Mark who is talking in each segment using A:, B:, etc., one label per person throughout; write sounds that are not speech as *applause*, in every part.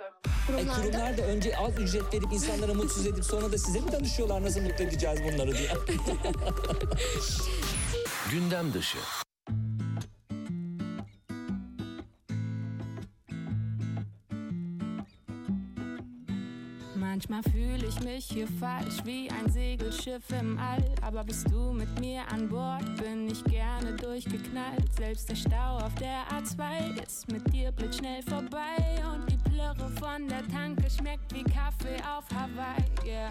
A: E,
B: Kurumlarda
A: kurumlar da önce az ücret verip insanlara mutsuz edip sonra da size mi danışıyorlar nasıl mutlu edeceğiz bunları diye. *laughs*
C: Gündem dışı.
D: Manchmal fühle ich mich hier falsch wie ein Segelschiff im All. Aber bist du mit mir an Bord, bin ich gerne durchgeknallt. Selbst der Stau auf der A2 ist mit dir blitzschnell vorbei. Und die Plörre von der Tanke schmeckt wie Kaffee auf Hawaii. Yeah.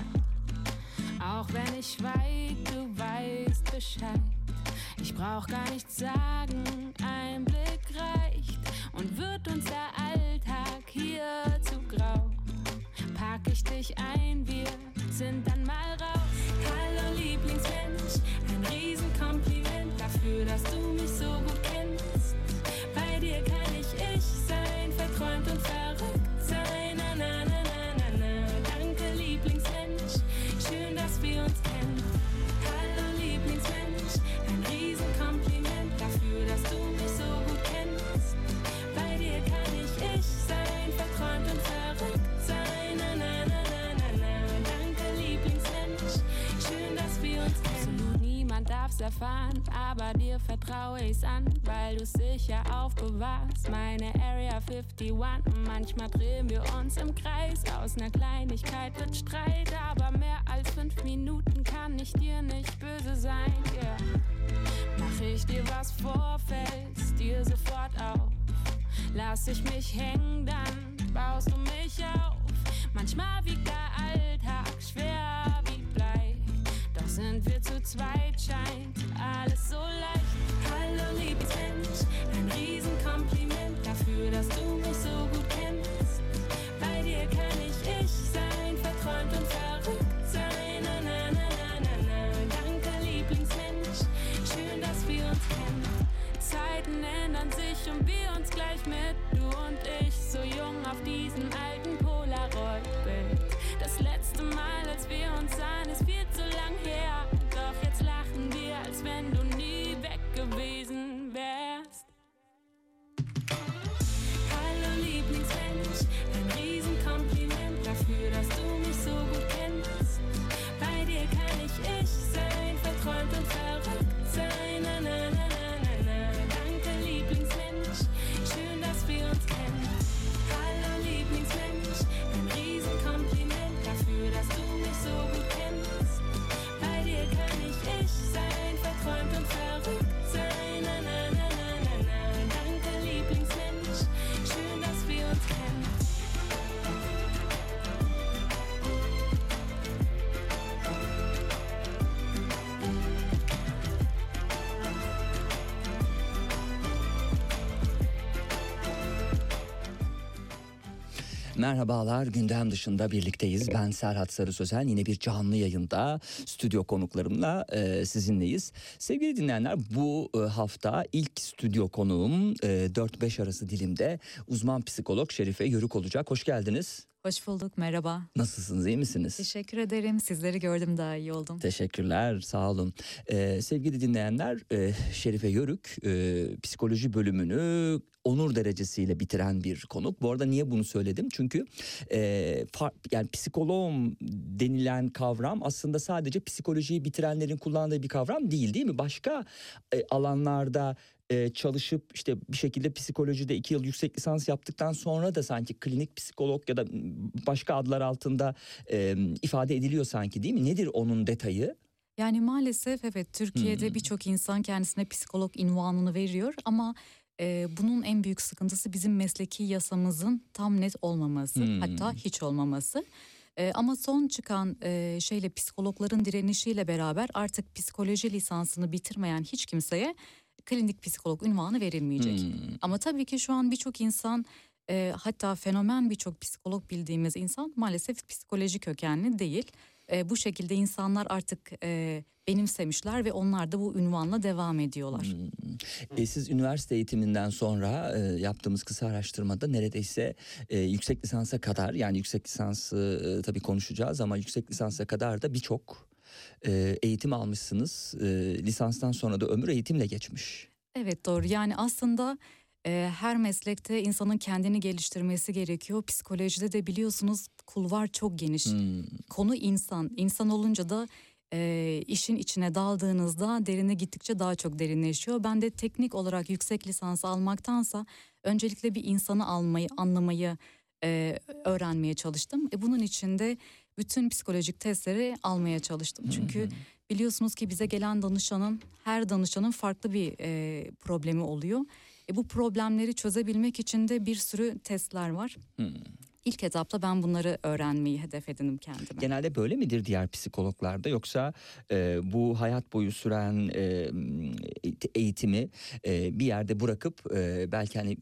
D: Auch wenn ich schweig, du weißt Bescheid. Ich brauch gar nichts sagen, ein Blick reicht. Und wird uns der Alltag hier zu grau? Pack ich dich ein, wir sind dann mal raus. Hallo Lieblingsmensch, ein Riesenkompliment dafür, dass du mich so gut kennst. Bei dir kann ich ich sein, verträumt und verrückt darf's erfahren, aber dir vertraue ich's an, weil du's sicher aufbewahrst. Meine Area 51. Manchmal drehen wir uns im Kreis. Aus ner Kleinigkeit wird Streit, aber mehr als fünf Minuten kann ich dir nicht böse sein. Yeah. Mach ich dir was vor, fällst dir sofort auf. Lass ich mich hängen, dann baust du mich auf. Manchmal wiegt der Alltag schwer wie. Doch sind wir zu zweit, scheint alles so leicht. Hallo Lieblingsmensch, ein Riesenkompliment dafür, dass du mich so gut kennst. Bei dir kann ich ich sein, verträumt und verrückt sein. Na, na, na, na, na, na. Danke Lieblingsmensch, schön, dass wir uns kennen. Zeiten ändern sich und wir uns gleich mit, du und ich, so jung auf diesem alten Polaroid-Bild. Das letzte Mal, als wir uns sahen, ist viel zu lang her. Doch jetzt lachen wir, als wenn du nie weg gewesen wärst. Hallo Lieblingsmensch, ein Riesenkompliment dafür, dass du mich so gut kennst. Bei dir kann ich ich sein, verträumt und verrückt sein.
A: Merhabalar gündem dışında birlikteyiz. Ben Serhat Sarı Sözen yine bir canlı yayında stüdyo konuklarımla e, sizinleyiz. Sevgili dinleyenler bu e, hafta ilk stüdyo konuğum e, 4-5 arası dilimde uzman psikolog Şerife Yörük olacak. Hoş geldiniz.
E: Hoş bulduk, merhaba.
A: Nasılsınız iyi misiniz?
E: Teşekkür ederim. Sizleri gördüm daha iyi oldum.
A: Teşekkürler, sağ olun. Ee, sevgili dinleyenler, e, Şerife Yörük e, psikoloji bölümünü onur derecesiyle bitiren bir konuk. Bu arada niye bunu söyledim? Çünkü e, far- yani psikoloğum denilen kavram aslında sadece psikolojiyi bitirenlerin kullandığı bir kavram değil, değil mi? Başka e, alanlarda e, çalışıp işte bir şekilde psikolojide iki yıl yüksek lisans yaptıktan sonra da sanki klinik psikolog ya da başka adlar altında e, ifade ediliyor sanki değil mi? Nedir onun detayı?
E: Yani maalesef evet Türkiye'de
A: Hmm.
E: birçok insan kendisine psikolog unvanını veriyor ama e, bunun en büyük sıkıntısı bizim mesleki yasamızın tam net olmaması
A: Hmm.
E: hatta hiç olmaması. E, ama son çıkan e, şeyle psikologların direnişiyle beraber artık psikoloji lisansını bitirmeyen hiç kimseye klinik psikolog unvanı verilmeyecek.
A: Hmm.
E: Ama tabii ki şu an birçok insan e, hatta fenomen birçok psikolog bildiğimiz insan maalesef psikoloji kökenli değil. e, bu şekilde insanlar artık e, benimsemişler ve onlar da bu ünvanla devam ediyorlar.
A: E, siz üniversite eğitiminden sonra e, yaptığımız kısa araştırmada neredeyse e, yüksek lisansa kadar yani yüksek lisansı e, tabii konuşacağız ama yüksek lisansa kadar da birçok e, eğitim almışsınız. E, lisanstan sonra da ömür eğitimle geçmiş.
E: Evet doğru yani aslında e, her meslekte insanın kendini geliştirmesi gerekiyor. Psikolojide de biliyorsunuz kulvar çok geniş.
A: Hmm.
E: Konu insan. İnsan olunca da e, işin içine daldığınızda derine gittikçe daha çok derinleşiyor. Ben de teknik olarak yüksek lisans almaktansa öncelikle bir insanı almayı, anlamayı e, öğrenmeye çalıştım. E, bunun için de bütün psikolojik testleri almaya çalıştım. Çünkü biliyorsunuz ki bize gelen danışanın, her danışanın farklı bir e, problemi oluyor. E, bu problemleri çözebilmek için de bir sürü testler var. İlk etapta ben bunları öğrenmeyi hedef edindim kendime.
A: Genelde böyle midir diğer psikologlarda yoksa e, bu hayat boyu süren e, eğitimi e, bir yerde bırakıp e, belki hani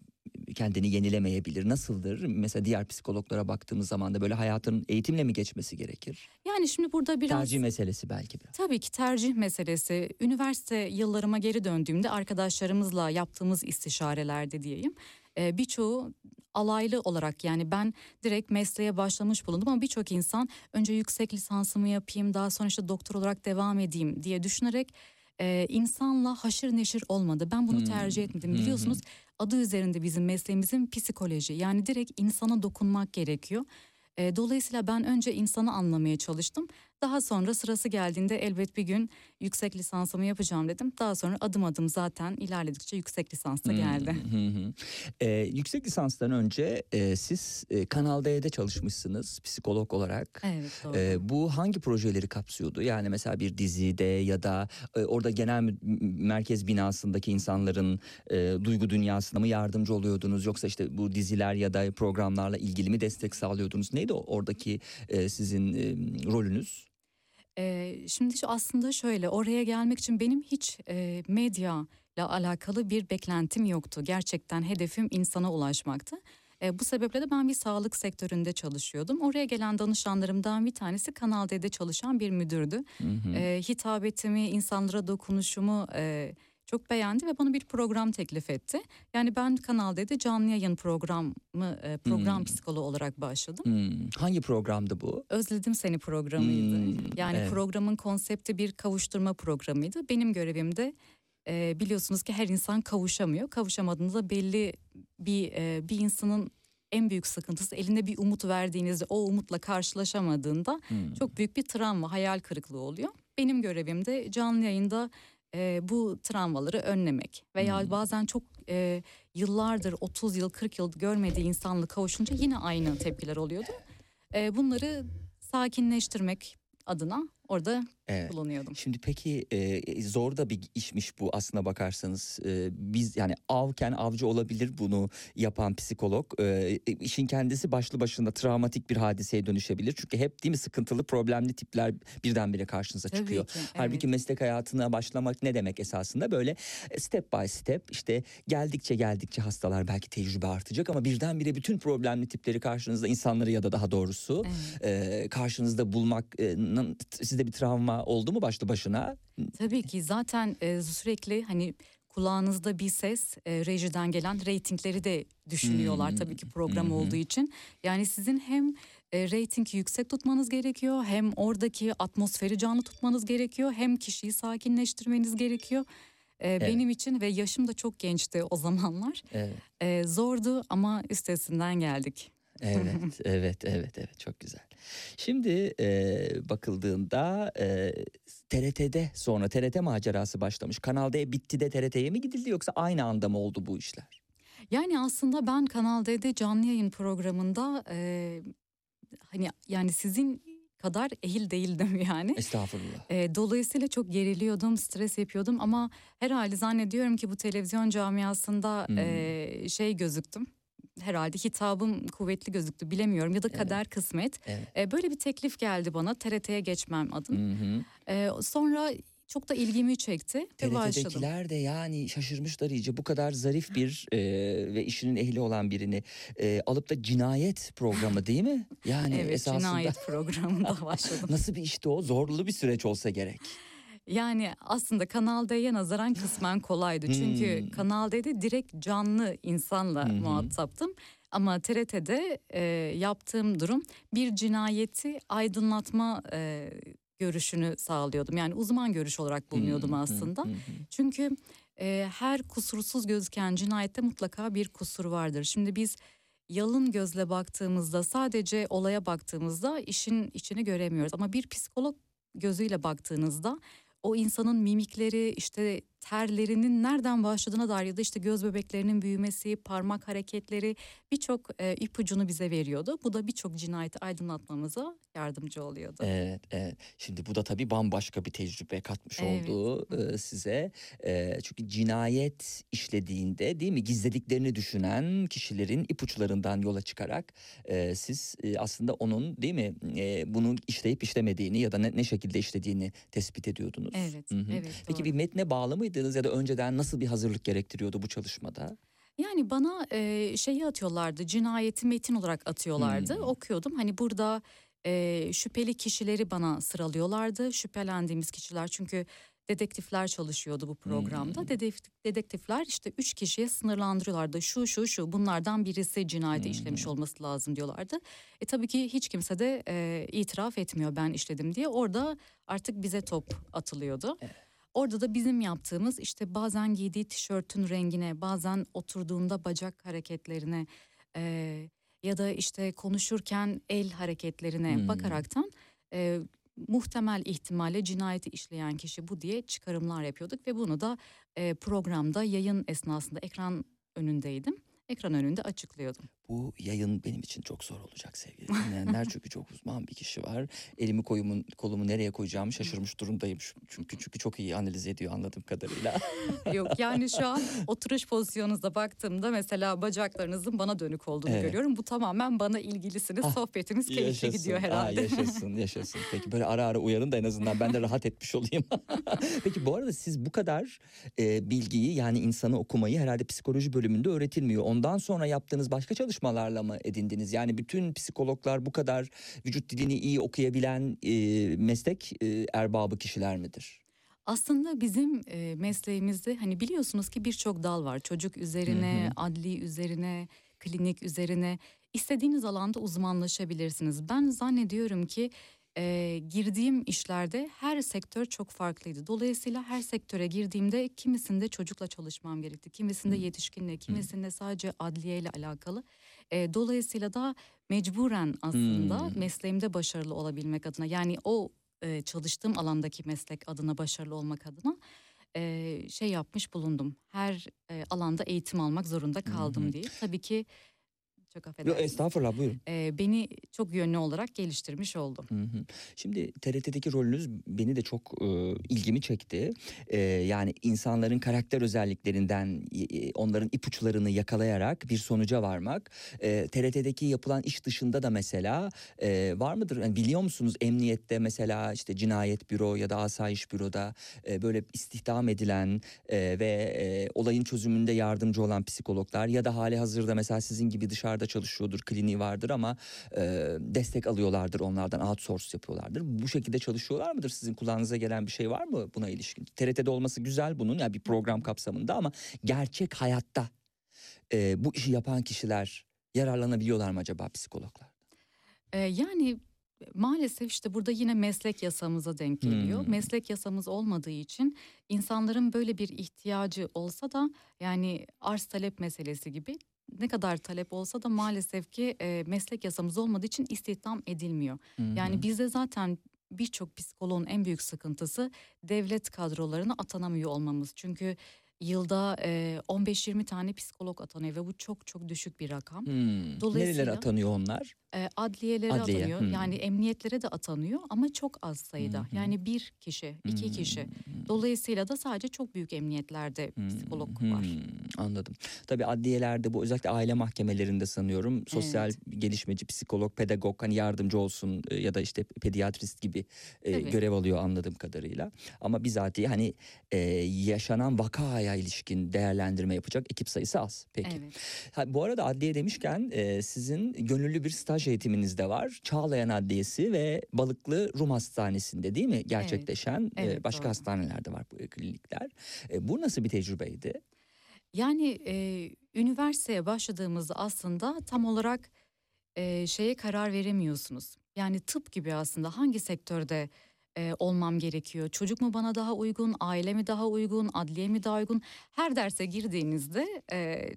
A: kendini yenilemeyebilir. Nasıldır? Mesela diğer psikologlara baktığımız zaman da böyle hayatın eğitimle mi geçmesi gerekir?
E: Yani şimdi burada biraz
A: Tercih meselesi belki biraz.
E: tabii ki tercih meselesi. Üniversite yıllarıma geri döndüğümde arkadaşlarımızla yaptığımız istişarelerde diyeyim. e, birçoğu alaylı olarak yani ben direkt mesleğe başlamış bulundum ama birçok insan önce yüksek lisansımı yapayım daha sonra işte doktor olarak devam edeyim diye düşünerek e, insanla haşır neşir olmadı. Ben bunu
A: Hmm.
E: tercih etmedim.
A: Hı.
E: Biliyorsunuz adı üzerinde bizim mesleğimizin psikoloji yani direkt insana dokunmak gerekiyor. E, dolayısıyla ben önce insanı anlamaya çalıştım. Daha sonra sırası geldiğinde elbet bir gün yüksek lisansımı yapacağım dedim. Daha sonra adım adım zaten ilerledikçe yüksek lisans da geldi.
A: Hı. Ee, yüksek lisanstan önce e, siz e, Kanal D'de çalışmışsınız psikolog olarak.
E: Evet doğru.
A: Ee, bu hangi projeleri kapsıyordu? Yani mesela bir dizide ya da e, orada genel merkez binasındaki insanların e, duygu dünyasına mı yardımcı oluyordunuz? Yoksa işte bu diziler ya da programlarla ilgili mi destek sağlıyordunuz? Neydi oradaki e, sizin e, rolünüz?
E: Ee, şimdi şu aslında şöyle oraya gelmek için benim hiç e, medya ile alakalı bir beklentim yoktu. Gerçekten hedefim insana ulaşmaktı. E, bu sebeple de ben bir sağlık sektöründe çalışıyordum. Oraya gelen danışanlarımdan bir tanesi Kanal D'de çalışan bir müdürdü.
A: Hı hı.
E: E, hitabetimi, insanlara dokunuşumu e, çok beğendi ve bana bir program teklif etti. Yani ben Kanal D'de canlı yayın programı, e, program
A: Hmm.
E: psikoloğu olarak başladım.
A: Hmm, Hangi programdı bu?
E: Özledim Seni programıydı.
A: Hmm,
E: yani
A: evet.
E: programın konsepti bir kavuşturma programıydı. Benim görevim de e, biliyorsunuz ki her insan kavuşamıyor. Kavuşamadığınızda belli bir e, bir insanın en büyük sıkıntısı elinde bir umut verdiğinizde o umutla karşılaşamadığında
A: Hmm.
E: çok büyük bir travma, hayal kırıklığı oluyor. Benim görevim de canlı yayında e, bu travmaları önlemek veya
A: Hmm.
E: bazen çok e, yıllardır 30 yıl 40 yıl görmediği insanla kavuşunca yine aynı tepkiler oluyordu. E, bunları sakinleştirmek adına orada
A: Evet.
E: kullanıyordum.
A: Şimdi peki e, zor da bir işmiş bu aslına bakarsanız. E, biz yani avken avcı olabilir bunu yapan psikolog. E, işin kendisi başlı başına travmatik bir hadiseye dönüşebilir. Çünkü hep değil mi sıkıntılı problemli tipler birdenbire karşınıza
E: Tabii
A: çıkıyor.
E: ki,
A: Halbuki
E: evet.
A: meslek hayatına başlamak ne demek esasında? Böyle e, step by step işte geldikçe geldikçe hastalar belki tecrübe artacak ama birdenbire bütün problemli tipleri karşınızda insanları ya da daha doğrusu
E: Evet.
A: e, karşınızda bulmak e, sizde bir travma oldu mu başlı başına?
E: Tabii ki zaten e, sürekli hani kulağınızda bir ses e, rejiden gelen reytingleri de düşünüyorlar
A: Hmm.
E: tabii ki program
A: hı.
E: olduğu için. Yani sizin hem e, reytingi yüksek tutmanız gerekiyor hem oradaki atmosferi canlı tutmanız gerekiyor hem kişiyi sakinleştirmeniz gerekiyor. E, Benim için ve yaşım da çok gençti o zamanlar.
A: Evet.
E: E, zordu ama üstesinden geldik.
A: Evet, *laughs* evet, evet, evet çok güzel. Şimdi e, bakıldığında e, TRT'de sonra TRT macerası başlamış. Kanal D bitti de TRT'ye mi gidildi yoksa aynı anda mı oldu bu işler?
E: Yani aslında ben Kanal D'de canlı yayın programında e, hani yani sizin kadar ehil değildim *laughs* yani.
A: Estağfurullah.
E: E, dolayısıyla çok geriliyordum, stres yapıyordum ama herhalde zannediyorum ki bu televizyon camiasında
A: Hmm.
E: e, şey gözüktüm. Herhalde hitabım kuvvetli gözüktü bilemiyorum ya da
A: Evet.
E: kader kısmet.
A: Evet.
E: E, böyle bir teklif geldi bana TRT'ye geçmem adına. E, sonra Çok da ilgimi çekti.
A: TRT'dekiler de yani şaşırmışlar iyice bu kadar zarif bir e, ve işinin ehli olan birini e, alıp da cinayet programı değil mi? *laughs* Yani
E: Evet
A: esasında
E: cinayet programında *laughs* başladım.
A: nasıl bir işti o? Zorlu bir süreç olsa gerek.
E: Yani aslında Kanal D'ye nazaran kısmen kolaydı. Çünkü
A: Hmm.
E: Kanal D'de direkt canlı insanla
A: hı.
E: muhataptım. Ama TRT'de e, yaptığım durum bir cinayeti aydınlatma e, görüşünü sağlıyordum. Yani uzman görüş olarak bulunuyordum
A: hı,
E: aslında.
A: hı.
E: Çünkü e, her kusursuz gözüken cinayette mutlaka bir kusur vardır. Şimdi biz yalın gözle baktığımızda sadece olaya baktığımızda işin içini göremiyoruz. Ama bir psikolog gözüyle baktığınızda o insanın mimikleri işte terlerinin nereden başladığına dair ya da işte göz bebeklerinin büyümesi, parmak hareketleri birçok e, ipucunu bize veriyordu. Bu da birçok cinayeti aydınlatmamıza yardımcı oluyordu.
A: Evet, evet. Şimdi bu da tabii bambaşka bir tecrübe katmış
E: Evet.
A: oldu e, size. E, çünkü cinayet işlediğinde değil mi gizlediklerini düşünen kişilerin ipuçlarından yola çıkarak e, siz e, aslında onun değil mi e, bunu işleyip işlemediğini ya da ne, ne şekilde işlediğini tespit ediyordunuz.
E: Evet,
A: Hı hı.
E: evet.
A: Peki
E: doğru.
A: bir metne bağlı mıydınız ya da önceden nasıl bir hazırlık gerektiriyordu bu çalışmada?
E: Yani bana e, şeyi atıyorlardı, cinayeti metin olarak atıyorlardı.
A: Hmm.
E: Okuyordum. Hani burada e, şüpheli kişileri bana sıralıyorlardı. Şüphelendiğimiz kişiler çünkü dedektifler çalışıyordu bu programda.
A: Hmm.
E: Dedektif, dedektifler işte üç kişiye sınırlandırıyorlardı. Şu şu şu bunlardan birisi cinayeti işlemiş
A: Hmm.
E: olması lazım diyorlardı. E tabii ki hiç kimse de e, itiraf etmiyor ben işledim diye. Orada artık bize top atılıyordu. Orada da bizim yaptığımız işte bazen giydiği tişörtün rengine, bazen oturduğunda bacak hareketlerine e, ya da işte konuşurken el hareketlerine
A: Hmm.
E: bakaraktan e, muhtemel ihtimalle cinayeti işleyen kişi bu diye çıkarımlar yapıyorduk ve bunu da e, programda yayın esnasında ekran önündeydim. Ekran önünde açıklıyordum.
A: Bu yayın benim için çok zor olacak sevgili dinleyenler. *laughs* çünkü çok uzman bir kişi var. Elimi koyumu, kolumu nereye koyacağımı şaşırmış durumdayım. Çünkü çünkü çok iyi analiz ediyor anladığım kadarıyla. *laughs*
E: Yok yani şu an oturuş pozisyonunuza baktığımda mesela bacaklarınızın bana dönük olduğunu
A: Evet.
E: görüyorum. Bu tamamen bana ilgilisiniz.
A: Ah,
E: Sohbetimiz keyifli gidiyor herhalde.
A: Aa, yaşasın yaşasın. Peki böyle ara ara uyarın da en azından ben de rahat etmiş olayım. *laughs* Peki bu arada siz bu kadar e, bilgiyi yani insanı okumayı herhalde psikoloji bölümünde öğretilmiyor. Ondan sonra yaptığınız başka çalışmalarla mı edindiniz? Yani bütün psikologlar bu kadar vücut dilini iyi okuyabilen e, meslek e, erbabı kişiler midir?
E: Aslında bizim e, mesleğimizde hani biliyorsunuz ki birçok dal var. Çocuk üzerine,
A: Hı hı.
E: adli üzerine, klinik üzerine istediğiniz alanda uzmanlaşabilirsiniz. Ben zannediyorum ki e, girdiğim işlerde her sektör çok farklıydı. Dolayısıyla her sektöre girdiğimde kimisinde çocukla çalışmam gerekti, kimisinde yetişkinle, kimisinde sadece adliyeyle alakalı. E, dolayısıyla da mecburen aslında
A: Hmm.
E: mesleğimde başarılı olabilmek adına yani o e, çalıştığım alandaki meslek adına başarılı olmak adına e, şey yapmış bulundum. Her e, alanda eğitim almak zorunda kaldım
A: hı.
E: diye. Tabii ki çok
A: Yok
E: affedersiniz.
A: estağfurullah buyurun.
E: E, beni çok yönlü olarak geliştirmiş.
A: Hı hı. Şimdi TRT'deki rolünüz beni de çok e, ilgimi çekti. E, yani insanların karakter özelliklerinden e, onların ipuçlarını yakalayarak bir sonuca varmak. E, TRT'deki yapılan iş dışında da mesela e, var mıdır? Yani biliyor musunuz emniyette mesela işte cinayet büro ya da asayiş büroda e, böyle istihdam edilen e, ve e, olayın çözümünde yardımcı olan psikologlar ya da hali hazırda mesela sizin gibi dışarıda çalışıyordur, kliniği vardır ama e, destek alıyorlardır onlardan outsource yapıyorlardır. Bu şekilde çalışıyorlar mıdır? Sizin kulağınıza gelen bir şey var mı buna ilişkin? TRT'de olması güzel bunun yani bir program kapsamında ama gerçek hayatta e, bu işi yapan kişiler yararlanabiliyorlar mı acaba psikologlar?
E: E, yani maalesef işte burada yine meslek yasamıza denk geliyor.
A: Hmm.
E: Meslek yasamız olmadığı için insanların böyle bir ihtiyacı olsa da yani arz talep meselesi gibi ne kadar talep olsa da maalesef ki e, meslek yasamız olmadığı için istihdam edilmiyor. Yani bizde zaten birçok psikoloğun en büyük sıkıntısı devlet kadrolarına atanamıyor olmamız. Çünkü yılda e, 15-20 tane psikolog atanıyor ve bu çok çok düşük bir rakam.
A: Hmm.
E: Dolayısıyla-
A: Nerelere atanıyor onlar?
E: E, adliyelere
A: Adliye,
E: atanıyor.
A: hmm.
E: Yani emniyetlere de atanıyor ama çok az sayıda.
A: Hı.
E: Yani bir kişi, iki
A: Hmm,
E: kişi. Dolayısıyla da sadece çok büyük emniyetlerde
A: hmm,
E: psikolog
A: hmm,
E: var.
A: Anladım. Tabii adliyelerde bu özellikle aile mahkemelerinde sanıyorum sosyal
E: Evet.
A: gelişmeci, psikolog, pedagog hani yardımcı olsun e, ya da işte pediatrist gibi e, görev alıyor anladığım kadarıyla. Ama bizatihi hani e, yaşanan vakaya ilişkin değerlendirme yapacak ekip sayısı az. Peki.
E: Evet.
A: Ha, bu arada adliye demişken e, sizin gönüllü bir staj eğitiminiz de var. Çağlayan Adliyesi ve Balıklı Rum Hastanesi'nde değil mi gerçekleşen? E,
E: Evet,
A: başka
E: doğru.
A: hastanelerde var bu klinikler. E, bu nasıl bir tecrübeydi?
E: Yani e, üniversiteye başladığımızda aslında tam olarak e, şeye karar veremiyorsunuz. Yani tıp gibi aslında hangi sektörde e, olmam gerekiyor? Çocuk mu bana daha uygun, aile mi daha uygun, adliye mi daha uygun? Her derse girdiğinizde e,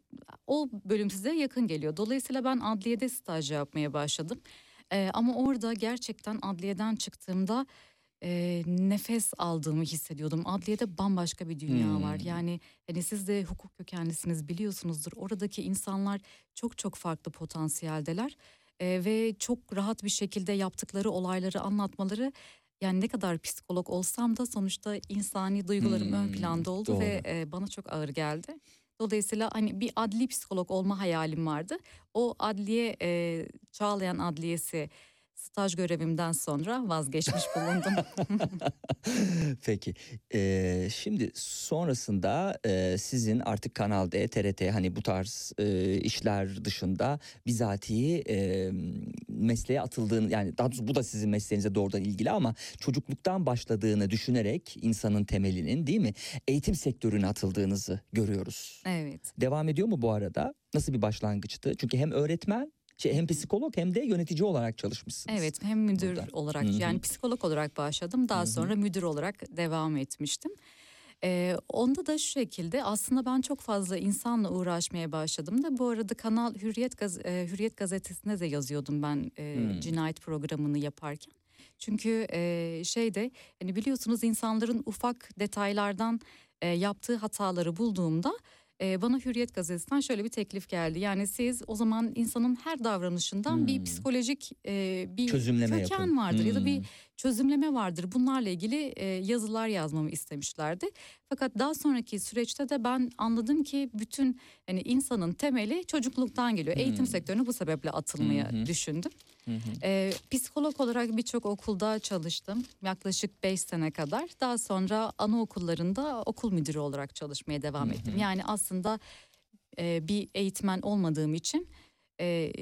E: o bölüm size yakın geliyor. Dolayısıyla ben adliyede staj yapmaya başladım. E, ama orada gerçekten adliyeden çıktığımda e, nefes aldığımı hissediyordum. Adliyede bambaşka bir dünya var.
A: Hmm.
E: Yani hani siz de hukuk kökenlisiniz biliyorsunuzdur. Oradaki insanlar çok çok farklı potansiyeldeler. E, ve çok rahat bir şekilde yaptıkları olayları anlatmaları yani ne kadar psikolog olsam da sonuçta insani duygularım ön
A: Hmm,
E: planda oldu ve
A: doğru.
E: e, bana çok ağır geldi. Dolayısıyla hani bir adli psikolog olma hayalim vardı. O adliye e, Çağlayan Adliyesi staj görevimden sonra vazgeçmiş bulundum. *laughs*
A: Peki. Ee, şimdi sonrasında e, sizin artık Kanal D, TRT hani bu tarz e, işler dışında bizatihi e, mesleğe atıldığını yani daha doğrusu bu da sizin mesleğinize doğrudan ilgili ama çocukluktan başladığını düşünerek insanın temelinin değil mi eğitim sektörüne atıldığınızı görüyoruz.
E: evet.
A: Devam ediyor mu bu arada? Nasıl bir başlangıçtı? Çünkü hem öğretmen şey, hem psikolog hem de yönetici olarak çalışmışsınız.
E: Evet hem müdür
A: burada.
E: olarak
A: Hı hı.
E: yani psikolog olarak başladım. Daha
A: Hı hı.
E: sonra müdür olarak devam etmiştim. Ee, onda da şu şekilde aslında ben çok fazla insanla uğraşmaya başladım da bu arada Kanal Hürriyet, Gaz e, Hürriyet gazetesinde de yazıyordum ben e,
A: Hmm.
E: cinayet programını yaparken. Çünkü e, şeyde hani biliyorsunuz insanların ufak detaylardan e, yaptığı hataları bulduğumda e, bana Hürriyet gazetesinden şöyle bir teklif geldi. Yani siz o zaman insanın her davranışından bir
A: Hmm.
E: psikolojik e, bir
A: Çözümleme
E: köken
A: yapın.
E: vardır ya da bir
A: Hmm.
E: çözümleme vardır. Bunlarla ilgili e, yazılar yazmamı istemişlerdi. Fakat daha sonraki süreçte de ben anladım ki bütün hani insanın temeli çocukluktan geliyor. Eğitim
A: Hmm.
E: sektörüne bu sebeple atılmaya
A: hı.
E: düşündüm.
A: Hı hı.
E: E, psikolog olarak birçok okulda çalıştım. Yaklaşık 5 sene kadar. Daha sonra anaokullarında okul müdürü olarak çalışmaya devam
A: Hı
E: ettim.
A: hı.
E: Yani aslında e, bir eğitmen olmadığım için e,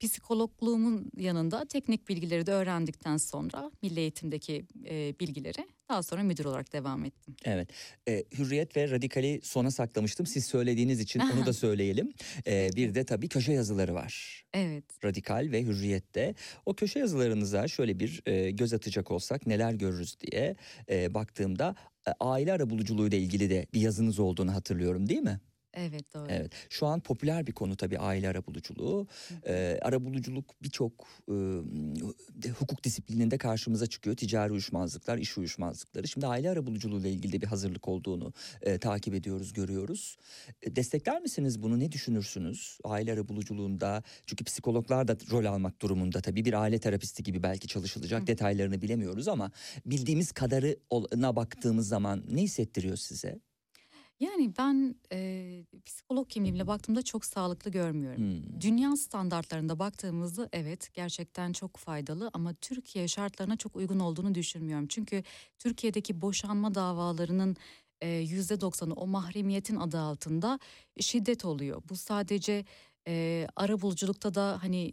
E: psikologluğumun yanında teknik bilgileri de öğrendikten sonra milli eğitimdeki e, bilgileri daha sonra müdür olarak devam ettim.
A: Evet. Ee, Hürriyet ve Radikali sona saklamıştım. Siz söylediğiniz için onu da *laughs* söyleyelim. Ee, bir de tabii köşe yazıları var.
E: Evet.
A: Radikal ve Hürriyet'te. O köşe yazılarınıza şöyle bir e, göz atacak olsak neler görürüz diye e, baktığımda e, aile arabuluculuğu ile ilgili de bir yazınız olduğunu hatırlıyorum değil mi?
E: Evet doğru.
A: Evet. Şu an popüler bir konu tabii aile arabuluculuğu. Ee, arabuluculuk birçok e, hukuk disiplininde karşımıza çıkıyor. Ticari uyuşmazlıklar, iş uyuşmazlıkları. Şimdi aile arabuluculuğu ile ilgili de bir hazırlık olduğunu e, takip ediyoruz, görüyoruz. E, destekler misiniz bunu? Ne düşünürsünüz? Aile arabuluculuğunda çünkü psikologlar da rol almak durumunda tabii. Bir aile terapisti gibi belki çalışılacak.
E: Hı.
A: Detaylarını bilemiyoruz ama bildiğimiz kadarına baktığımız zaman ne hissettiriyor size?
E: Yani ben e, psikolog kimliğimle baktığımda çok sağlıklı görmüyorum.
A: Hmm.
E: Dünya standartlarında baktığımızda evet gerçekten çok faydalı ama Türkiye şartlarına çok uygun olduğunu düşünmüyorum. Çünkü Türkiye'deki boşanma davalarının yüzde doksanı o mahremiyetin adı altında şiddet oluyor. Bu sadece e, arabuluculukta da hani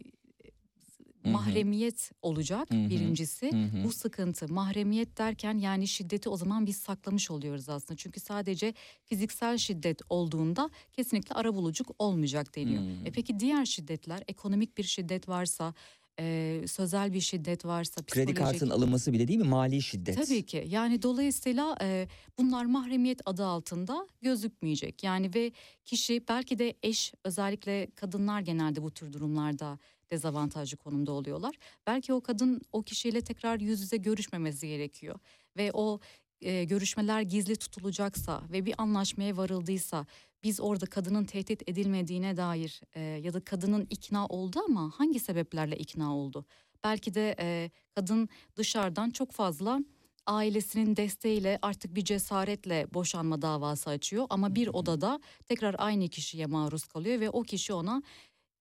E: Mahremiyet olacak
A: Hı hı.
E: birincisi.
A: Hı hı.
E: Bu sıkıntı mahremiyet derken yani şiddeti o zaman biz saklamış oluyoruz aslında. Çünkü sadece fiziksel şiddet olduğunda kesinlikle arabuluculuk olmayacak deniyor.
A: Hmm.
E: E peki diğer şiddetler ekonomik bir şiddet varsa, e, sözel bir şiddet varsa,
A: Kredi kartının alınması bile değil mi? Mali şiddet.
E: Tabii ki yani dolayısıyla e, bunlar mahremiyet adı altında gözükmeyecek. Yani ve kişi belki de eş özellikle kadınlar genelde bu tür durumlarda dezavantajlı konumda oluyorlar. Belki o kadın o kişiyle tekrar yüz yüze görüşmemesi gerekiyor ve o e, görüşmeler gizli tutulacaksa ve bir anlaşmaya varıldıysa biz orada kadının tehdit edilmediğine dair e, ya da kadının ikna oldu ama hangi sebeplerle ikna oldu? Belki de e, kadın dışarıdan çok fazla ailesinin desteğiyle artık bir cesaretle boşanma davası açıyor ama bir odada tekrar aynı kişiye maruz kalıyor ve o kişi ona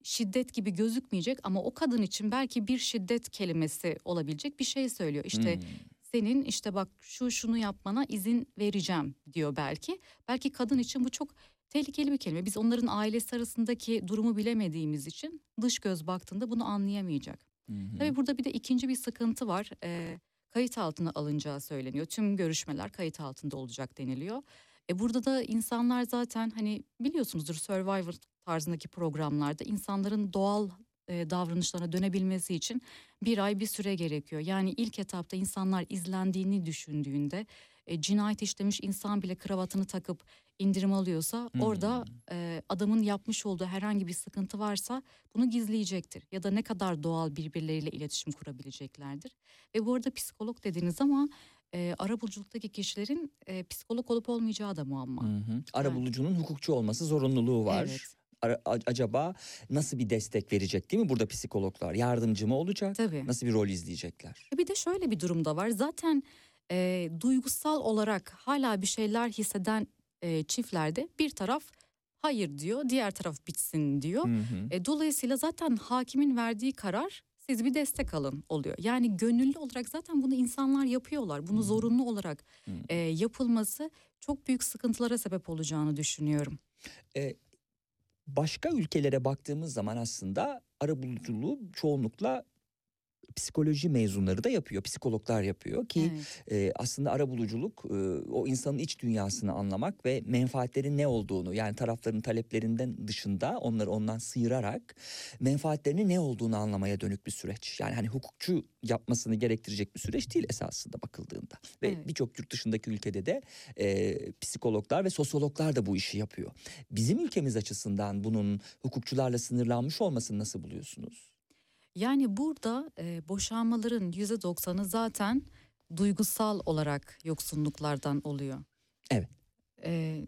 E: şiddet gibi gözükmeyecek ama o kadın için belki bir şiddet kelimesi olabilecek bir şey söylüyor. İşte
A: Hmm.
E: senin işte bak şu şunu yapmana izin vereceğim diyor belki. Belki kadın için bu çok tehlikeli bir kelime. Biz onların ailesi arasındaki durumu bilemediğimiz için dış göz baktığında bunu anlayamayacak.
A: Hı.
E: Tabii burada bir de ikinci bir sıkıntı var. Ee, kayıt altına alınacağı söyleniyor. Tüm görüşmeler kayıt altında olacak deniliyor. E burada da insanlar zaten hani biliyorsunuzdur Survivor tarzındaki programlarda insanların doğal e, davranışlarına dönebilmesi için bir ay bir süre gerekiyor. Yani ilk etapta insanlar izlendiğini düşündüğünde e, cinayet işlemiş insan bile kravatını takıp indirim alıyorsa
A: Hmm.
E: orada e, adamın yapmış olduğu herhangi bir sıkıntı varsa bunu gizleyecektir. Ya da ne kadar doğal birbirleriyle iletişim kurabileceklerdir. Ve bu arada psikolog dediniz ama e, arabuluculuktaki kişilerin e, psikolog olup olmayacağı da muamma.
A: Hı hı. Ara
E: Yani.
A: hukukçu olması zorunluluğu var.
E: Evet.
A: Acaba nasıl bir destek verecek değil mi burada psikologlar? Yardımcı mı olacak?
E: Tabii.
A: Nasıl bir rol izleyecekler?
E: Bir de şöyle bir durum da var. Zaten e, duygusal olarak hala bir şeyler hisseden e, çiftlerde bir taraf hayır diyor, diğer taraf bitsin diyor.
A: Hı hı.
E: E, dolayısıyla zaten hakimin verdiği karar siz bir destek alın oluyor. Yani gönüllü olarak zaten bunu insanlar yapıyorlar. Bunu
A: Hı.
E: zorunlu olarak
A: Hı.
E: e, yapılması çok büyük sıkıntılara sebep olacağını düşünüyorum.
A: Başka ülkelere baktığımız zaman aslında arabuluculuğu çoğunlukla psikoloji mezunları da yapıyor, psikologlar yapıyor ki
E: Evet.
A: e, aslında arabuluculuk e, o insanın iç dünyasını anlamak ve menfaatlerin ne olduğunu yani tarafların taleplerinden dışında onları ondan sıyırarak menfaatlerinin ne olduğunu anlamaya dönük bir süreç. Yani hani hukukçu yapmasını gerektirecek bir süreç değil esasında bakıldığında. Ve
E: Evet.
A: birçok yurt dışındaki ülkede de e, psikologlar ve sosyologlar da bu işi yapıyor. Bizim ülkemiz açısından bunun hukukçularla sınırlanmış olmasını nasıl buluyorsunuz?
E: Yani burada e, boşanmaların yüzde doksanı zaten duygusal olarak yoksunluklardan oluyor.
A: Evet.
E: E,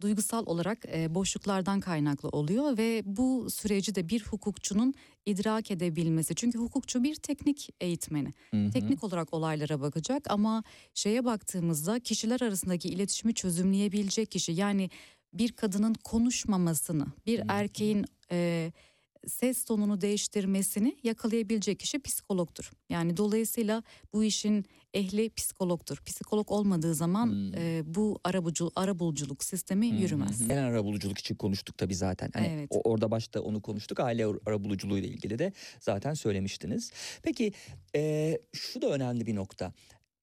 E: duygusal olarak e, boşluklardan kaynaklı oluyor ve bu süreci de bir hukukçunun idrak edebilmesi. Çünkü hukukçu bir teknik eğitmeni.
A: Hı hı.
E: Teknik olarak olaylara bakacak ama şeye baktığımızda kişiler arasındaki iletişimi çözümleyebilecek kişi yani bir kadının konuşmamasını, bir
A: hı.
E: erkeğin e, ses tonunu değiştirmesini yakalayabilecek kişi psikologtur. Yani dolayısıyla bu işin ehli psikologtur. Psikolog olmadığı zaman
A: Hmm.
E: e, bu arabulucu, arabuluculuk sistemi
A: hı
E: yürümez.
A: Genel arabuluculuk için konuştuk tabii zaten. Hani
E: Evet.
A: o- orada başta onu konuştuk. Aile ar- arabuluculuğu ile ilgili de zaten söylemiştiniz. Peki e, şu da önemli bir nokta.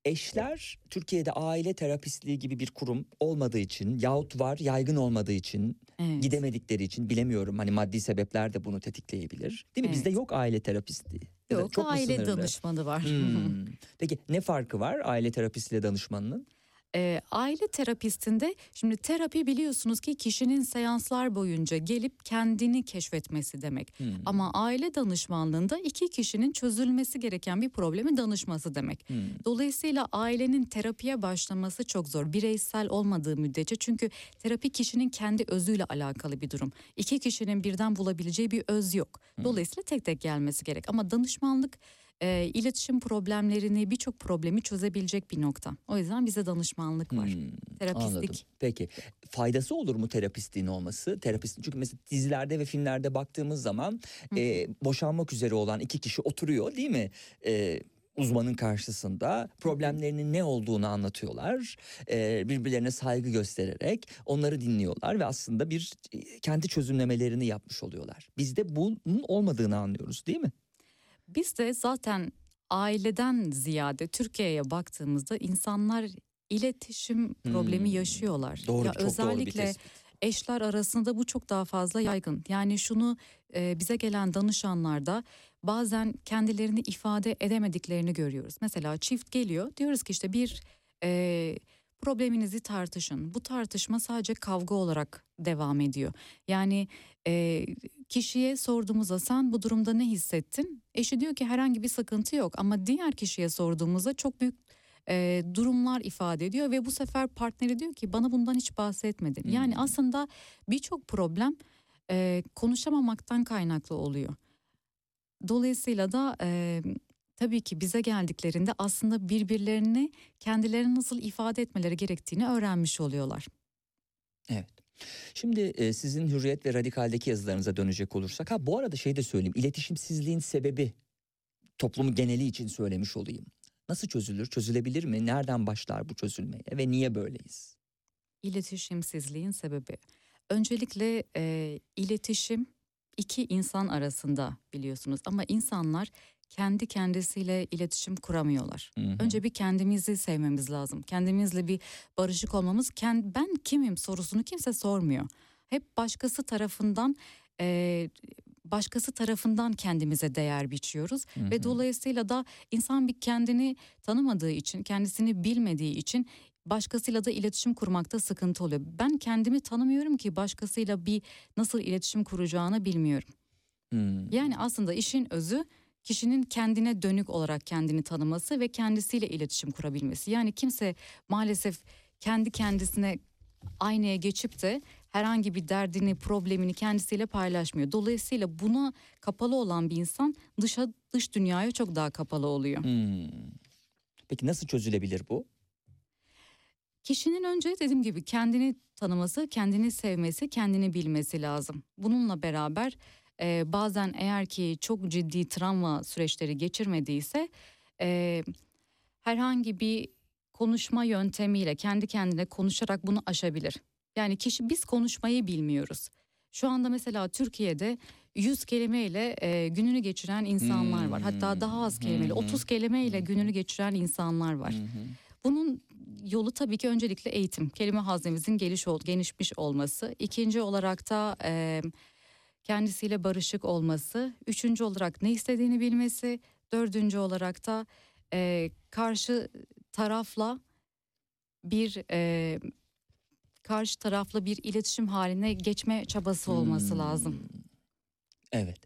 A: Eşler Türkiye'de aile terapistliği gibi bir kurum olmadığı için yahut var yaygın olmadığı için
E: Evet.
A: gidemedikleri için bilemiyorum hani maddi sebepler de bunu tetikleyebilir. Değil mi? Bizde
E: Evet.
A: yok aile terapistliği.
E: Yok
A: çok
E: aile danışmanı var.
A: Hmm. *laughs* Peki ne farkı var aile terapistiyle danışmanının?
E: Ee, aile terapistinde şimdi terapi biliyorsunuz ki kişinin seanslar boyunca gelip kendini keşfetmesi demek.
A: Hmm.
E: Ama aile danışmanlığında iki kişinin çözülmesi gereken bir problemi danışması demek.
A: Hmm.
E: Dolayısıyla ailenin terapiye başlaması çok zor. Bireysel olmadığı müddetçe çünkü terapi kişinin kendi özüyle alakalı bir durum. İki kişinin birden bulabileceği bir öz yok. Dolayısıyla tek tek gelmesi gerek. Ama danışmanlık e, iletişim problemlerini birçok problemi çözebilecek bir nokta. O yüzden bize danışmanlık var.
A: Hmm,
E: Terapistlik.
A: Anladım. Peki faydası olur mu terapistliğin olması? Terapist çünkü mesela dizilerde ve filmlerde baktığımız zaman e, boşanmak üzere olan iki kişi oturuyor değil mi? E, uzmanın karşısında problemlerinin ne olduğunu anlatıyorlar. E, birbirlerine saygı göstererek onları dinliyorlar ve aslında bir e, kendi çözümlemelerini yapmış oluyorlar. Bizde bunun olmadığını anlıyoruz değil mi?
E: Biz de zaten aileden ziyade Türkiye'ye baktığımızda insanlar iletişim problemi
A: Hmm.
E: yaşıyorlar.
A: Doğru,
E: ya
A: çok doğru bir
E: özellikle
A: tespit.
E: eşler arasında bu çok daha fazla yaygın. Yani şunu e, bize gelen danışanlarda bazen kendilerini ifade edemediklerini görüyoruz. Mesela çift geliyor diyoruz ki işte bir e, probleminizi tartışın. Bu tartışma sadece kavga olarak devam ediyor. Yani e, kişiye sorduğumuzda sen bu durumda ne hissettin? Eşi diyor ki herhangi bir sıkıntı yok ama diğer kişiye sorduğumuzda çok büyük e, durumlar ifade ediyor ve bu sefer partneri diyor ki bana bundan hiç bahsetmedin. Yani
A: Hmm.
E: aslında birçok problem e, konuşamamaktan kaynaklı oluyor. Dolayısıyla da e, tabii ki bize geldiklerinde aslında birbirlerini kendilerini nasıl ifade etmeleri gerektiğini öğrenmiş oluyorlar.
A: Evet. Şimdi e, sizin Hürriyet ve Radikal'deki yazılarınıza dönecek olursak. Ha bu arada şey de söyleyeyim. İletişimsizliğin sebebi toplumu geneli için söylemiş olayım. Nasıl çözülür? Çözülebilir mi? Nereden başlar bu çözülmeye ve niye böyleyiz?
E: İletişimsizliğin sebebi. Öncelikle e, iletişim iki insan arasında biliyorsunuz ama insanlar kendi kendisiyle iletişim kuramıyorlar.
A: Hı hı.
E: Önce bir kendimizi sevmemiz lazım. Kendimizle bir barışık olmamız. Kend, ben kimim sorusunu kimse sormuyor. Hep başkası tarafından e, başkası tarafından kendimize değer biçiyoruz
A: Hı
E: ve
A: hı.
E: dolayısıyla da insan bir kendini tanımadığı için, kendisini bilmediği için başkasıyla da iletişim kurmakta sıkıntı oluyor. Ben kendimi tanımıyorum ki başkasıyla bir nasıl iletişim kuracağını bilmiyorum.
A: Hmm.
E: Yani aslında işin özü kişinin kendine dönük olarak kendini tanıması ve kendisiyle iletişim kurabilmesi. Yani kimse maalesef kendi kendisine aynaya geçip de herhangi bir derdini, problemini kendisiyle paylaşmıyor. Dolayısıyla buna kapalı olan bir insan dışa dış dünyaya çok daha kapalı oluyor.
A: Hmm. Peki nasıl çözülebilir bu?
E: Kişinin önce dediğim gibi kendini tanıması, kendini sevmesi, kendini bilmesi lazım. Bununla beraber e, bazen eğer ki çok ciddi travma süreçleri geçirmediyse e, herhangi bir konuşma yöntemiyle kendi kendine konuşarak bunu aşabilir. Yani kişi biz konuşmayı bilmiyoruz. Şu anda mesela Türkiye'de 100 kelimeyle e, gününü geçiren insanlar var. Hatta daha az kelimeyle
A: Hmm.
E: 30 kelimeyle
A: Hmm.
E: gününü geçiren insanlar var. Bunun yolu tabii ki öncelikle eğitim. Kelime haznemizin geliş ol, genişmiş olması. İkinci olarak da e, kendisiyle barışık olması. Üçüncü olarak ne istediğini bilmesi. Dördüncü olarak da e, karşı tarafla bir e, karşı tarafla bir iletişim haline geçme çabası olması
A: Hmm.
E: lazım.
A: Evet.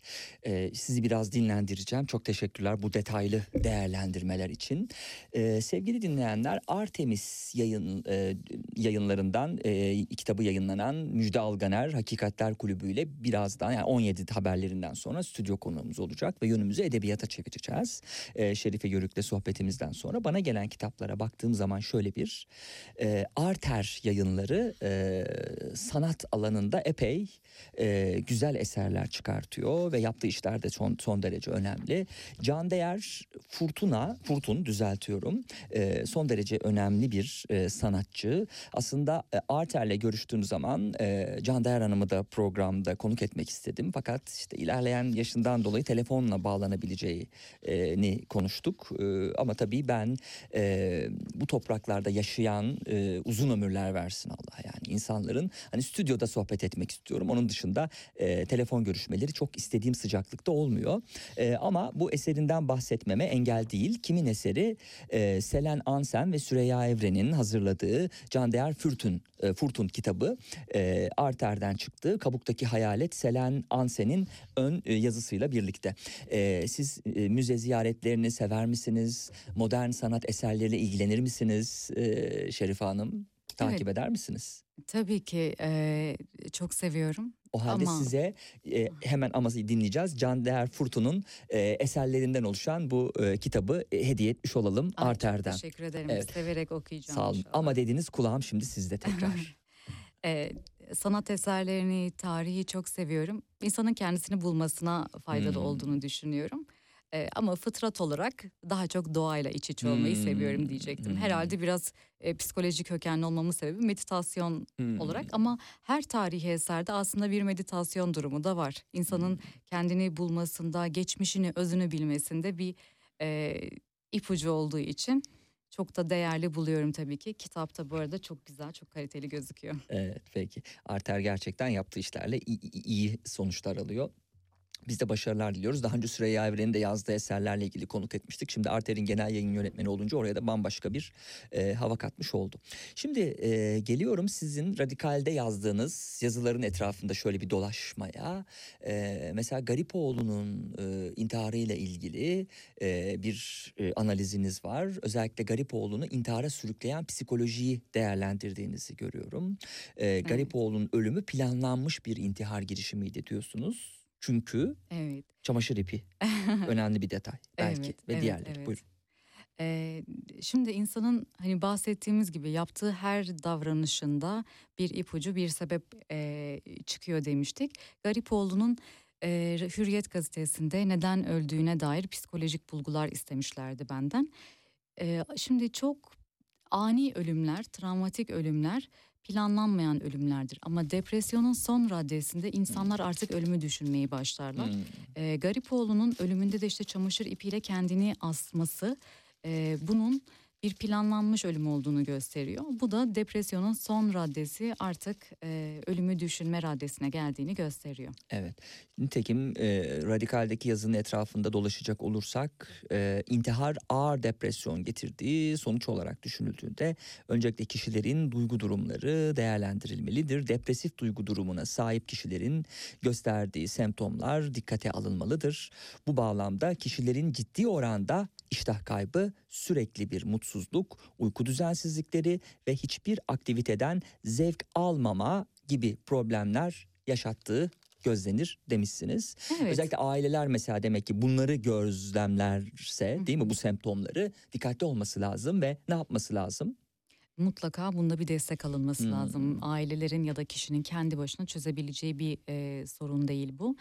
A: Ee, sizi biraz dinlendireceğim. Çok teşekkürler bu detaylı değerlendirmeler için. Ee, sevgili dinleyenler Artemis yayın e, yayınlarından e, kitabı yayınlanan Müjde Alganer Hakikatler Kulübü ile birazdan yani 17 haberlerinden sonra stüdyo konuğumuz olacak ve yönümüzü edebiyata çevireceğiz. Ee, Şerife Yörük'le sohbetimizden sonra bana gelen kitaplara baktığım zaman şöyle bir e, Arter yayınları e, sanat alanında epey e, güzel eserler çıkartıyor ve yaptığı işler de son, son derece önemli. Can Değer Furtuna, Furtun düzeltiyorum, e, son derece önemli bir e, sanatçı. Aslında e, Arter'le görüştüğüm zaman e, Can Değer Hanım'ı da programda konuk etmek istedim. Fakat işte ilerleyen yaşından dolayı telefonla bağlanabileceğini konuştuk. E, ama tabii ben e, bu topraklarda yaşayan e, uzun ömürler versin Allah yani insanların hani stüdyoda sohbet etmek istiyorum. Onun dışında e, telefon görüşmeleri çok istediğim sıcaklıkta olmuyor. E, ama bu eserinden bahsetmeme engel değil. Kimin eseri? E, Selen Ansen ve Süreyya Evren'in hazırladığı Can Değer Fürtün, e, Furtun kitabı e, Arter'den çıktı. Kabuktaki Hayalet Selen Ansen'in ön e, yazısıyla birlikte. E, siz e, müze ziyaretlerini sever misiniz? Modern sanat eserleriyle ilgilenir misiniz e, Şerife Hanım? Takip eder misiniz?
E: Tabii ki e, çok seviyorum.
A: O halde
E: Ama-
A: size e, hemen ama dinleyeceğiz. Can Değer Furtun'un e, eserlerinden oluşan bu e, kitabı e, hediye etmiş olalım
E: Ay, çok
A: Arter'den.
E: Teşekkür ederim.
A: Evet.
E: Severek okuyacağım.
A: Sağ olun.
E: inşallah.
A: Ama dediniz kulağım şimdi sizde tekrar. *laughs*
E: Ee, sanat eserlerini, tarihi çok seviyorum. İnsanın kendisini bulmasına faydalı
A: Hmm.
E: olduğunu düşünüyorum. Ee, ama fıtrat olarak daha çok doğayla iç içe olmayı
A: Hmm.
E: seviyorum diyecektim.
A: Hmm.
E: Herhalde biraz e, psikolojik kökenli olmamın sebebi meditasyon
A: Hmm.
E: olarak ama her tarihi eserde aslında bir meditasyon durumu da var. İnsanın
A: Hmm.
E: kendini bulmasında, geçmişini, özünü bilmesinde bir e, ipucu olduğu için çok da değerli buluyorum tabii ki. Kitap da bu arada çok güzel, çok kaliteli gözüküyor.
A: Evet peki. Arter gerçekten yaptığı işlerle iyi, iyi sonuçlar alıyor. Biz de başarılar diliyoruz. Daha önce Süreyya Evren'in de yazdığı eserlerle ilgili konuk etmiştik. Şimdi Arter'in genel yayın yönetmeni olunca oraya da bambaşka bir e, hava katmış oldu. Şimdi e, geliyorum sizin Radikal'de yazdığınız yazıların etrafında şöyle bir dolaşmaya. E, mesela Garipoğlu'nun e, intiharıyla ilgili e, bir e, analiziniz var. Özellikle Garipoğlu'nu intihara sürükleyen psikolojiyi değerlendirdiğinizi görüyorum. E, Garipoğlu'nun ölümü planlanmış bir intihar girişimiydi diyorsunuz. Çünkü
E: Evet.
A: çamaşır ipi *laughs* önemli bir detay belki
E: Evet,
A: ve
E: evet,
A: diğerleri.
E: evet.
A: Buyurun.
E: Ee, şimdi insanın hani bahsettiğimiz gibi yaptığı her davranışında bir ipucu bir sebep e, çıkıyor demiştik. Garipoğlu'nun e, Hürriyet gazetesinde neden öldüğüne dair psikolojik bulgular istemişlerdi benden. E, şimdi çok ani ölümler, travmatik ölümler planlanmayan ölümlerdir. Ama depresyonun son raddesinde insanlar artık ölümü düşünmeyi başlarlar.
A: Hmm.
E: E, Garipoğlu'nun ölümünde de işte çamaşır ipiyle kendini asması e, bunun bir planlanmış ölüm olduğunu gösteriyor. Bu da depresyonun son raddesi artık e, ölümü düşünme raddesine geldiğini gösteriyor.
A: Evet. Nitekim e, radikaldeki yazının etrafında dolaşacak olursak e, intihar ağır depresyon getirdiği sonuç olarak düşünüldüğünde öncelikle kişilerin duygu durumları değerlendirilmelidir. Depresif duygu durumuna sahip kişilerin gösterdiği semptomlar dikkate alınmalıdır. Bu bağlamda kişilerin ciddi oranda iştah kaybı, sürekli bir mutsuzluk, uyku düzensizlikleri ve hiçbir aktiviteden zevk almama gibi problemler yaşattığı gözlenir demişsiniz.
E: Evet.
A: Özellikle aileler mesela demek ki bunları gözlemlerse değil mi bu semptomları dikkatli olması lazım ve ne yapması lazım?
E: Mutlaka bunda bir destek alınması
A: Hmm.
E: lazım. Ailelerin ya da kişinin kendi başına çözebileceği bir e, sorun değil bu.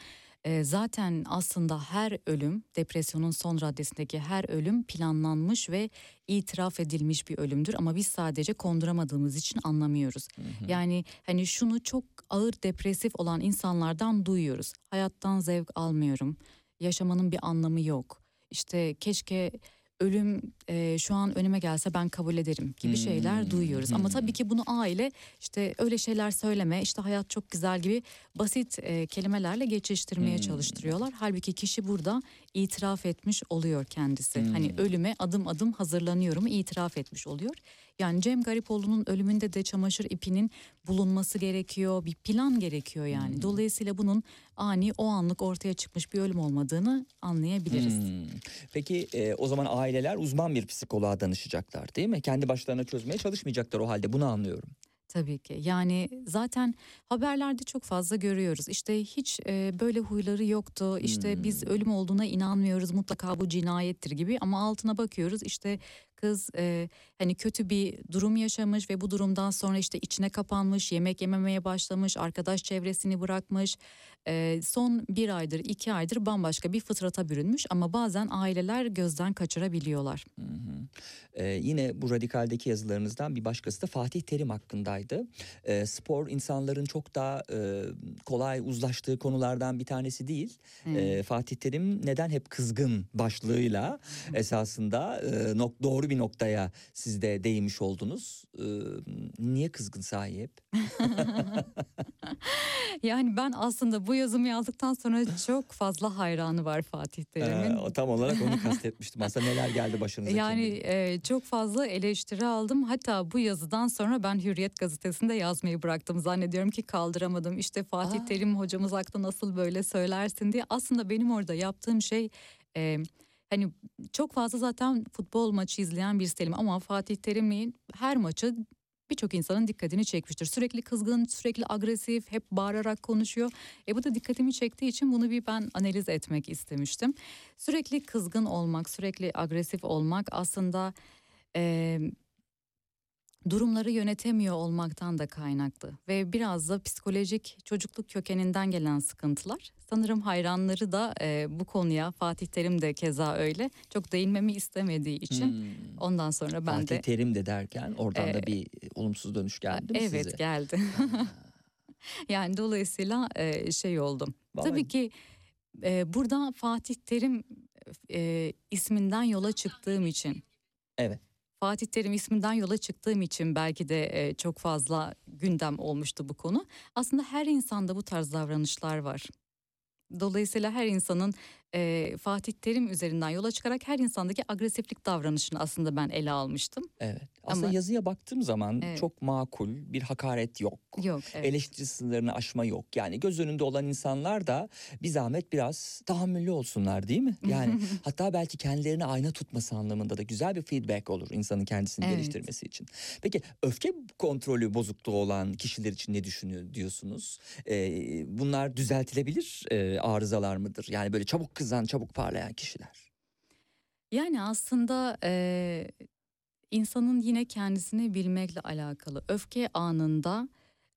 E: E, zaten aslında her ölüm, depresyonun son raddesindeki her ölüm planlanmış ve itiraf edilmiş bir ölümdür. Ama biz sadece konduramadığımız için anlamıyoruz. Yani hani şunu çok ağır depresif olan insanlardan duyuyoruz. Hayattan zevk almıyorum. Yaşamanın bir anlamı yok. İşte keşke ölüm e, şu an önüme gelse ben kabul ederim gibi şeyler
A: Hmm,
E: duyuyoruz. Ama
A: hmm.
E: tabii ki bunu aile işte öyle şeyler söyleme işte hayat çok güzel gibi basit e, kelimelerle geçiştirmeye
A: Hmm.
E: çalıştırıyorlar. Halbuki kişi burada itiraf etmiş oluyor kendisi. Hani
A: Hmm.
E: ölüme adım adım hazırlanıyorum itiraf etmiş oluyor. Yani Cem Garipoğlu'nun ölümünde de çamaşır ipinin bulunması gerekiyor. Bir plan gerekiyor yani.
A: Hmm.
E: Dolayısıyla bunun ani o anlık ortaya çıkmış bir ölüm olmadığını anlayabiliriz.
A: Hmm. Peki e, o zaman aileler uzman bir psikoloğa danışacaklar değil mi? Kendi başlarına çözmeye çalışmayacaklar o halde bunu anlıyorum.
E: Tabii ki. Yani zaten haberlerde çok fazla görüyoruz. İşte hiç e, böyle huyları yoktu. İşte
A: Hmm.
E: biz ölüm olduğuna inanmıyoruz. Mutlaka bu cinayettir gibi. Ama altına bakıyoruz. İşte kız e, hani kötü bir durum yaşamış ve bu durumdan sonra işte içine kapanmış, yemek yememeye başlamış, arkadaş çevresini bırakmış. E, son bir aydır, iki aydır bambaşka bir fıtrata bürünmüş. Ama bazen aileler gözden kaçırabiliyorlar.
A: Hı hı. Ee, yine bu radikaldeki yazılarınızdan bir başkası da Fatih Terim hakkındaydı. Ee, spor insanların çok daha e, kolay uzlaştığı konulardan bir tanesi değil.
E: Hmm.
A: Ee, Fatih Terim neden hep kızgın başlığıyla *laughs* esasında e, nok- doğru bir noktaya siz de değinmiş oldunuz. Ee, niye kızgın sahi hep? *laughs* *laughs*
E: Yani ben aslında bu yazımı yazdıktan sonra çok fazla hayranı var Fatih Terim'in.
A: Ee, tam olarak onu kastetmiştim. Aslında neler geldi başınıza?
E: Yani e, çok fazla eleştiri aldım. Hatta bu yazıdan sonra ben Hürriyet gazetesinde yazmayı bıraktım. Zannediyorum ki kaldıramadım. İşte Fatih
A: Aa.
E: Terim hocamız hakkında nasıl böyle söylersin diye. Aslında benim orada yaptığım şey e, hani çok fazla zaten futbol maçı izleyen birisi değilim. Ama Fatih Terim'in her maçı birçok insanın dikkatini çekmiştir. Sürekli kızgın, sürekli agresif, hep bağırarak konuşuyor. E bu da dikkatimi çektiği için bunu bir ben analiz etmek istemiştim. Sürekli kızgın olmak, sürekli agresif olmak aslında e, durumları yönetemiyor olmaktan da kaynaklı ve biraz da psikolojik çocukluk kökeninden gelen sıkıntılar. Sanırım hayranları da e, bu konuya Fatih Terim de keza öyle çok değinmemi istemediği için
A: Hmm.
E: ondan sonra ben
A: Fatih
E: de
A: Terim de derken oradan da
E: Ee,
A: bir olumsuz dönüş geldi mi
E: evet
A: size?
E: geldi. *laughs* yani dolayısıyla e, şey oldum.
A: Vallahi-
E: Tabii ki e, burada Fatih Terim e, isminden yola çıktığım için.
A: Evet.
E: Fatih Terim isminden yola çıktığım için belki de e, çok fazla gündem olmuştu bu konu. Aslında her insanda bu tarz davranışlar var. Dolayısıyla her insanın e, Fatih Terim üzerinden yola çıkarak her insandaki agresiflik davranışını aslında ben ele almıştım.
A: Evet. Aslında
E: Ama-
A: yazıya baktığım zaman
E: Evet.
A: çok makul bir hakaret yok.
E: Yok. Evet.
A: Eleştiri sınırlarını aşma yok. Yani göz önünde olan insanlar da bir zahmet biraz tahammüllü olsunlar değil mi? *laughs* Yani hatta belki kendilerini ayna tutması anlamında da güzel bir feedback olur insanın kendisini
E: Evet.
A: geliştirmesi için. Peki öfke kontrolü bozukluğu olan kişiler için ne düşünüyor diyorsunuz? Ee, bunlar düzeltilebilir e, arızalar mıdır? Yani böyle çabuk kızan, çabuk parlayan kişiler.
E: Yani aslında e, insanın yine kendisini bilmekle alakalı. Öfke anında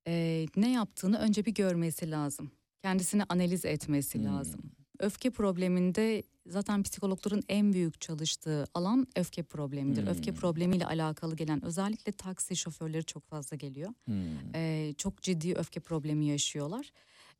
E: e, ne yaptığını önce bir görmesi lazım. Kendisini analiz etmesi
A: Hmm.
E: lazım. Öfke probleminde zaten psikologların en büyük çalıştığı alan öfke problemidir. Öfke
A: Hmm.
E: problemiyle alakalı gelen özellikle taksi şoförleri çok fazla geliyor.
A: Hmm.
E: Ee, çok ciddi öfke problemi yaşıyorlar.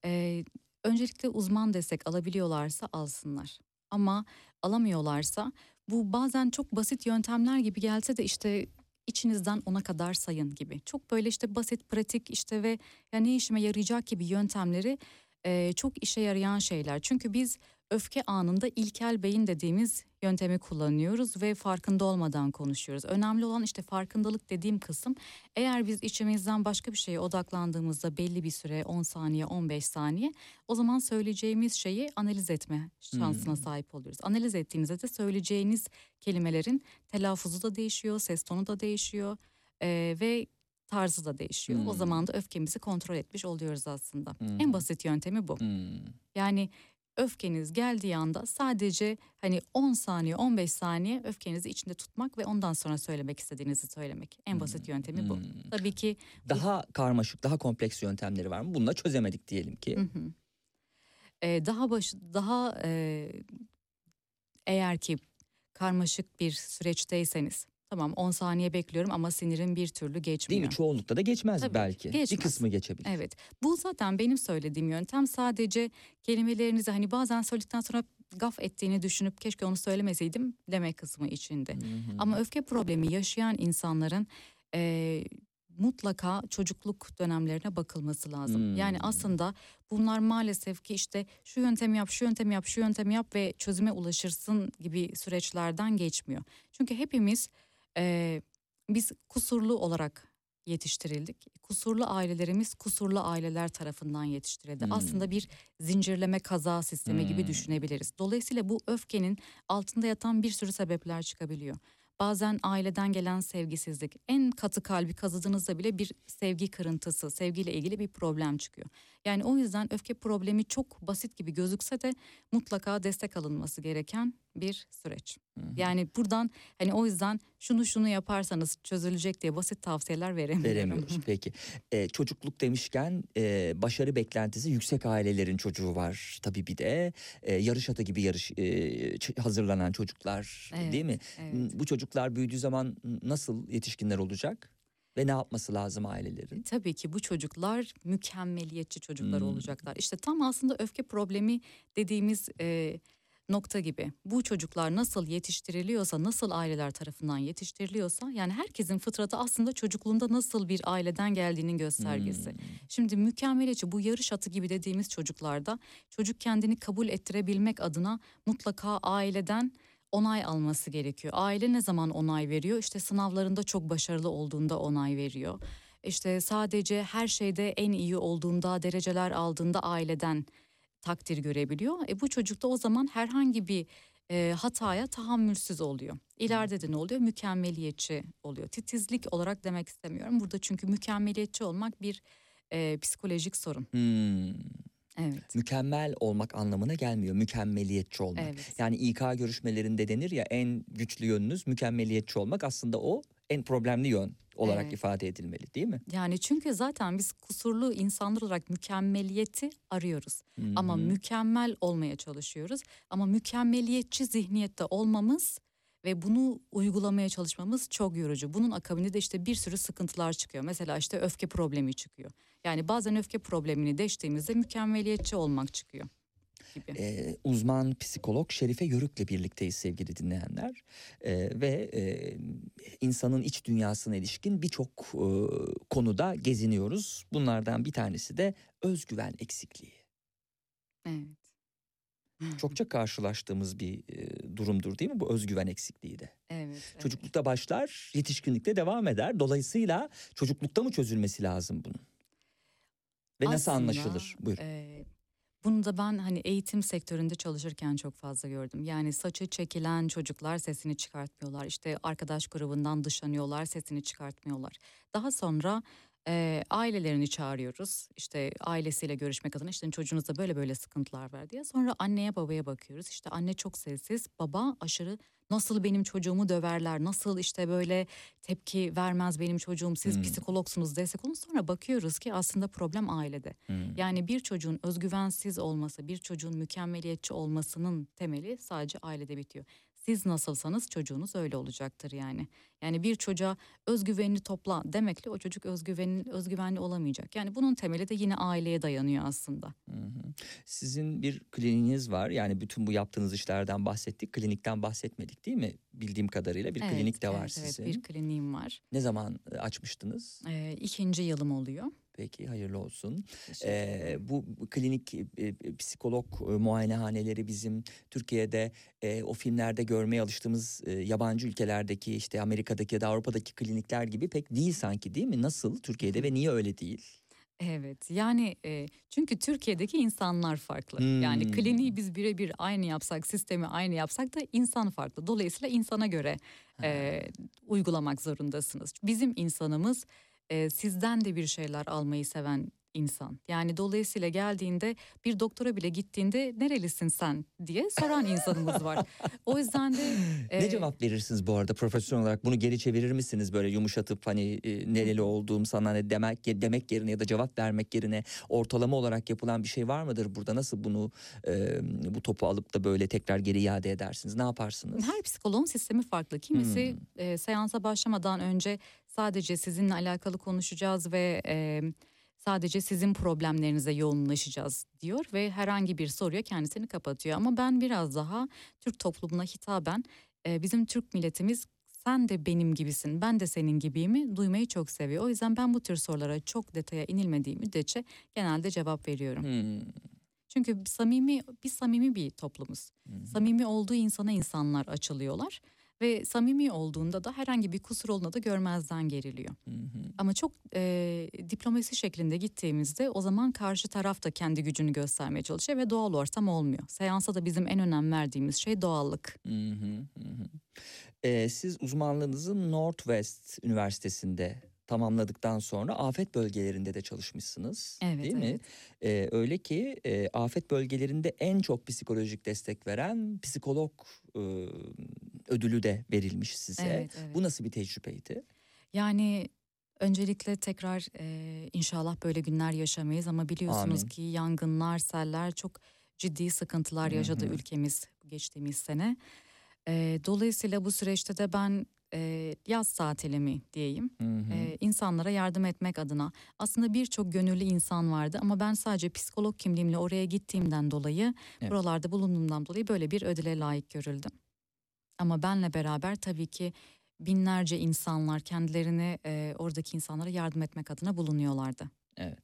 E: Ee, öncelikle uzman destek alabiliyorlarsa alsınlar. Ama alamıyorlarsa bu bazen çok basit yöntemler gibi gelse de işte içinizden ona kadar sayın gibi. Çok böyle işte basit, pratik işte ve ya ne işime yarayacak gibi yöntemleri e, çok işe yarayan şeyler. Çünkü biz öfke anında ilkel beyin dediğimiz yöntemi kullanıyoruz ve farkında olmadan konuşuyoruz. Önemli olan işte farkındalık dediğim kısım eğer biz içimizden başka bir şeye odaklandığımızda belli bir süre 10 saniye 15 saniye o zaman söyleyeceğimiz şeyi analiz etme şansına
A: Hmm.
E: sahip oluyoruz. Analiz ettiğinizde de söyleyeceğiniz kelimelerin telaffuzu da değişiyor, ses tonu da değişiyor eee, ve tarzı da değişiyor. O
A: Hmm.
E: zaman da öfkemizi kontrol etmiş oluyoruz aslında.
A: Hmm.
E: En basit yöntemi bu.
A: Hmm.
E: Yani öfkeniz geldiği anda sadece hani 10 saniye 15 saniye öfkenizi içinde tutmak ve ondan sonra söylemek istediğinizi söylemek. En basit yöntemi bu.
A: Hmm.
E: Tabii ki
A: Daha karmaşık, daha kompleks yöntemleri var mı? Bununla çözemedik diyelim ki.
E: Hı hı. Ee, daha baş daha e, eğer ki karmaşık bir süreçteyseniz tamam 10 saniye bekliyorum ama sinirim bir türlü
A: Değil
E: geçmiyor.
A: mi? Çoğunlukta da geçmez
E: Tabii,
A: belki.
E: geçmez.
A: Bir kısmı geçebilir.
E: Evet. Bu zaten benim söylediğim yöntem sadece kelimelerinizi hani bazen söyledikten sonra gaf ettiğini düşünüp keşke onu söylemeseydim demek kısmı içinde.
A: Hı hı.
E: Ama öfke problemi yaşayan insanların e, mutlaka çocukluk dönemlerine bakılması lazım.
A: Hmm.
E: Yani aslında bunlar maalesef ki işte şu yöntemi yap, şu yöntemi yap, şu yöntemi yap ve çözüme ulaşırsın gibi süreçlerden geçmiyor. Çünkü hepimiz e, biz kusurlu olarak yetiştirildik. Kusurlu ailelerimiz kusurlu aileler tarafından yetiştirildi.
A: Hmm.
E: Aslında bir zincirleme kaza sistemi gibi
A: Hmm.
E: düşünebiliriz. Dolayısıyla bu öfkenin altında yatan bir sürü sebepler çıkabiliyor. Bazen aileden gelen sevgisizlik, en katı kalbi kazıdığınızda bile bir sevgi kırıntısı, sevgiyle ilgili bir problem çıkıyor. Yani o yüzden öfke problemi çok basit gibi gözükse de mutlaka destek alınması gereken bir süreç.
A: Hı hı.
E: Yani buradan hani o yüzden şunu şunu yaparsanız çözülecek diye basit tavsiyeler veremiyorum.
A: Veremiyoruz. *laughs* Peki. Ee, çocukluk demişken e, başarı beklentisi yüksek ailelerin çocuğu var. Tabii bir de e, yarış atı gibi yarış e, hazırlanan çocuklar
E: Evet,
A: değil mi?
E: evet.
A: Bu çocuklar büyüdüğü zaman nasıl yetişkinler olacak? Ve ne yapması lazım ailelerin?
E: Tabii ki bu çocuklar mükemmeliyetçi çocuklar
A: Hmm.
E: olacaklar. İşte tam aslında öfke problemi dediğimiz e, nokta gibi. Bu çocuklar nasıl yetiştiriliyorsa, nasıl aileler tarafından yetiştiriliyorsa yani herkesin fıtratı aslında çocukluğunda nasıl bir aileden geldiğinin göstergesi.
A: Hmm.
E: Şimdi mükemmeliyetçi bu yarış atı gibi dediğimiz çocuklarda çocuk kendini kabul ettirebilmek adına mutlaka aileden onay alması gerekiyor. Aile ne zaman onay veriyor? İşte sınavlarında çok başarılı olduğunda onay veriyor. İşte sadece her şeyde en iyi olduğunda, dereceler aldığında aileden takdir görebiliyor. E bu çocuk da o zaman herhangi bir e, hataya tahammülsüz oluyor. İleride de ne oluyor? Mükemmeliyetçi oluyor. Titizlik olarak demek istemiyorum. Burada çünkü mükemmeliyetçi olmak bir e, psikolojik sorun.
A: Hmm.
E: Evet.
A: Mükemmel olmak anlamına gelmiyor. Mükemmeliyetçi olmak.
E: Evet.
A: Yani İK görüşmelerinde denir ya en güçlü yönünüz mükemmeliyetçi olmak. Aslında o en problemli yön olarak
E: Evet.
A: ifade edilmeli değil mi?
E: Yani çünkü zaten biz kusurlu insanlar olarak mükemmeliyeti arıyoruz. Ama
A: Hı hı.
E: mükemmel olmaya çalışıyoruz. Ama mükemmeliyetçi zihniyette olmamız ve bunu uygulamaya çalışmamız çok yorucu. Bunun akabinde de işte bir sürü sıkıntılar çıkıyor. Mesela işte öfke problemi çıkıyor. Yani bazen öfke problemini deştiğimizde mükemmeliyetçi olmak çıkıyor gibi.
A: Ee, uzman psikolog Şerife Yörük'le birlikteyiz sevgili dinleyenler Ee, ve e, insanın iç dünyasına ilişkin birçok e, konuda geziniyoruz. Bunlardan bir tanesi de özgüven eksikliği.
E: Evet.
A: Çokça karşılaştığımız bir e, durumdur değil mi bu özgüven eksikliği de?
E: Evet. evet.
A: Çocuklukta başlar, yetişkinlikte devam eder. Dolayısıyla çocuklukta mı çözülmesi lazım bunun? Ve nasıl
E: Aslında,
A: anlaşılır? Buyur.
E: e, bunu da ben hani eğitim sektöründe çalışırken çok fazla gördüm. Yani saçı çekilen çocuklar sesini çıkartmıyorlar. İşte arkadaş grubundan dışlanıyorlar, sesini çıkartmıyorlar. Daha sonra e, ailelerini çağırıyoruz. İşte ailesiyle görüşmek adına işte çocuğunuzda böyle böyle sıkıntılar var diye. Sonra anneye babaya bakıyoruz. İşte anne çok sessiz, baba aşırı nasıl benim çocuğumu döverler, nasıl işte böyle tepki vermez benim çocuğum, siz
A: Hmm.
E: psikologsunuz destek olun. Sonra bakıyoruz ki aslında problem ailede.
A: Hmm.
E: Yani bir çocuğun özgüvensiz olması, bir çocuğun mükemmeliyetçi olmasının temeli sadece ailede bitiyor. Siz nasılsanız çocuğunuz öyle olacaktır yani. Yani bir çocuğa özgüvenini topla demekle o çocuk özgüvenli, özgüvenli olamayacak. Yani bunun temeli de yine aileye dayanıyor aslında.
A: Hı hı. Sizin bir kliniğiniz var. Yani bütün bu yaptığınız işlerden bahsettik. Klinikten bahsetmedik değil mi? Bildiğim kadarıyla bir
E: Evet,
A: klinik de var
E: evet,
A: sizin.
E: Evet bir kliniğim var.
A: Ne zaman e, açmıştınız?
E: Ee, ikinci yılım oluyor.
A: Peki hayırlı olsun. Ee, bu klinik e, psikolog e, muayenehaneleri bizim Türkiye'de e, o filmlerde görmeye alıştığımız e, yabancı ülkelerdeki işte Amerika'daki ya da Avrupa'daki klinikler gibi pek değil sanki değil mi? Nasıl Türkiye'de ve niye öyle değil?
E: Evet yani e, çünkü Türkiye'deki insanlar farklı. Yani
A: Hmm.
E: kliniği biz birebir aynı yapsak, sistemi aynı yapsak da insan farklı. Dolayısıyla insana göre e, uygulamak zorundasınız. Bizim insanımız e, sizden de bir şeyler almayı seven insan. Yani dolayısıyla geldiğinde bir doktora bile gittiğinde nerelisin sen diye soran insanımız var. O yüzden de *laughs*
A: ne
E: e,
A: cevap verirsiniz bu arada profesyonel olarak? Bunu geri çevirir misiniz böyle yumuşatıp hani e, nereli olduğum sana ne demek demek yerine ya da cevap vermek yerine ortalama olarak yapılan bir şey var mıdır burada? Nasıl bunu e, bu topu alıp da böyle tekrar geri iade edersiniz? Ne yaparsınız?
E: Her psikoloğun sistemi farklı. Kimisi
A: Hmm.
E: e, seansa başlamadan önce sadece sizinle alakalı konuşacağız ve e, sadece sizin problemlerinize yoğunlaşacağız diyor ve herhangi bir soruya kendisini kapatıyor. Ama ben biraz daha Türk toplumuna hitaben e, bizim Türk milletimiz sen de benim gibisin, ben de senin gibiyimi duymayı çok seviyor. O yüzden ben bu tür sorulara çok detaya inilmediği müddetçe genelde cevap veriyorum.
A: Hmm.
E: Çünkü samimi, biz samimi bir toplumuz.
A: Hı.
E: Samimi olduğu insana insanlar açılıyorlar ve samimi olduğunda da herhangi bir kusur olduğunda da görmezden geriliyor.
A: Hı hı.
E: Ama çok e, diplomasi şeklinde gittiğimizde o zaman karşı taraf da kendi gücünü göstermeye çalışıyor ve doğal ortam olmuyor. Seansa da bizim en önem verdiğimiz şey doğallık.
A: Hı hı, hı. Ee, siz uzmanlığınızı Northwest Üniversitesi'nde tamamladıktan sonra afet bölgelerinde de çalışmışsınız.
E: Evet,
A: değil mi?
E: evet.
A: Ee, öyle ki e, afet bölgelerinde en çok psikolojik destek veren psikolog e, ödülü de verilmiş size.
E: Evet, evet.
A: Bu nasıl bir tecrübeydi?
E: Yani öncelikle tekrar e, inşallah böyle günler yaşamayız ama biliyorsunuz
A: Amin.
E: ki yangınlar, seller çok ciddi sıkıntılar yaşadı
A: hı.
E: ülkemiz geçtiğimiz sene. E, dolayısıyla bu süreçte de ben e, yaz tatilimi diyeyim
A: Hı hı.
E: e, insanlara yardım etmek adına. Aslında birçok gönüllü insan vardı ama ben sadece psikolog kimliğimle oraya gittiğimden dolayı,
A: Evet.
E: buralarda bulunduğumdan dolayı böyle bir ödüle layık görüldüm. Ama benle beraber tabii ki binlerce insanlar kendilerini e, oradaki insanlara yardım etmek adına bulunuyorlardı.
A: Evet.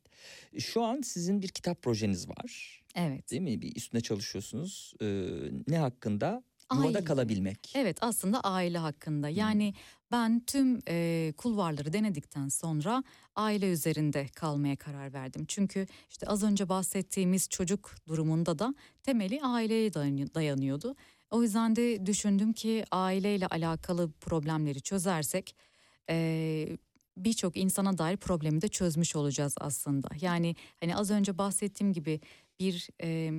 A: Şu an sizin bir kitap projeniz var.
E: Evet.
A: Değil mi? Bir üstüne çalışıyorsunuz. Ee, ne hakkında? Yuvada
E: Aile.
A: kalabilmek.
E: Evet aslında aile hakkında yani ben tüm e, kulvarları denedikten sonra aile üzerinde kalmaya karar verdim. Çünkü işte az önce bahsettiğimiz çocuk durumunda da temeli aileye dayanı- dayanıyordu. O yüzden de düşündüm ki aileyle alakalı problemleri çözersek e, birçok insana dair problemi de çözmüş olacağız aslında. Yani hani az önce bahsettiğim gibi bir e,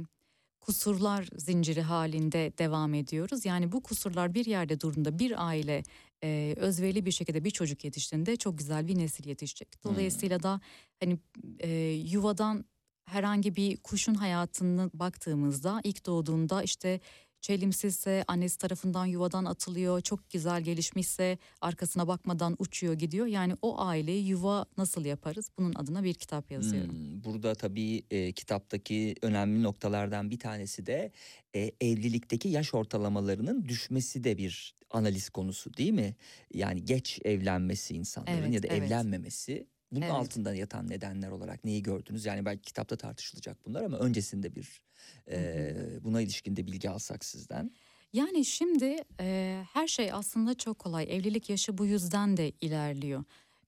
E: kusurlar zinciri halinde devam ediyoruz. Yani bu kusurlar bir yerde durduğunda bir aile e, özverili bir şekilde bir çocuk yetiştiğinde çok güzel bir nesil yetişecek. Dolayısıyla da hani e, yuvadan herhangi bir kuşun hayatını baktığımızda ilk doğduğunda işte çelimsizse annesi tarafından yuvadan atılıyor çok güzel gelişmişse arkasına bakmadan uçuyor gidiyor yani o aileyi yuva nasıl yaparız bunun adına bir kitap yazıyorum.
A: Hmm, burada tabii e, kitaptaki önemli noktalardan bir tanesi de e, evlilikteki yaş ortalamalarının düşmesi de bir analiz konusu değil mi? Yani geç evlenmesi insanların
E: Evet,
A: ya da
E: evet.
A: evlenmemesi Bunun
E: Evet.
A: altında yatan nedenler olarak neyi gördünüz? Yani belki kitapta tartışılacak bunlar ama öncesinde bir e, buna ilişkin de bilgi alsak sizden.
E: Yani şimdi e, her şey aslında çok kolay. Evlilik yaşı bu yüzden de ilerliyor.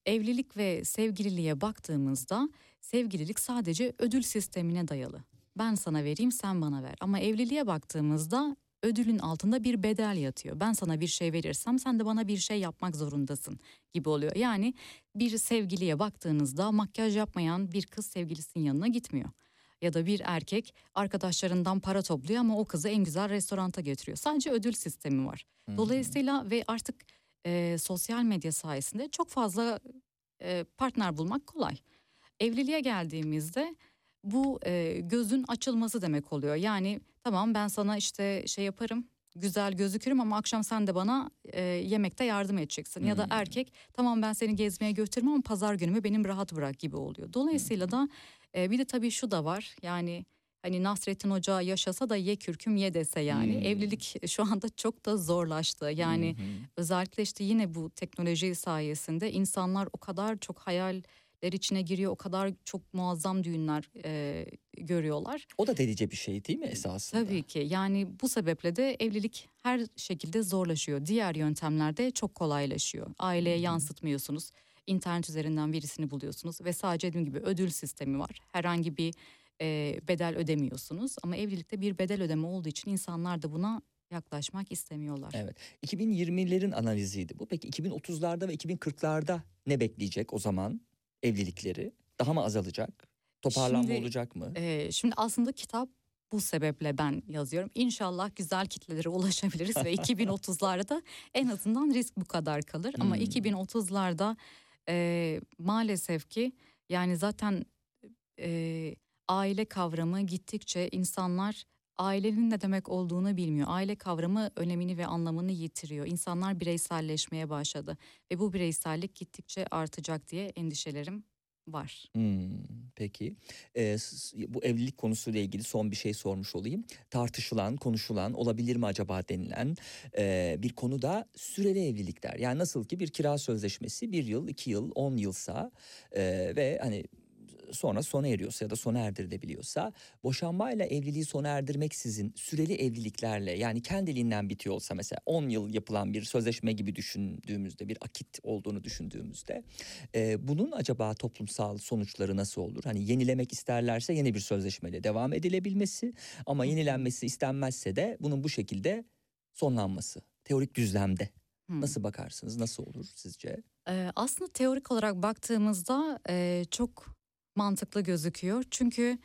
E: Evlilik ve sevgililiğe baktığımızda sevgililik sadece ödül sistemine dayalı. Ben sana vereyim sen bana ver. Ama evliliğe baktığımızda ödülün altında bir bedel yatıyor. Ben sana bir şey verirsem sen de bana bir şey yapmak zorundasın gibi oluyor. Yani bir sevgiliye baktığınızda makyaj yapmayan bir kız sevgilisinin yanına gitmiyor. Ya da bir erkek arkadaşlarından para topluyor ama o kızı en güzel restoranta götürüyor. Sadece ödül sistemi var. Dolayısıyla ve artık e, sosyal medya sayesinde çok fazla e, partner bulmak kolay. Evliliğe geldiğimizde bu e, gözün açılması demek oluyor. Yani tamam ben sana işte şey yaparım güzel gözükürüm ama akşam sen de bana e, yemekte yardım edeceksin. Ya da
A: Hmm.
E: erkek tamam ben seni gezmeye götürmem ama pazar günümü benim rahat bırak gibi oluyor. Dolayısıyla da e, bir de tabii şu da var yani hani Nasrettin Hoca yaşasa da ye kürküm ye dese yani
A: Hmm.
E: evlilik *laughs* şu anda çok da zorlaştı. Yani
A: hı.
E: özellikle işte yine bu teknoloji sayesinde insanlar o kadar çok hayaller içine giriyor, o kadar çok muazzam düğünler e, görüyorlar.
A: o da delice bir şey değil mi esasında?
E: Tabii ki yani bu sebeple de evlilik her şekilde zorlaşıyor. Diğer yöntemlerde çok kolaylaşıyor. Aileye yansıtmıyorsunuz. İnternet üzerinden birisini buluyorsunuz ve sadece dediğim gibi ödül sistemi var. Herhangi bir e, bedel ödemiyorsunuz ama evlilikte bir bedel ödeme olduğu için insanlar da buna yaklaşmak istemiyorlar.
A: Evet. 2020'lerin analiziydi bu. Peki 2030'larda ve 2040'larda ne bekleyecek o zaman evlilikleri? Daha mı azalacak? Toparlanma
E: Şimdi,
A: olacak mı?
E: Ee, şimdi aslında kitap bu sebeple ben yazıyorum. İnşallah güzel kitlelere ulaşabiliriz ve *laughs* 2030'larda en azından risk bu kadar kalır. Ama
A: Hmm.
E: 2030'larda e, maalesef ki yani zaten e, aile kavramı gittikçe insanlar ailenin ne demek olduğunu bilmiyor. Aile kavramı önemini ve anlamını yitiriyor. İnsanlar bireyselleşmeye başladı ve bu bireysellik gittikçe artacak diye endişelerim var.
A: Hmm, peki. Ee, bu evlilik konusuyla ilgili son bir şey sormuş olayım. Tartışılan, konuşulan, olabilir mi acaba denilen e, bir konu da süreli evlilikler. Yani nasıl ki bir kira sözleşmesi bir yıl, iki yıl, on yılsa e, ve hani sonra sona eriyorsa ya da sona erdirilebiliyorsa boşanmayla evliliği sona erdirmek sizin süreli evliliklerle yani kendiliğinden bitiyor olsa mesela 10 yıl yapılan bir sözleşme gibi düşündüğümüzde bir akit olduğunu düşündüğümüzde e, bunun acaba toplumsal sonuçları nasıl olur? Hani yenilemek isterlerse yeni bir sözleşmeyle devam edilebilmesi ama yenilenmesi istenmezse de bunun bu şekilde sonlanması. Teorik düzlemde
E: Hmm.
A: nasıl bakarsınız? Nasıl olur sizce?
E: Ee, aslında teorik olarak baktığımızda e, çok mantıklı gözüküyor. Çünkü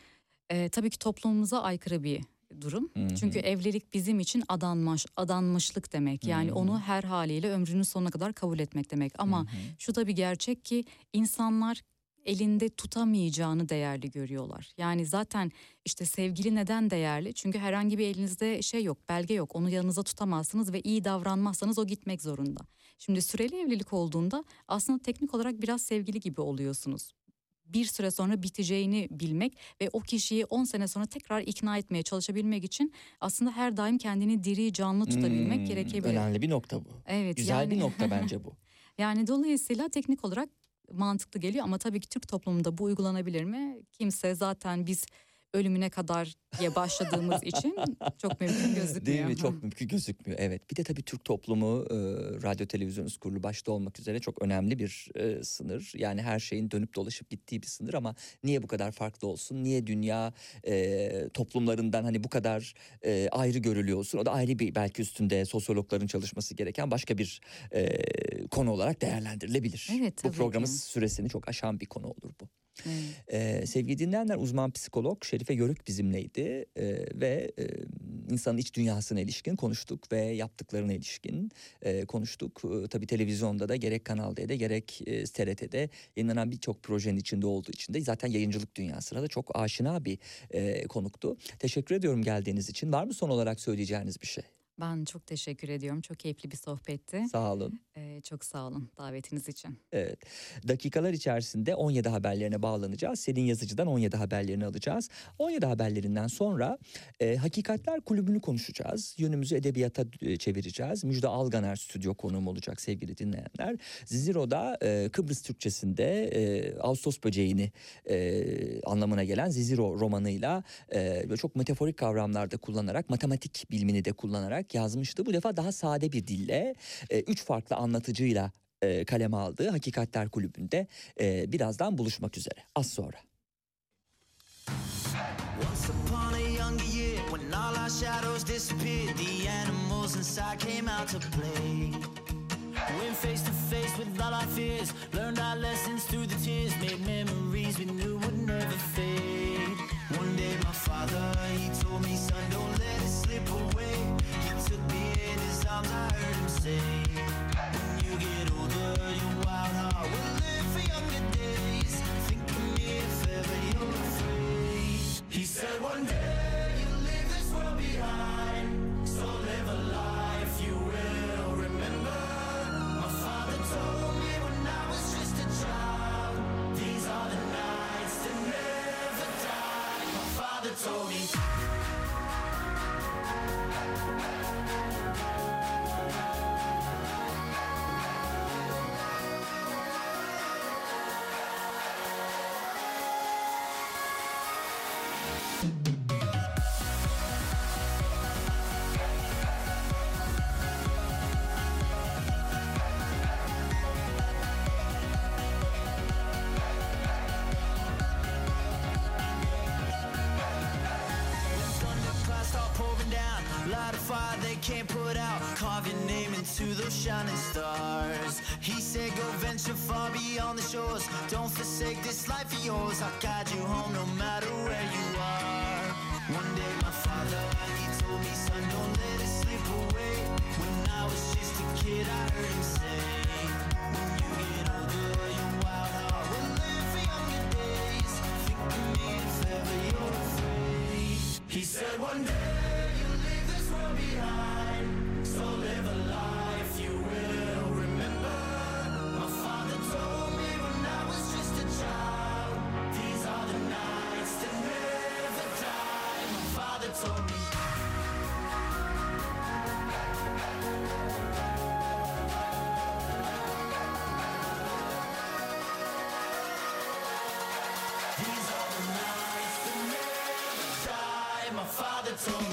E: e, tabii ki toplumumuza aykırı bir durum.
A: Hı hı.
E: Çünkü evlilik bizim için adanmış, adanmışlık demek. Yani
A: Hı hı.
E: onu her haliyle ömrünün sonuna kadar kabul etmek demek. Ama
A: Hı hı.
E: şu da bir gerçek ki insanlar elinde tutamayacağını değerli görüyorlar. Yani zaten işte sevgili neden değerli? Çünkü herhangi bir elinizde şey yok, belge yok. Onu yanınıza tutamazsınız ve iyi davranmazsanız o gitmek zorunda. Şimdi süreli evlilik olduğunda aslında teknik olarak biraz sevgili gibi oluyorsunuz. Bir süre sonra biteceğini bilmek ve o kişiyi 10 sene sonra tekrar ikna etmeye çalışabilmek için aslında her daim kendini diri canlı tutabilmek
A: Hmm,
E: gerekebilir.
A: Önemli bir nokta bu.
E: Evet
A: Güzel bir
E: yani-
A: nokta *laughs* bence bu.
E: Yani dolayısıyla teknik olarak mantıklı geliyor ama tabii ki Türk toplumunda bu uygulanabilir mi? Kimse zaten biz ölümüne kadar diye başladığımız için çok mümkün gözükmüyor.
A: Değil mi? Çok mümkün gözükmüyor. Evet. Bir de tabii Türk toplumu e, radyo televizyon kurulu başta olmak üzere çok önemli bir e, sınır. Yani her şeyin dönüp dolaşıp gittiği bir sınır ama niye bu kadar farklı olsun? Niye dünya e, toplumlarından hani bu kadar e, ayrı görülüyor olsun? O da ayrı bir belki üstünde sosyologların çalışması gereken başka bir e, konu olarak değerlendirilebilir.
E: Evet,
A: bu programın
E: ki.
A: süresini çok aşan bir konu olur bu.
E: Evet.
A: Ee, sevgili dinleyenler uzman psikolog Şerife Yörük bizimleydi Ee, ve e, insanın iç dünyasına ilişkin konuştuk ve yaptıklarına ilişkin e, konuştuk. Ee, tabii televizyonda da gerek Kanal D'de gerek e, TRT'de yayınlanan birçok projenin içinde olduğu için de zaten yayıncılık dünyasına da çok aşina bir e, konuktu. Teşekkür ediyorum geldiğiniz için. Var mı son olarak söyleyeceğiniz bir şey?
E: Ben çok teşekkür ediyorum. Çok keyifli bir sohbetti.
A: Sağ olun.
E: Ee, çok sağ olun davetiniz için.
A: Evet. Dakikalar içerisinde 17 haberlerine bağlanacağız. Selin Yazıcı'dan 17 haberlerini alacağız. 17 haberlerinden sonra e, Hakikatler Kulübü'nü konuşacağız. Yönümüzü edebiyata e, çevireceğiz. Müjde Alganer stüdyo konuğum olacak sevgili dinleyenler. Ziziro'da e, Kıbrıs Türkçesinde e, Ağustos böceğini e, anlamına gelen Ziziro romanıyla e, çok metaforik kavramlarda kullanarak matematik bilimini de kullanarak yazmıştı. Bu defa daha sade bir dille e, üç farklı anlatıcıyla e, kaleme aldığı Hakikatler Kulübü'nde e, birazdan buluşmak üzere. Az sonra.
C: Went face to face with all our fears, learned our lessons through the tears, made memories we knew would never fade. One day, my father, he told me, son, don't let it slip away. I heard him say, When you get older, your wild heart will live for younger days. Think of me if ever you're afraid. He said, One day you'll leave this world behind, shining stars. He said, Go venture far beyond the shores. Don't forsake this life of yours. I'll guide you home no matter where you are. One day, my father, he told me, Son, don't let it slip away. When I was just a kid, I heard him say, When you get older, your wild heart will live for younger days. Think of me if ever you're afraid. He said one day you'll leave this world behind, so live a My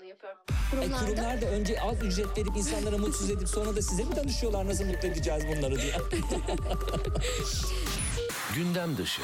A: E,
B: Kurumlarda
A: kurumlar da önce az ücret verip insanlara mutsuz edip sonra da size mi danışıyorlar nasıl mutlu edeceğiz bunları diye. *laughs*
F: Gündem dışı.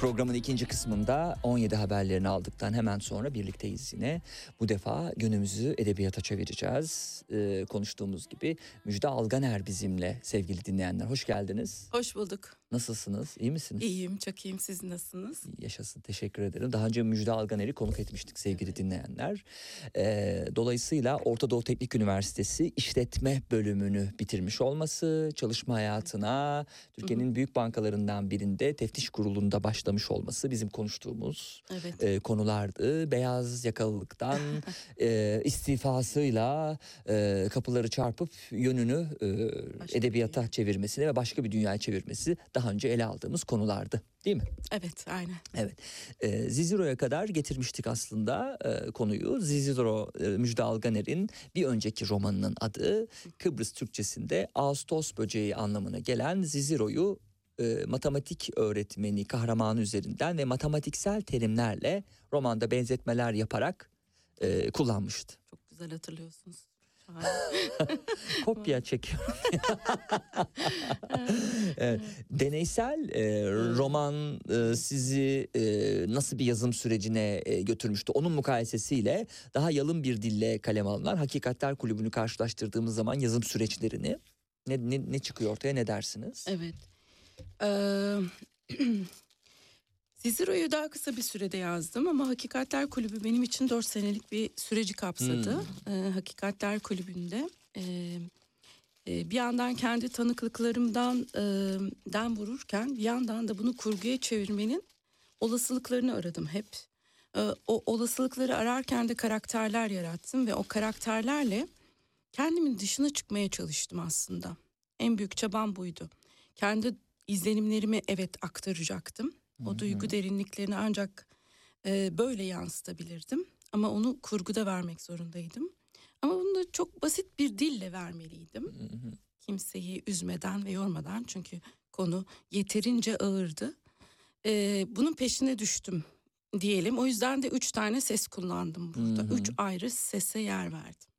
A: Programın ikinci kısmında 17 haberlerini aldıktan hemen sonra birlikteyiz yine. Bu defa günümüzü edebiyata çevireceğiz. Ee, konuştuğumuz gibi Müjde Alganer bizimle sevgili dinleyenler. Hoş geldiniz.
G: Hoş bulduk.
A: Nasılsınız? İyi misiniz?
G: İyiyim, çok iyiyim. Siz nasılsınız?
A: Yaşasın teşekkür ederim. Daha önce Müjde Alganer'i konuk etmiştik sevgili dinleyenler. Ee, dolayısıyla Orta Doğu Teknik Üniversitesi işletme bölümünü bitirmiş olması, çalışma hayatına Türkiye'nin büyük bankalarından birinde teftiş kurulunda başlamış olması bizim konuştuğumuz
G: Evet.
A: e, konulardı. Beyaz yakalılıktan *laughs* e, istifasıyla e, kapıları çarpıp yönünü e,
G: Başka bir
A: edebiyata çevirmesine ve başka bir dünyaya çevirmesi daha önce ele aldığımız konulardı. Değil mi?
G: Evet, aynen.
A: Evet. Ee, Ziziro'ya kadar getirmiştik aslında e, konuyu. Ziziro e, Müjde Alganer'in bir önceki romanının adı Kıbrıs Türkçesinde Ağustos böceği anlamına gelen Ziziro'yu e, matematik öğretmeni kahramanı üzerinden ve matematiksel terimlerle romanda benzetmeler yaparak e, kullanmıştı.
G: Çok güzel hatırlıyorsunuz. *laughs*
A: Kopya çekiyor. *laughs* Evet, Deneysel e, roman e, sizi e, nasıl bir yazım sürecine e, götürmüştü? Onun mukayesesiyle daha yalın bir dille kaleme alınan Hakikatler Kulübü'nü karşılaştırdığımız zaman yazım süreçlerini ne, ne, ne çıkıyor ortaya ne dersiniz?
G: evet. Ee, *clears throat* Cicero'yu daha kısa bir sürede yazdım ama Hakikatler Kulübü benim için dört senelik bir süreci kapsadı. Ee, Hakikatler Kulübü'nde e, e, bir yandan kendi tanıklıklarımdan e, den vururken bir yandan da bunu kurguya çevirmenin olasılıklarını aradım hep. O olasılıkları ararken de karakterler yarattım ve o karakterlerle kendimin dışına çıkmaya çalıştım aslında. En büyük çabam buydu. Kendi izlenimlerimi evet aktaracaktım. O duygu derinliklerini ancak e, böyle yansıtabilirdim. Ama onu kurguda vermek zorundaydım. Ama bunu da çok basit bir dille vermeliydim. Kimseyi üzmeden ve yormadan çünkü konu yeterince ağırdı. E, bunun peşine düştüm diyelim. O yüzden de üç tane ses kullandım burada.
A: Hı hı.
G: Üç ayrı sese yer verdim.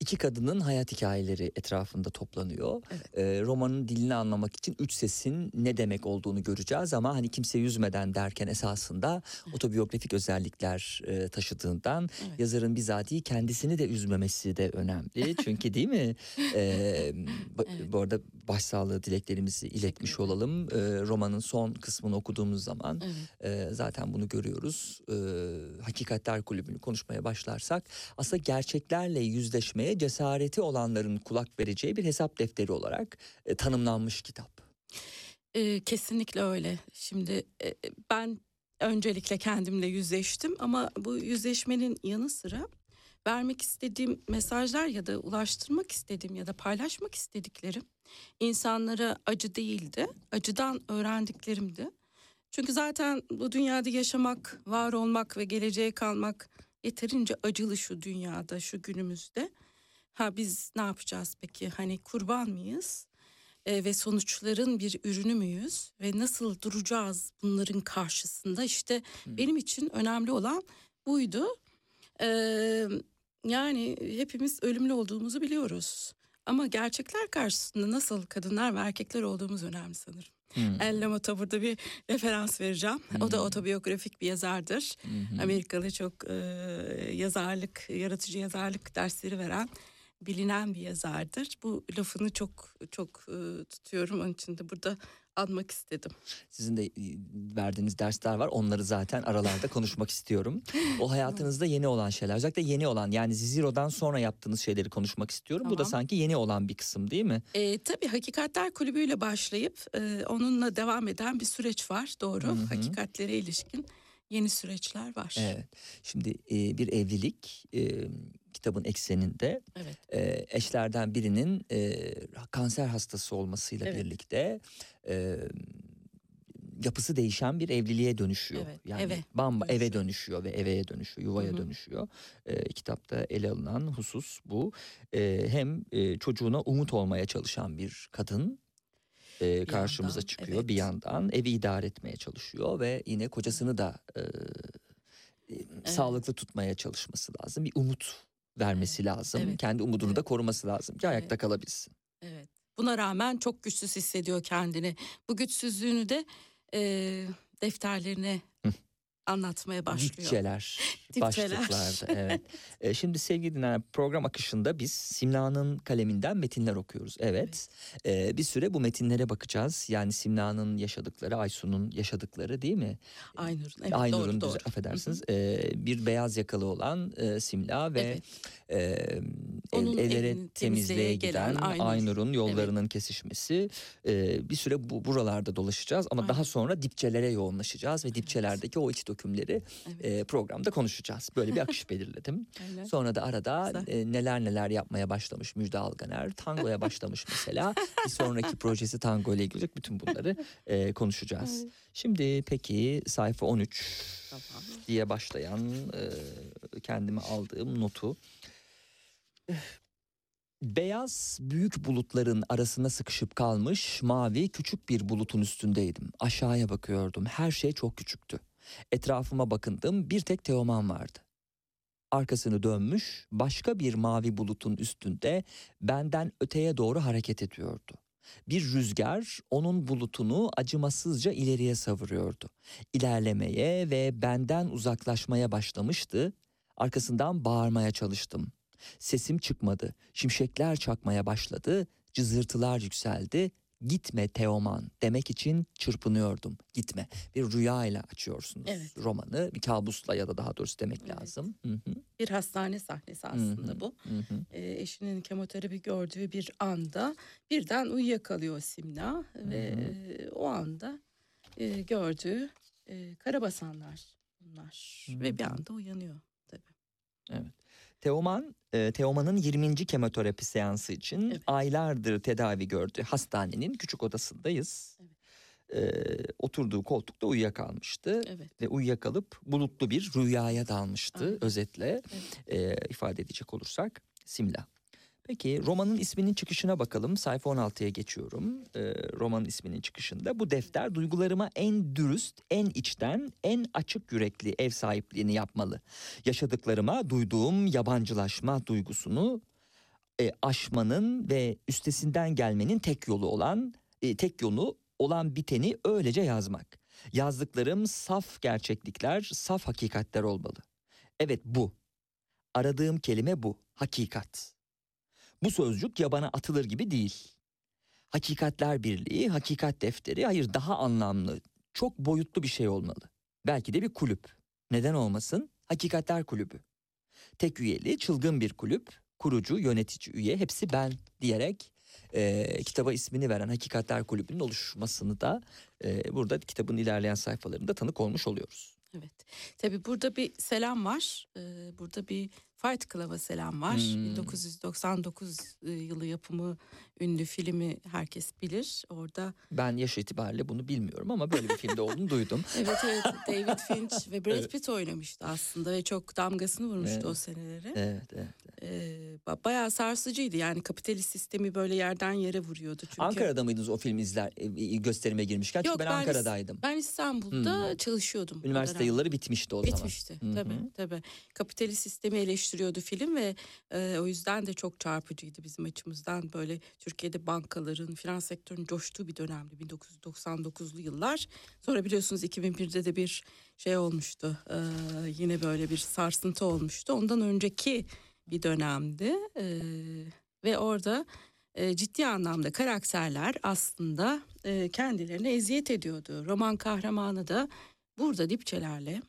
A: İki kadının hayat hikayeleri etrafında toplanıyor.
G: Evet.
A: Ee, romanın dilini anlamak için üç sesin ne demek olduğunu göreceğiz ama hani kimse yüzmeden derken esasında otobiyografik özellikler e, taşıdığından
G: Evet.
A: yazarın bizatihi kendisini de üzmemesi de önemli. *laughs* Çünkü değil mi? Ee, bu,
G: Evet.
A: bu arada başsağlığı dileklerimizi iletmiş olalım. Ee, romanın son kısmını okuduğumuz zaman
G: Evet.
A: e, zaten bunu görüyoruz. E, Hakikatler Kulübü'nü konuşmaya başlarsak aslında gerçeklerle yüzleşmeye cesareti olanların kulak vereceği bir hesap defteri olarak e, tanımlanmış kitap.
G: Ee, kesinlikle öyle. Şimdi e, ben öncelikle kendimle yüzleştim ama bu yüzleşmenin yanı sıra vermek istediğim mesajlar ya da ulaştırmak istediğim ya da paylaşmak istediklerim insanlara acı değildi. Acıdan öğrendiklerimdi. Çünkü zaten bu dünyada yaşamak, var olmak ve geleceğe kalmak yeterince acılı şu dünyada, şu günümüzde. Ha biz ne yapacağız peki? Hani kurban mıyız? E, ve sonuçların bir ürünü müyüz ve nasıl duracağız bunların karşısında işte benim için önemli olan buydu. E, yani hepimiz ölümlü olduğumuzu biliyoruz ama gerçekler karşısında nasıl kadınlar ve erkekler olduğumuz önemli sanırım.
A: Hmm.
G: Elle Mota burada bir referans vereceğim. O da otobiyografik bir yazardır. Amerikalı çok e, yazarlık, yaratıcı yazarlık dersleri veren bilinen bir yazardır. Bu lafını çok çok e, tutuyorum. Onun için de burada anmak istedim.
A: Sizin de e, verdiğiniz dersler var. Onları zaten aralarda *laughs* konuşmak istiyorum. O hayatınızda yeni olan şeyler. Özellikle yeni olan yani Ziziro'dan sonra yaptığınız şeyleri konuşmak istiyorum. Bu da
G: Tamam.
A: sanki yeni olan bir kısım değil mi?
G: E, tabii Hakikatler Kulübü'yle başlayıp e, onunla devam eden bir süreç var. Doğru.
A: Hı hı.
G: Hakikatlere ilişkin yeni süreçler var.
A: Evet. Şimdi e, bir evlilik e, kitabın ekseninde
G: Evet.
A: e, eşlerden birinin e, kanser hastası olmasıyla
G: Evet.
A: birlikte e, yapısı değişen bir evliliğe dönüşüyor.
G: Evet,
A: Yani
G: eve
A: bamba eve
G: dönüşüyor.
A: dönüşüyor ve eveye dönüşüyor, yuvaya
G: Hı hı.
A: dönüşüyor. E, kitapta ele alınan husus bu. E, hem e, çocuğuna umut olmaya çalışan bir kadın e, karşımıza
G: yandan,
A: çıkıyor
G: evet.
A: bir yandan evi idare etmeye çalışıyor ve yine kocasını da e, e, sağlıklı tutmaya çalışması lazım. Bir umut vermesi lazım.
G: evet,
A: Kendi umudunu da
G: evet.
A: koruması lazım ki ayakta
G: Evet.
A: kalabilsin.
G: Evet. Buna rağmen çok güçsüz hissediyor kendini. Bu güçsüzlüğünü de e, defterlerine anlatmaya başlıyor.
A: Dipçeler,
G: Dipçeler. *laughs*
A: başlıklarda evet. *laughs* E, şimdi sevgili dinleyenler program akışında biz Simla'nın kaleminden metinler okuyoruz. Evet. E, bir süre bu metinlere bakacağız. Yani Simla'nın yaşadıkları, Aysun'un yaşadıkları değil mi?
G: Aynur'un evet
A: Aynur'un
G: doğru doğru.
A: affedersiniz. e, bir beyaz yakalı olan e, Simla ve
G: Evet.
A: e,
G: Onun
A: evlere temizliğe giden
G: Aynur.
A: Aynur'un yollarının kesişmesi. E, bir süre bu buralarda dolaşacağız ama daha
G: Aynen.
A: sonra dipçelere yoğunlaşacağız ve dipçelerdeki o iç dökümleri
G: Evet.
A: e, programda konuşacağız. Böyle bir akış *laughs* belirledim. Sonra da arada
G: Güzel.
A: e, neler neler yapmaya başlamış Müjde Alganer. Tangoya *laughs* başlamış mesela. bir sonraki projesi tango ile ilgili bütün bunları e, konuşacağız. Şimdi peki sayfa 13
G: Tamam.
A: diye başlayan e, kendime aldığım notu. Beyaz büyük bulutların arasında sıkışıp kalmış mavi küçük bir bulutun üstündeydim. Aşağıya bakıyordum. Her şey çok küçüktü. Etrafıma bakındım. Bir tek Teoman vardı. Arkasını dönmüş başka bir mavi bulutun üstünde benden öteye doğru hareket ediyordu. Bir rüzgar onun bulutunu acımasızca ileriye savuruyordu. İlerlemeye ve benden uzaklaşmaya başlamıştı. Arkasından bağırmaya çalıştım. Sesim çıkmadı. Şimşekler çakmaya başladı. Cızırtılar yükseldi. Gitme Teoman demek için çırpınıyordum. Gitme. Bir rüyayla açıyorsunuz
G: Evet.
A: romanı. Bir kabusla ya da daha doğrusu demek
G: Evet.
A: lazım. Hı hı,
G: Bir hastane sahnesi aslında
A: hı,
G: bu.
A: hı hı.
G: E, eşinin kemoterapi gördüğü bir anda birden uyuyakalıyor Simla ve e, o anda e, gördüğü e, karabasanlar bunlar ve bir anda uyanıyor tabii.
A: Teoman, e, Teoman'ın 20. kemoterapi seansı için
G: Evet.
A: aylardır tedavi gördüğü hastanenin küçük odasındayız. E, oturduğu koltukta uyuyakalmıştı
G: Evet.
A: ve uyuyakalıp bulutlu bir rüyaya dalmıştı
G: Aynen.
A: özetle e, ifade edecek olursak Simla. Peki romanın isminin çıkışına bakalım. Sayfa 16'ya geçiyorum. E, romanın isminin çıkışında bu defter duygularıma en dürüst, en içten, en açık yürekli ev sahipliğini yapmalı. Yaşadıklarıma duyduğum yabancılaşma duygusunu e, aşmanın ve üstesinden gelmenin tek yolu olan e, tek yolu olan biteni öylece yazmak. Yazdıklarım saf gerçeklikler, saf hakikatler olmalı. Evet bu. Aradığım kelime bu. Hakikat. Bu sözcük yabana atılır gibi değil. Hakikatler Birliği, Hakikat Defteri hayır daha anlamlı, çok boyutlu bir şey olmalı. Belki de bir kulüp. Neden olmasın? Hakikatler Kulübü. Tek üyeli, çılgın bir kulüp, kurucu, yönetici üye hepsi ben diyerek e, kitaba ismini veren Hakikatler Kulübü'nün oluşmasını da e, burada kitabın ilerleyen sayfalarında tanık olmuş oluyoruz.
G: Evet. Tabii burada bir selam var. Ee, burada bir Fight Club'a selam var.
A: Hmm.
G: 1999 yılı yapımı ünlü filmi herkes bilir. Orada
A: Ben yaş itibariyle bunu bilmiyorum ama böyle bir filmde olduğunu *laughs* duydum.
G: evet evet *laughs* David Finch ve Brad Pitt oynamıştı aslında ve çok damgasını vurmuştu
A: Evet.
G: o senelere.
A: Evet, evet.
G: Ee, ba- bayağı sarsıcıydı yani kapitalist sistemi böyle yerden yere vuruyordu çünkü.
A: Ankara'da mıydınız o film izler e, gösterime girmişken? Çünkü
G: Yok,
A: ben,
G: ben İs-
A: Ankara'daydım.
G: Ben İstanbul'da çalışıyordum. o
A: Üniversite yılları bitmişti o zaman.
G: Bitmişti
A: Hı hı.
G: tabii tabii. Kapitalist sistemi eleştiriyordu film ve e, o yüzden de çok çarpıcıydı bizim açımızdan. Böyle Türkiye'de bankaların, finans sektörünün coştuğu bir dönemdi 1999'lu yıllar. Sonra biliyorsunuz 2001'de de bir şey olmuştu. e, yine böyle bir sarsıntı olmuştu. Ondan önceki bir dönemdi e, ve orada e, ciddi anlamda karakterler aslında e, kendilerine eziyet ediyordu. Roman kahramanı da burada dipçelerle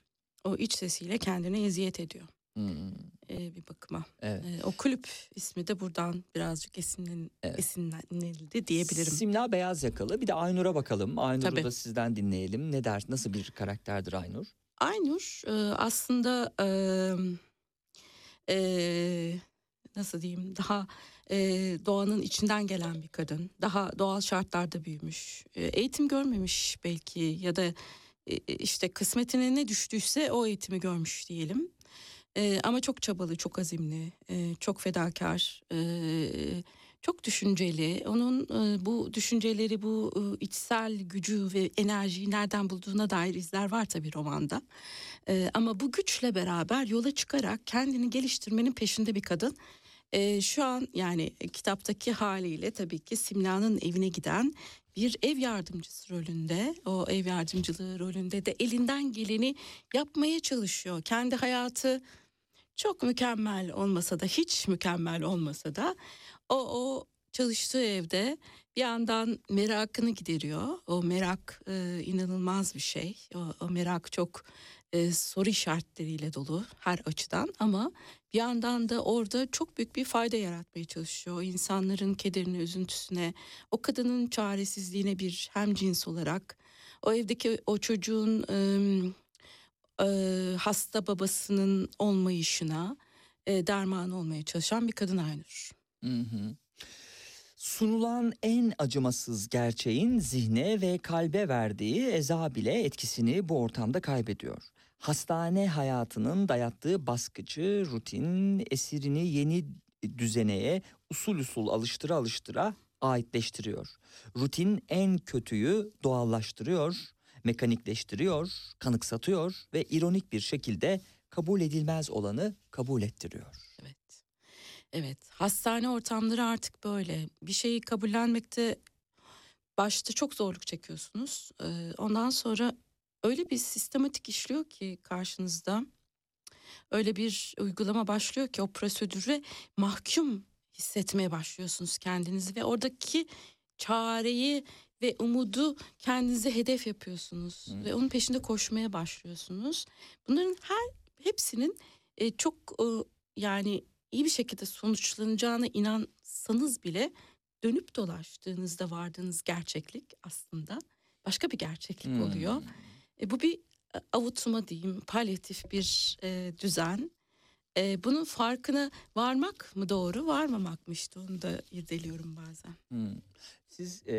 G: o iç sesiyle kendine eziyet ediyor
A: Hmm,
G: e, bir bakıma.
A: evet.
G: E, o kulüp ismi de buradan birazcık esinlen,
A: Evet.
G: esinlenildi diyebilirim.
A: Simla beyaz yakalı. Bir de Aynur'a bakalım. Aynur'u
G: Tabii.
A: da sizden dinleyelim. Ne der? Nasıl bir karakterdir Aynur?
G: Aynur e, aslında e, e, nasıl diyeyim daha e, doğanın içinden gelen bir kadın. Daha doğal şartlarda büyümüş. E, eğitim görmemiş belki ya da e, işte kısmetine ne düştüyse o eğitimi görmüş diyelim. E, ama çok çabalı, çok azimli, e, çok fedakar, e, çok düşünceli. Onun e, bu düşünceleri, bu e, içsel gücü ve enerjiyi nereden bulduğuna dair izler var tabii romanda. E, ama bu güçle beraber yola çıkarak kendini geliştirmenin peşinde bir kadın. E, şu an yani kitaptaki haliyle tabii ki Simla'nın evine giden bir ev yardımcısı rolünde, o ev yardımcılığı rolünde de elinden geleni yapmaya çalışıyor. Kendi hayatı çok mükemmel olmasa da hiç mükemmel olmasa da o o çalıştığı evde bir yandan merakını gideriyor. O merak e, inanılmaz bir şey. O, o merak çok e, soru işaretleriyle dolu her açıdan ama bir yandan da orada çok büyük bir fayda yaratmaya çalışıyor. O insanların kederine, üzüntüsüne, o kadının çaresizliğine bir hem cins olarak, o evdeki o çocuğun e, hasta babasının olmayışına e, derman olmaya çalışan bir kadın Aynur.
A: Hı hı. Sunulan en acımasız gerçeğin zihne ve kalbe verdiği eza bile etkisini bu ortamda kaybediyor. Hastane hayatının dayattığı baskıcı rutin esirini yeni düzeneye usul usul alıştıra alıştıra aitleştiriyor. Rutin en kötüyü doğallaştırıyor, mekanikleştiriyor, kanıksatıyor ve ironik bir şekilde kabul edilmez olanı kabul ettiriyor.
G: Evet. Evet. Hastane ortamları artık böyle. Bir şeyi kabullenmekte başta çok zorluk çekiyorsunuz. Ee, ondan sonra öyle bir sistematik işliyor ki karşınızda. Öyle bir uygulama başlıyor ki o prosedüre mahkum hissetmeye başlıyorsunuz kendinizi ve oradaki çareyi ve umudu kendinize hedef yapıyorsunuz
A: Hı.
G: ve onun peşinde koşmaya başlıyorsunuz. Bunların her hepsinin e, çok e, yani iyi bir şekilde sonuçlanacağına inansanız bile dönüp dolaştığınızda vardığınız gerçeklik aslında başka bir gerçeklik
A: Hmm.
G: oluyor. E, bu bir e, avutma diyeyim, palyatif bir e, düzen. E, bunun farkına varmak mı doğru, varmamak mı işte onu da irdeliyorum bazen.
A: Hmm. Siz e,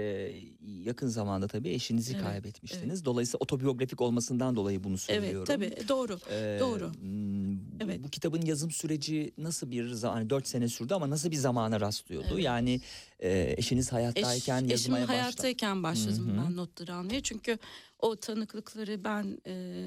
A: yakın zamanda tabii eşinizi
G: Evet,
A: kaybetmiştiniz. Dolayısıyla otobiyografik olmasından dolayı bunu söylüyorum.
G: Evet, tabii doğru.
A: Ee,
G: Doğru.
A: hmm, bu-
G: Evet.
A: Bu kitabın yazım süreci nasıl bir zaman, hani 4 sene sürdü ama nasıl bir zamana rastlıyordu?
G: Evet.
A: Yani e, eşiniz hayattayken
G: Eş, eşim
A: yazmaya başladı.
G: hayattayken başladım
A: Hı hı.
G: ben notları almaya. Çünkü o tanıklıkları ben e,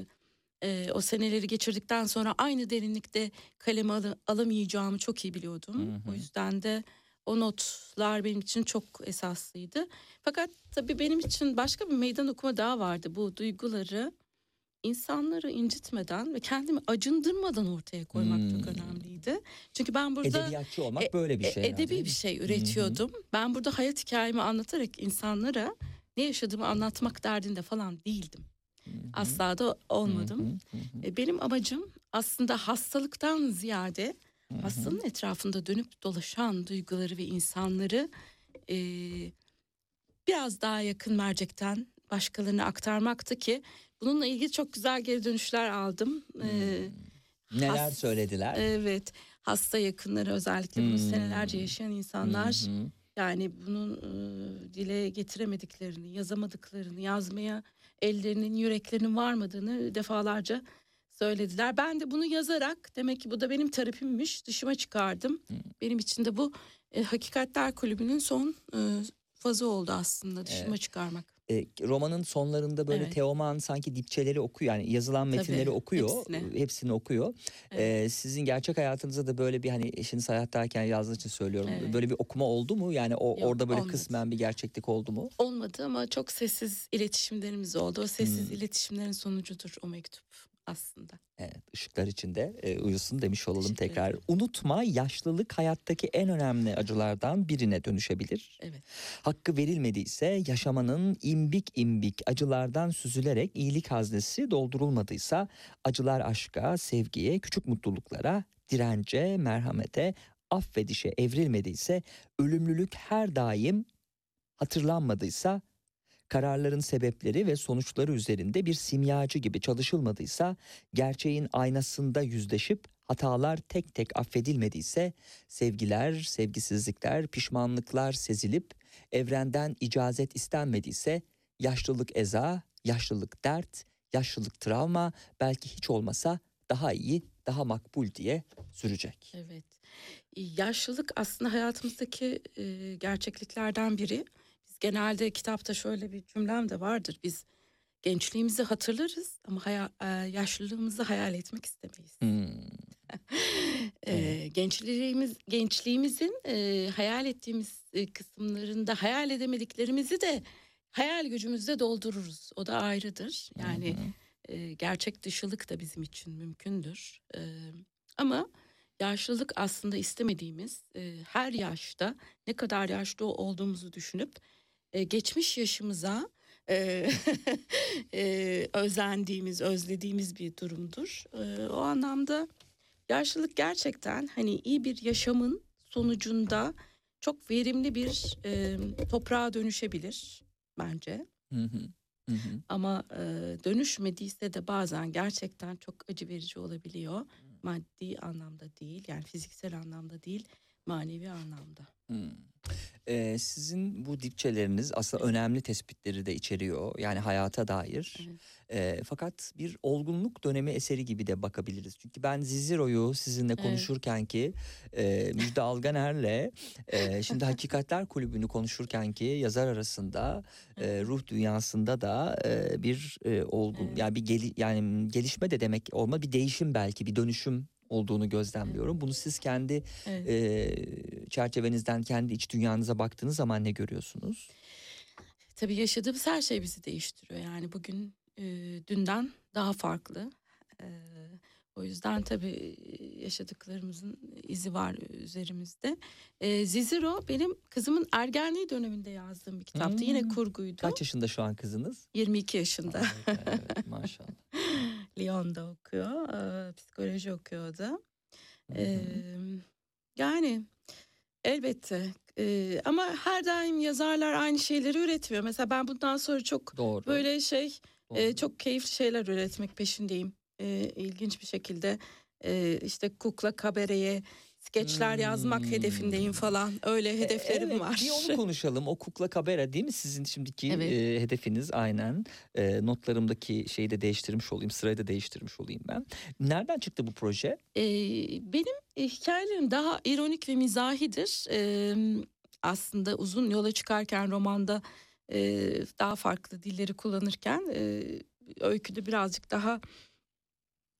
G: e, o seneleri geçirdikten sonra aynı derinlikte kaleme al- alamayacağımı çok iyi biliyordum.
A: Hı hı.
G: O yüzden de o notlar benim için çok esaslıydı. Fakat tabii benim için başka bir meydan okuma daha vardı. Bu duyguları insanları incitmeden ve kendimi acındırmadan ortaya koymak çok
A: Hmm.
G: önemliydi. Çünkü ben burada
A: Edebiyatçı olmak
G: e-
A: böyle bir
G: e-
A: şey.
G: edebi
A: değil
G: bir şey üretiyordum. Ben burada hayat hikayemi anlatarak insanlara ne yaşadığımı anlatmak derdinde falan değildim. Asla da olmadım. E, Benim amacım aslında hastalıktan ziyade hastanın etrafında dönüp dolaşan duyguları ve insanları e, biraz daha yakın mercekten başkalarına aktarmaktı ki bununla ilgili çok güzel geri dönüşler aldım. E,
A: Neler
G: has-
A: söylediler?
G: Evet hasta yakınları özellikle bunu
A: Hmm.
G: senelerce yaşayan insanlar
A: hı.
G: yani bunun e, dile getiremediklerini, yazamadıklarını, yazmaya ellerinin, yüreklerinin varmadığını defalarca söylediler. Ben de bunu yazarak demek ki bu da benim terapimmiş dışıma çıkardım.
A: Hmm.
G: Benim için de bu e, Hakikatler Kulübü'nün son e, fazı oldu aslında dışıma
A: Evet.
G: çıkarmak.
A: E, romanın sonlarında böyle
G: Evet.
A: Teoman sanki dipçeleri okuyor yani yazılan metinleri
G: Tabii,
A: okuyor
G: hepsini.
A: hepsini okuyor.
G: Evet.
A: E, sizin gerçek hayatınızda da böyle bir hani eşiniz hayattayken yazdığı için söylüyorum
G: Evet.
A: böyle bir okuma oldu mu yani o
G: Yok,
A: orada böyle
G: olmadı.
A: kısmen bir gerçeklik oldu mu?
G: Olmadı ama çok sessiz iletişimlerimiz oldu. O sessiz
A: Hmm.
G: iletişimlerin sonucudur o mektup aslında.
A: Evet, ışıklar içinde e, uyusun demiş olalım
G: Teşekkür
A: tekrar.
G: ederim.
A: Unutma yaşlılık hayattaki en önemli acılardan birine dönüşebilir.
G: Evet.
A: Hakkı verilmediyse yaşamanın imbik imbik acılardan süzülerek iyilik haznesi doldurulmadıysa acılar aşka, sevgiye, küçük mutluluklara, dirence, merhamete, affedişe evrilmediyse ölümlülük her daim hatırlanmadıysa kararların sebepleri ve sonuçları üzerinde bir simyacı gibi çalışılmadıysa, gerçeğin aynasında yüzleşip hatalar tek tek affedilmediyse, sevgiler, sevgisizlikler, pişmanlıklar sezilip evrenden icazet istenmediyse, yaşlılık eza, yaşlılık dert, yaşlılık travma belki hiç olmasa daha iyi, daha makbul diye sürecek.
G: Evet. Yaşlılık aslında hayatımızdaki e, gerçekliklerden biri. Genelde kitapta şöyle bir cümlem de vardır. Biz gençliğimizi hatırlarız ama haya- e, yaşlılığımızı hayal etmek istemeyiz.
A: Hmm. *laughs*
G: E, gençliğimiz gençliğimizin e, hayal ettiğimiz e, kısımlarında hayal edemediklerimizi de hayal gücümüzde doldururuz. O da ayrıdır. Yani e, gerçek dışılık da bizim için mümkündür. E, ama yaşlılık aslında istemediğimiz e, her yaşta ne kadar yaşlı olduğumuzu düşünüp e, geçmiş yaşımıza e, *laughs* e, özendiğimiz, özlediğimiz bir durumdur. E, o anlamda yaşlılık gerçekten hani iyi bir yaşamın sonucunda çok verimli bir e, toprağa dönüşebilir bence.
A: Hı hı. Hı hı.
G: Ama e, dönüşmediyse de bazen gerçekten çok acı verici olabiliyor. Maddi anlamda değil yani fiziksel anlamda değil manevi anlamda.
A: Hmm. Ee, sizin bu dipçeleriniz aslında önemli tespitleri de içeriyor. Yani hayata dair.
G: Evet.
A: Ee, fakat bir olgunluk dönemi eseri gibi de bakabiliriz. Çünkü ben Ziziro'yu sizinle konuşurken ki e, Müjde Alganer'le e, şimdi *laughs* Hakikatler Kulübü'nü konuşurken ki yazar arasında e, ruh dünyasında da e, bir e, olgun
G: Evet.
A: yani bir geli, yani gelişme de demek olma bir değişim belki bir dönüşüm olduğunu gözlemliyorum. Bunu siz kendi
G: Evet.
A: e, çerçevenizden kendi iç dünyanıza baktığınız zaman ne görüyorsunuz?
G: Tabii yaşadığımız her şey bizi değiştiriyor. Yani bugün e, dünden daha farklı. E, o yüzden tabii yaşadıklarımızın izi var üzerimizde. E, Ziziro benim kızımın ergenliği döneminde yazdığım bir kitaptı. Yine
A: Hmm.
G: kurguydu.
A: Kaç yaşında şu an kızınız?
G: 22 yaşında.
A: Harika, evet, maşallah. *laughs*
G: Lyon'da okuyor. e, psikoloji okuyor o da.
A: Hı hı.
G: E, yani elbette. E, ama her daim yazarlar aynı şeyleri üretmiyor. Mesela ben bundan sonra çok
A: Doğru.
G: böyle şey
A: doğru.
G: e, çok keyifli şeyler üretmek peşindeyim. E, ilginç bir şekilde e, işte kukla kabereye skeçler yazmak
A: Hmm.
G: hedefindeyim falan. Öyle hedeflerim
A: evet,
G: var.
A: Bir onu *laughs* konuşalım. O kukla kabera değil mi sizin şimdiki
G: Evet.
A: e, hedefiniz aynen. E, notlarımdaki şeyi de değiştirmiş olayım. Sırayı da değiştirmiş olayım ben. Nereden çıktı bu proje?
G: Ee, benim e, hikayelerim daha ironik ve mizahidir. Ee, aslında uzun yola çıkarken romanda e, daha farklı dilleri kullanırken e, öyküde birazcık daha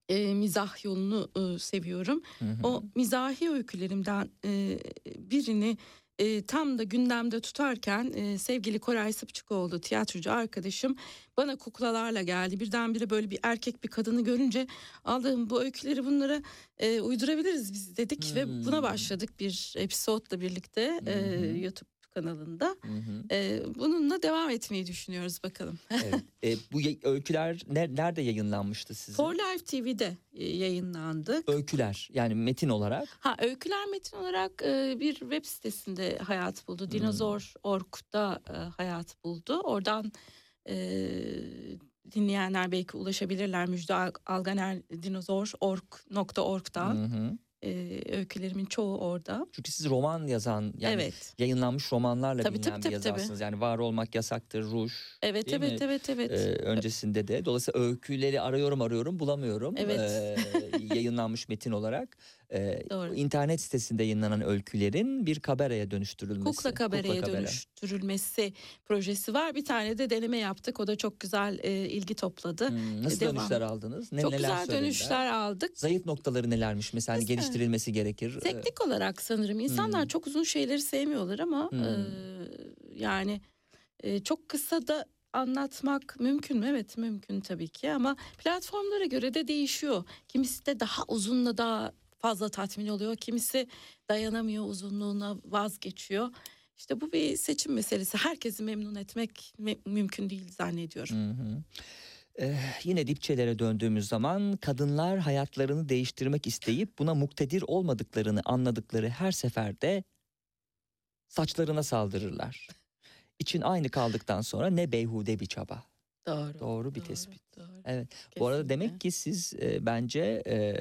G: e, mizah yolunu e, seviyorum.
A: Hı hı.
G: O mizahi öykülerimden e, birini e, tam da gündemde tutarken e, sevgili Koray Sıpçıkoğlu tiyatrocu arkadaşım bana kuklalarla geldi. Birdenbire böyle bir erkek bir kadını görünce Allah'ım bu öyküleri bunlara e, uydurabiliriz biz dedik ve buna
A: Hmm.
G: başladık bir episodla birlikte e,
A: Hı hı.
G: YouTube kanalında.
A: Hı hı.
G: E, bununla devam etmeyi düşünüyoruz bakalım. *laughs*
A: Evet. E, bu öyküler ne- nerede yayınlanmıştı sizin?
G: For Life TV'de e, yayınlandık.
A: Öyküler yani metin olarak.
G: Ha öyküler metin olarak e, bir web sitesinde hayat buldu. Dinozor.org'da e, hayat buldu. Oradan e, dinleyenler belki ulaşabilirler. Müjde Al- Alganer dinozor.org.org'dan.
A: Hı hı.
G: E, öykülerimin çoğu orada.
A: Çünkü siz roman yazan yani
G: evet.
A: yayınlanmış romanlarla
G: Tabii,
A: bilinen
G: tabii,
A: bir
G: tabii, tabii.
A: yazarsınız. Yani var olmak yasaktır, ruj.
G: Evet evet
A: mi?
G: evet evet.
A: Ee, öncesinde de. Dolayısıyla öyküleri arıyorum arıyorum bulamıyorum.
G: Evet.
A: Ee, *laughs* yayınlanmış metin olarak.
G: Doğru.
A: internet sitesinde yayınlanan öykülerin bir kabereye dönüştürülmesi.
G: Kukla kabereye
A: kabere.
G: dönüştürülmesi projesi var. Bir tane de deneme yaptık. O da çok güzel e, ilgi topladı.
A: Hmm, nasıl
G: Devam.
A: dönüşler aldınız? Ne,
G: çok
A: neler
G: güzel
A: söylediler?
G: dönüşler aldık.
A: Zayıf noktaları nelermiş? Mesela hani geliştirilmesi gerekir.
G: Teknik olarak sanırım insanlar
A: Hmm.
G: çok uzun şeyleri sevmiyorlar ama
A: Hmm.
G: e, yani e, çok kısa da anlatmak mümkün mü? Evet mümkün tabii ki ama platformlara göre de değişiyor. Kimisi de daha uzunla daha fazla tatmin oluyor. Kimisi dayanamıyor uzunluğuna vazgeçiyor. İşte bu bir seçim meselesi. Herkesi memnun etmek me- mümkün değil zannediyorum.
A: Hı hı. Ee, yine dipçelere döndüğümüz zaman kadınlar hayatlarını değiştirmek isteyip buna muktedir olmadıklarını anladıkları her seferde saçlarına saldırırlar. İçin aynı kaldıktan sonra ne beyhude bir çaba.
G: Doğru.
A: Doğru bir tespit.
G: Doğru.
A: Evet. Bu arada
G: Kesinlikle.
A: demek ki siz e, bence e,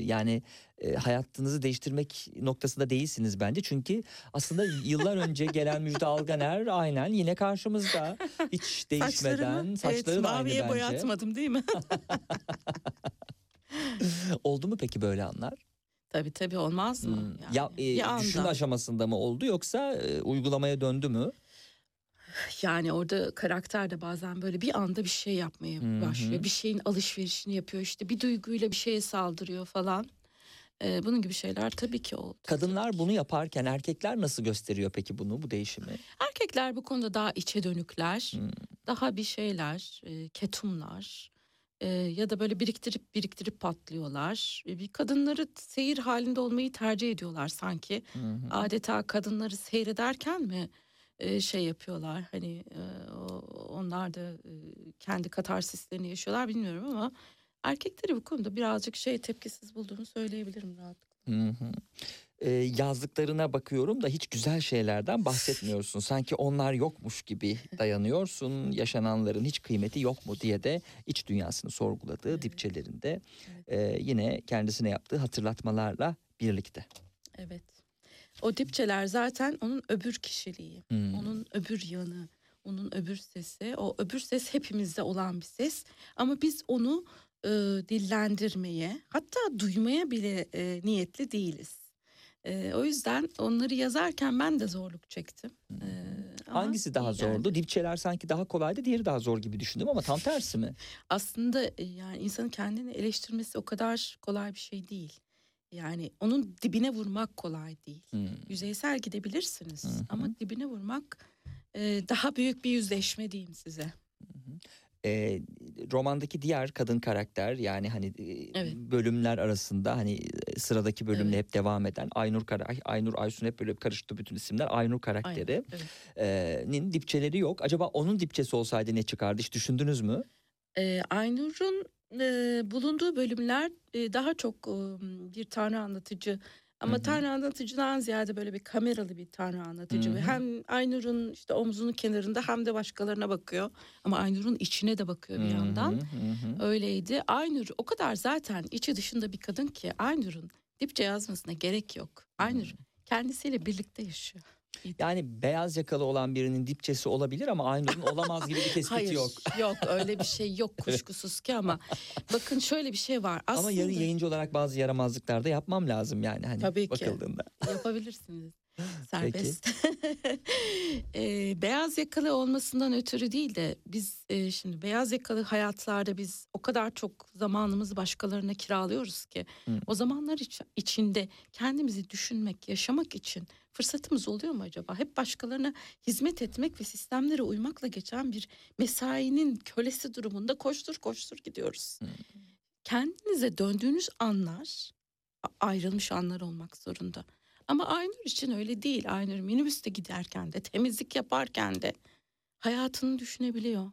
A: yani e, hayatınızı değiştirmek noktasında değilsiniz bence. Çünkü aslında yıllar önce gelen Müjde Alganer *laughs* aynen yine karşımızda. Hiç *laughs* değişmeden saçları
G: evet,
A: da aynı bence.
G: boyatmadım değil mi? *laughs*
A: Oldu mu peki böyle anlar?
G: tabii tabii olmaz mı?
A: Hmm.
G: Yani
A: ya e, düşünme aşamasında mı oldu yoksa e, uygulamaya döndü mü?
G: Yani orada karakter de bazen böyle bir anda bir şey yapmaya
A: Hı hı.
G: başlıyor. Bir şeyin alışverişini yapıyor işte bir duyguyla bir şeye saldırıyor falan. E, bunun gibi şeyler tabii ki oldu.
A: Kadınlar bunu yaparken erkekler nasıl gösteriyor peki bunu bu değişimi?
G: Erkekler bu konuda daha içe dönükler,
A: Hmm.
G: daha bir şeyler, e, ketumlar e, ya da böyle biriktirip biriktirip patlıyorlar. E, bir kadınları seyir halinde olmayı tercih ediyorlar sanki.
A: Hı.
G: Adeta kadınları seyrederken mi e, şey yapıyorlar hani e, onlar da e, kendi katarsislerini yaşıyorlar bilmiyorum ama erkekleri bu konuda birazcık şey tepkisiz bulduğumu söyleyebilirim rahatlıkla.
A: Hı hı. Ee, yazdıklarına bakıyorum da hiç güzel şeylerden bahsetmiyorsun. Sanki onlar yokmuş gibi dayanıyorsun. *laughs* Yaşananların hiç kıymeti yok mu diye de iç dünyasını sorguladığı dipçelerinde e, yine kendisine yaptığı hatırlatmalarla birlikte.
G: Evet. O dipçeler zaten onun öbür kişiliği,
A: Hmm.
G: onun öbür yanı, onun öbür sesi. O öbür ses hepimizde olan bir ses. Ama biz onu e, dillendirmeye, hatta duymaya bile e, niyetli değiliz. E, o yüzden onları yazarken ben de zorluk çektim. E, ama
A: Hangisi daha
G: iyi geldi.
A: zordu? Dipçeler sanki daha kolaydı, diğeri daha zor gibi düşündüm ama tam tersi mi?
G: aslında e, yani insanın kendini eleştirmesi o kadar kolay bir şey değil. Yani onun dibine vurmak kolay değil.
A: Hmm.
G: Yüzeysel gidebilirsiniz
A: hı.
G: ama dibine vurmak e, daha büyük bir yüzleşme diyeyim size.
A: e, romandaki diğer kadın karakter yani hani e,
G: Evet.
A: bölümler arasında hani e, sıradaki bölümle
G: Evet.
A: hep devam eden Aynur Kara Ay- Aynur Aysun hep böyle karıştı bütün isimler Aynur karakteri
G: evet.
A: e, dipçeleri yok. Acaba onun dipçesi olsaydı ne çıkardı hiç düşündünüz mü?
G: E, Aynur'un e, bulunduğu bölümler e, daha çok e, bir tanrı anlatıcı ama
A: Hı
G: tanrı anlatıcıdan ziyade böyle bir kameralı bir tanrı anlatıcı. Ve
A: hı.
G: Hem Aynur'un işte omzunun kenarında hem de başkalarına bakıyor. Ama Aynur'un içine de bakıyor bir
A: Hı
G: yandan.
A: hı hı.
G: Öyleydi. Aynur o kadar zaten içi dışında bir kadın ki Aynur'un dipçe yazmasına gerek yok. Aynur kendisiyle birlikte yaşıyor.
A: Yani beyaz yakalı olan birinin dipçesi olabilir ama Aynur'un olamaz gibi bir tespit
G: Hayır
A: yok. *laughs*
G: yok öyle bir şey yok kuşkusuz ki ama bakın şöyle bir şey var. Aslında
A: Ama yarı yayıncı olarak bazı yaramazlıklar da yapmam lazım yani hani
G: Tabii ki.
A: bakıldığında. *laughs*
G: yapabilirsiniz. Serbest. *laughs* Ee, beyaz yakalı olmasından ötürü değil de biz e, şimdi beyaz yakalı hayatlarda biz o kadar çok zamanımızı başkalarına kiralıyoruz ki
A: Hı.
G: o zamanlar iç- içinde kendimizi düşünmek, yaşamak için fırsatımız oluyor mu acaba? Hep başkalarına hizmet etmek ve sistemlere uymakla geçen bir mesainin kölesi durumunda koştur koştur gidiyoruz.
A: Hı.
G: Kendinize döndüğünüz anlar ayrılmış anlar olmak zorunda. Ama Aynur için öyle değil. Aynur minibüste giderken de temizlik yaparken de hayatını düşünebiliyor.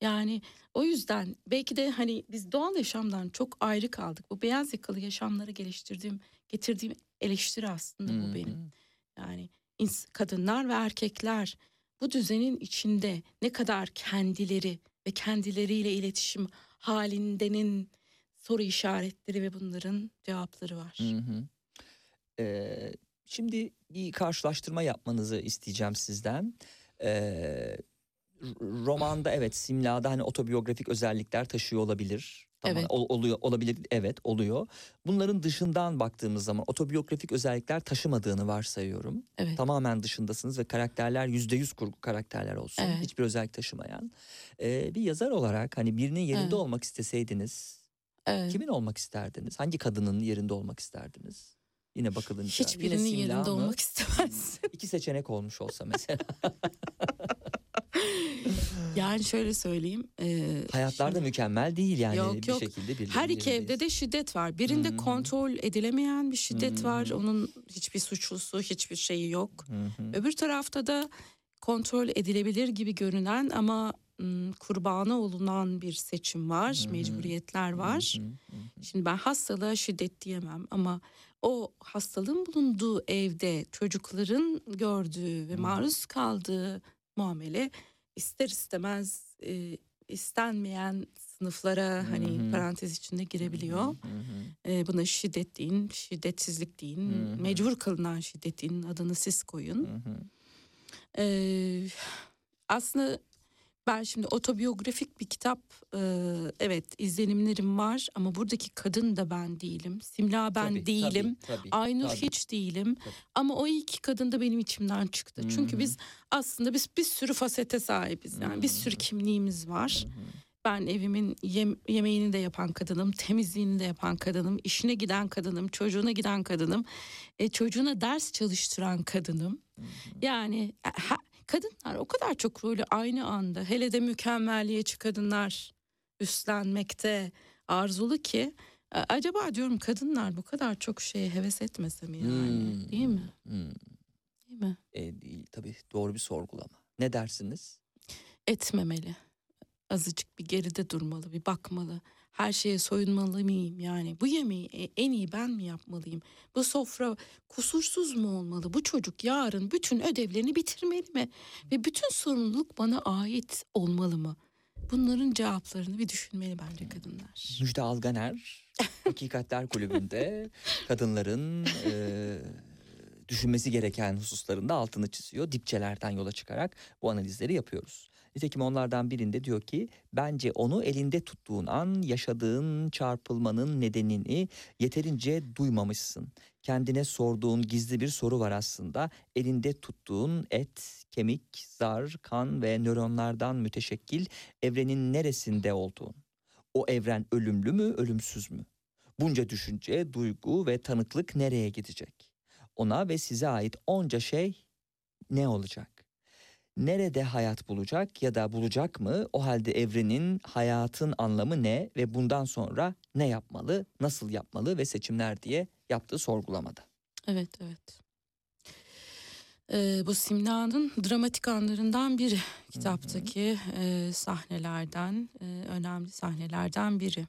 G: Yani o yüzden belki de hani biz doğal yaşamdan çok ayrı kaldık. Bu beyaz yakalı yaşamları geliştirdiğim, getirdiğim eleştiri aslında bu
A: hı.
G: benim. Yani kadınlar ve erkekler bu düzenin içinde ne kadar kendileri ve kendileriyle iletişim halindenin soru işaretleri ve bunların cevapları var.
A: Hı hı. Ee, şimdi bir karşılaştırma yapmanızı isteyeceğim sizden. Ee, romanda evet simlada hani otobiyografik özellikler taşıyor olabilir. Tamam,
G: Evet.
A: ol- oluyor olabilir evet oluyor. Bunların dışından baktığımız zaman otobiyografik özellikler taşımadığını varsayıyorum.
G: Evet.
A: Tamamen dışındasınız ve karakterler yüzde yüz kurgu karakterler olsun.
G: Evet.
A: Hiçbir özellik taşımayan. Ee, bir yazar olarak hani birinin yerinde
G: Evet.
A: olmak isteseydiniz
G: Evet.
A: Kimin olmak isterdiniz? Hangi kadının yerinde olmak isterdiniz? Yine bakılınca.
G: Hiçbirinin yerinde
A: mı?
G: olmak istemez.
A: İki seçenek olmuş olsa mesela. *laughs*
G: yani şöyle söyleyeyim. e,
A: Hayatlar da mükemmel değil yani
G: Yok,
A: bir
G: yok.
A: şekilde birilerinin
G: her iki evde de şiddet var. Birinde
A: hı.
G: kontrol edilemeyen bir şiddet var.
A: Hı hı.
G: Onun hiçbir suçlusu, hiçbir şeyi yok.
A: Hı.
G: Öbür tarafta da kontrol edilebilir gibi görünen ama ım, kurbanı olunan bir seçim var,
A: Hı hı.
G: mecburiyetler var.
A: Hı hı, hı.
G: Şimdi ben hastalığa şiddet diyemem ama o hastalığın bulunduğu evde çocukların gördüğü ve maruz kaldığı muamele ister istemez e, istenmeyen sınıflara hani
A: hı.
G: parantez içinde girebiliyor. E, buna şiddet deyin, şiddetsizlik deyin,
A: Hı hı.
G: mecbur kılınan şiddet deyin adını siz koyun. Ee, aslında ben şimdi otobiyografik bir kitap e, evet izlenimlerim var ama buradaki kadın da ben değilim. Simla ben
A: Tabii,
G: değilim.
A: tabii, tabii,
G: Aynur
A: tabii.
G: hiç değilim.
A: Tabii.
G: Ama o iki kadın da benim içimden çıktı.
A: Hı
G: Çünkü
A: hı.
G: biz aslında biz bir sürü fasete sahibiz. Yani bir sürü
A: Hı.
G: kimliğimiz var.
A: Hı hı.
G: Ben evimin yem- yemeğini de yapan kadınım, temizliğini de yapan kadınım, işine giden kadınım, çocuğuna giden kadınım, e, çocuğuna ders çalıştıran kadınım. Yani e, ha- kadınlar o kadar çok rolü aynı anda, hele de mükemmelliyetçi kadınlar üstlenmekte arzulu ki e, acaba diyorum kadınlar bu kadar çok şeye heves etmese mi yani?
A: Hmm.
G: Değil mi?
A: Hmm.
G: Değil mi?
A: E, değil, tabii doğru bir sorgulama. Ne dersiniz?
G: etmemeli. Azıcık bir geride durmalı, bir bakmalı. Her şeye soyunmalı mıyım yani? Bu yemeği e- en iyi ben mi yapmalıyım? Bu sofra kusursuz mu olmalı? Bu çocuk yarın bütün ödevlerini bitirmeli mi? Ve bütün sorumluluk bana ait olmalı mı? Bunların cevaplarını bir düşünmeli bence kadınlar.
A: Müjde Alganer *laughs* Hakikatler Kulübü'nde kadınların e, düşünmesi gereken hususlarında altını çiziyor. Dipçelerden yola çıkarak bu analizleri yapıyoruz. Nitekim onlardan birinde diyor ki bence onu elinde tuttuğun an yaşadığın çarpılmanın nedenini yeterince duymamışsın. Kendine sorduğun gizli bir soru var aslında. Elinde tuttuğun et, kemik, zar, kan ve nöronlardan müteşekkil evrenin neresinde olduğun. O evren ölümlü mü, ölümsüz mü? Bunca düşünce, duygu ve tanıklık nereye gidecek? Ona ve size ait onca şey ne olacak? Nerede hayat bulacak ya da bulacak mı? O halde evrenin, hayatın anlamı ne ve bundan sonra ne yapmalı, nasıl yapmalı ve seçimler diye yaptığı sorgulamada.
G: Evet, evet. Ee, bu Simla'nın dramatik anlarından biri kitaptaki e, sahnelerden e, önemli sahnelerden biri.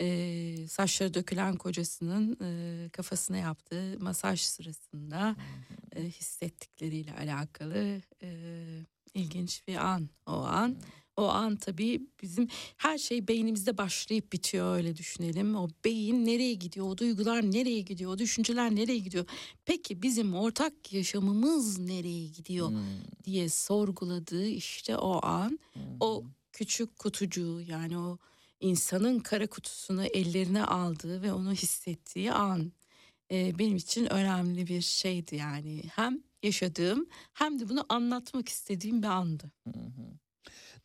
G: E, saçları dökülen kocasının e, kafasına yaptığı masaj sırasında e, hissettikleriyle alakalı e, ilginç bir an o an. O an tabii bizim her şey beynimizde başlayıp bitiyor öyle düşünelim. O beyin nereye gidiyor, o duygular nereye gidiyor, o düşünceler nereye gidiyor? Peki bizim ortak yaşamımız nereye gidiyor
A: Hmm.
G: diye sorguladığı işte o an o küçük kutucuğu yani o insanın kara kutusunu ellerine aldığı ve onu hissettiği an e, benim için önemli bir şeydi yani hem yaşadığım hem de bunu anlatmak istediğim bir andı.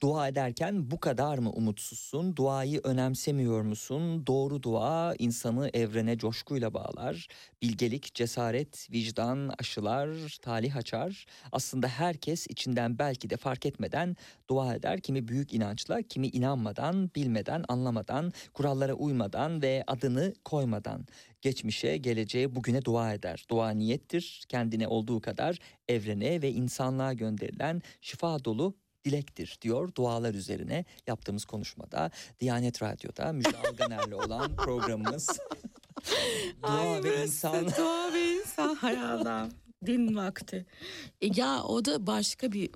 A: Dua ederken bu kadar mı umutsuzsun? Duayı önemsemiyor musun? Doğru dua insanı evrene coşkuyla bağlar. Bilgelik, cesaret, vicdan aşılar, talih açar. Aslında herkes içinden belki de fark etmeden dua eder. Kimi büyük inançla, kimi inanmadan, bilmeden, anlamadan, kurallara uymadan ve adını koymadan. Geçmişe, geleceğe, bugüne dua eder. Dua niyettir. Kendine olduğu kadar evrene ve insanlığa gönderilen şifa dolu dilektir diyor dualar üzerine yaptığımız konuşmada. Diyanet Radyo'da Müjde Alganer'le olan programımız. *laughs* Dua ve insan.
G: Dua ve insan. Hay Allah. Din vakti. E ya o da başka bir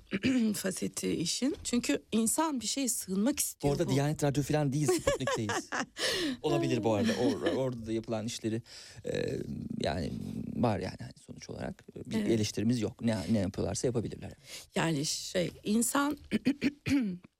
G: *clears throat* faseti işin. Çünkü insan bir şeye sığınmak istiyor.
A: arada
G: bu.
A: Diyanet Radyo falan değil Sputnik'teyiz. *laughs* Olabilir bu arada Or- orada da yapılan işleri e, yani var yani hani sonuç olarak bir
G: Evet.
A: eleştirimiz yok. Ne, ne yapıyorlarsa yapabilirler.
G: Yani şey insan *clears throat*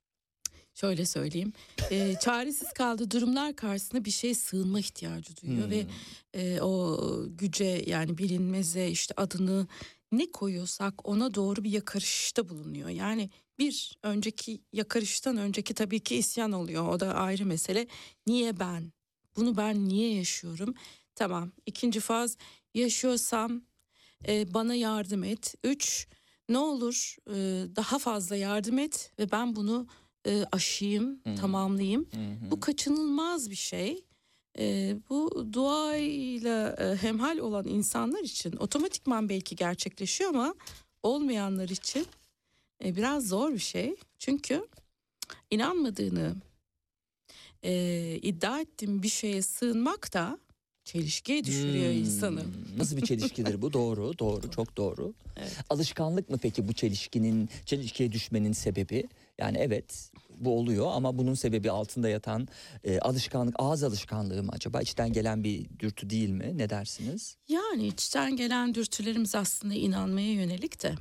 G: şöyle söyleyeyim e, çaresiz kaldığı durumlar karşısında bir şeye sığınma ihtiyacı duyuyor ve
A: Hmm.
G: e, o güce yani bilinmeze işte adını ne koyuyorsak ona doğru bir yakarışta bulunuyor. Yani bir önceki yakarıştan önceki tabii ki isyan oluyor o da ayrı mesele. Niye ben? Bunu ben niye yaşıyorum? Tamam ikinci faz yaşıyorsam e, bana yardım et. Üç ne olur e, daha fazla yardım et ve ben bunu e, aşayım,
A: Hı.
G: tamamlayayım.
A: Hı hı.
G: Bu kaçınılmaz bir şey. E, bu duayla e, hemhal olan insanlar için otomatikman belki gerçekleşiyor ama olmayanlar için e, biraz zor bir şey. Çünkü inanmadığını e, iddia ettiğim bir şeye sığınmak da çelişkiye düşürüyor
A: Hmm.
G: insanı.
A: Nasıl bir çelişkidir bu? *laughs* Doğru, doğru, çok doğru.
G: Evet.
A: Alışkanlık mı peki bu çelişkinin, çelişkiye düşmenin sebebi? Yani evet bu oluyor ama bunun sebebi altında yatan e, alışkanlık, ağız alışkanlığı mı acaba? İçten gelen bir dürtü değil mi? Ne dersiniz?
G: Yani içten gelen dürtülerimiz aslında inanmaya yönelik de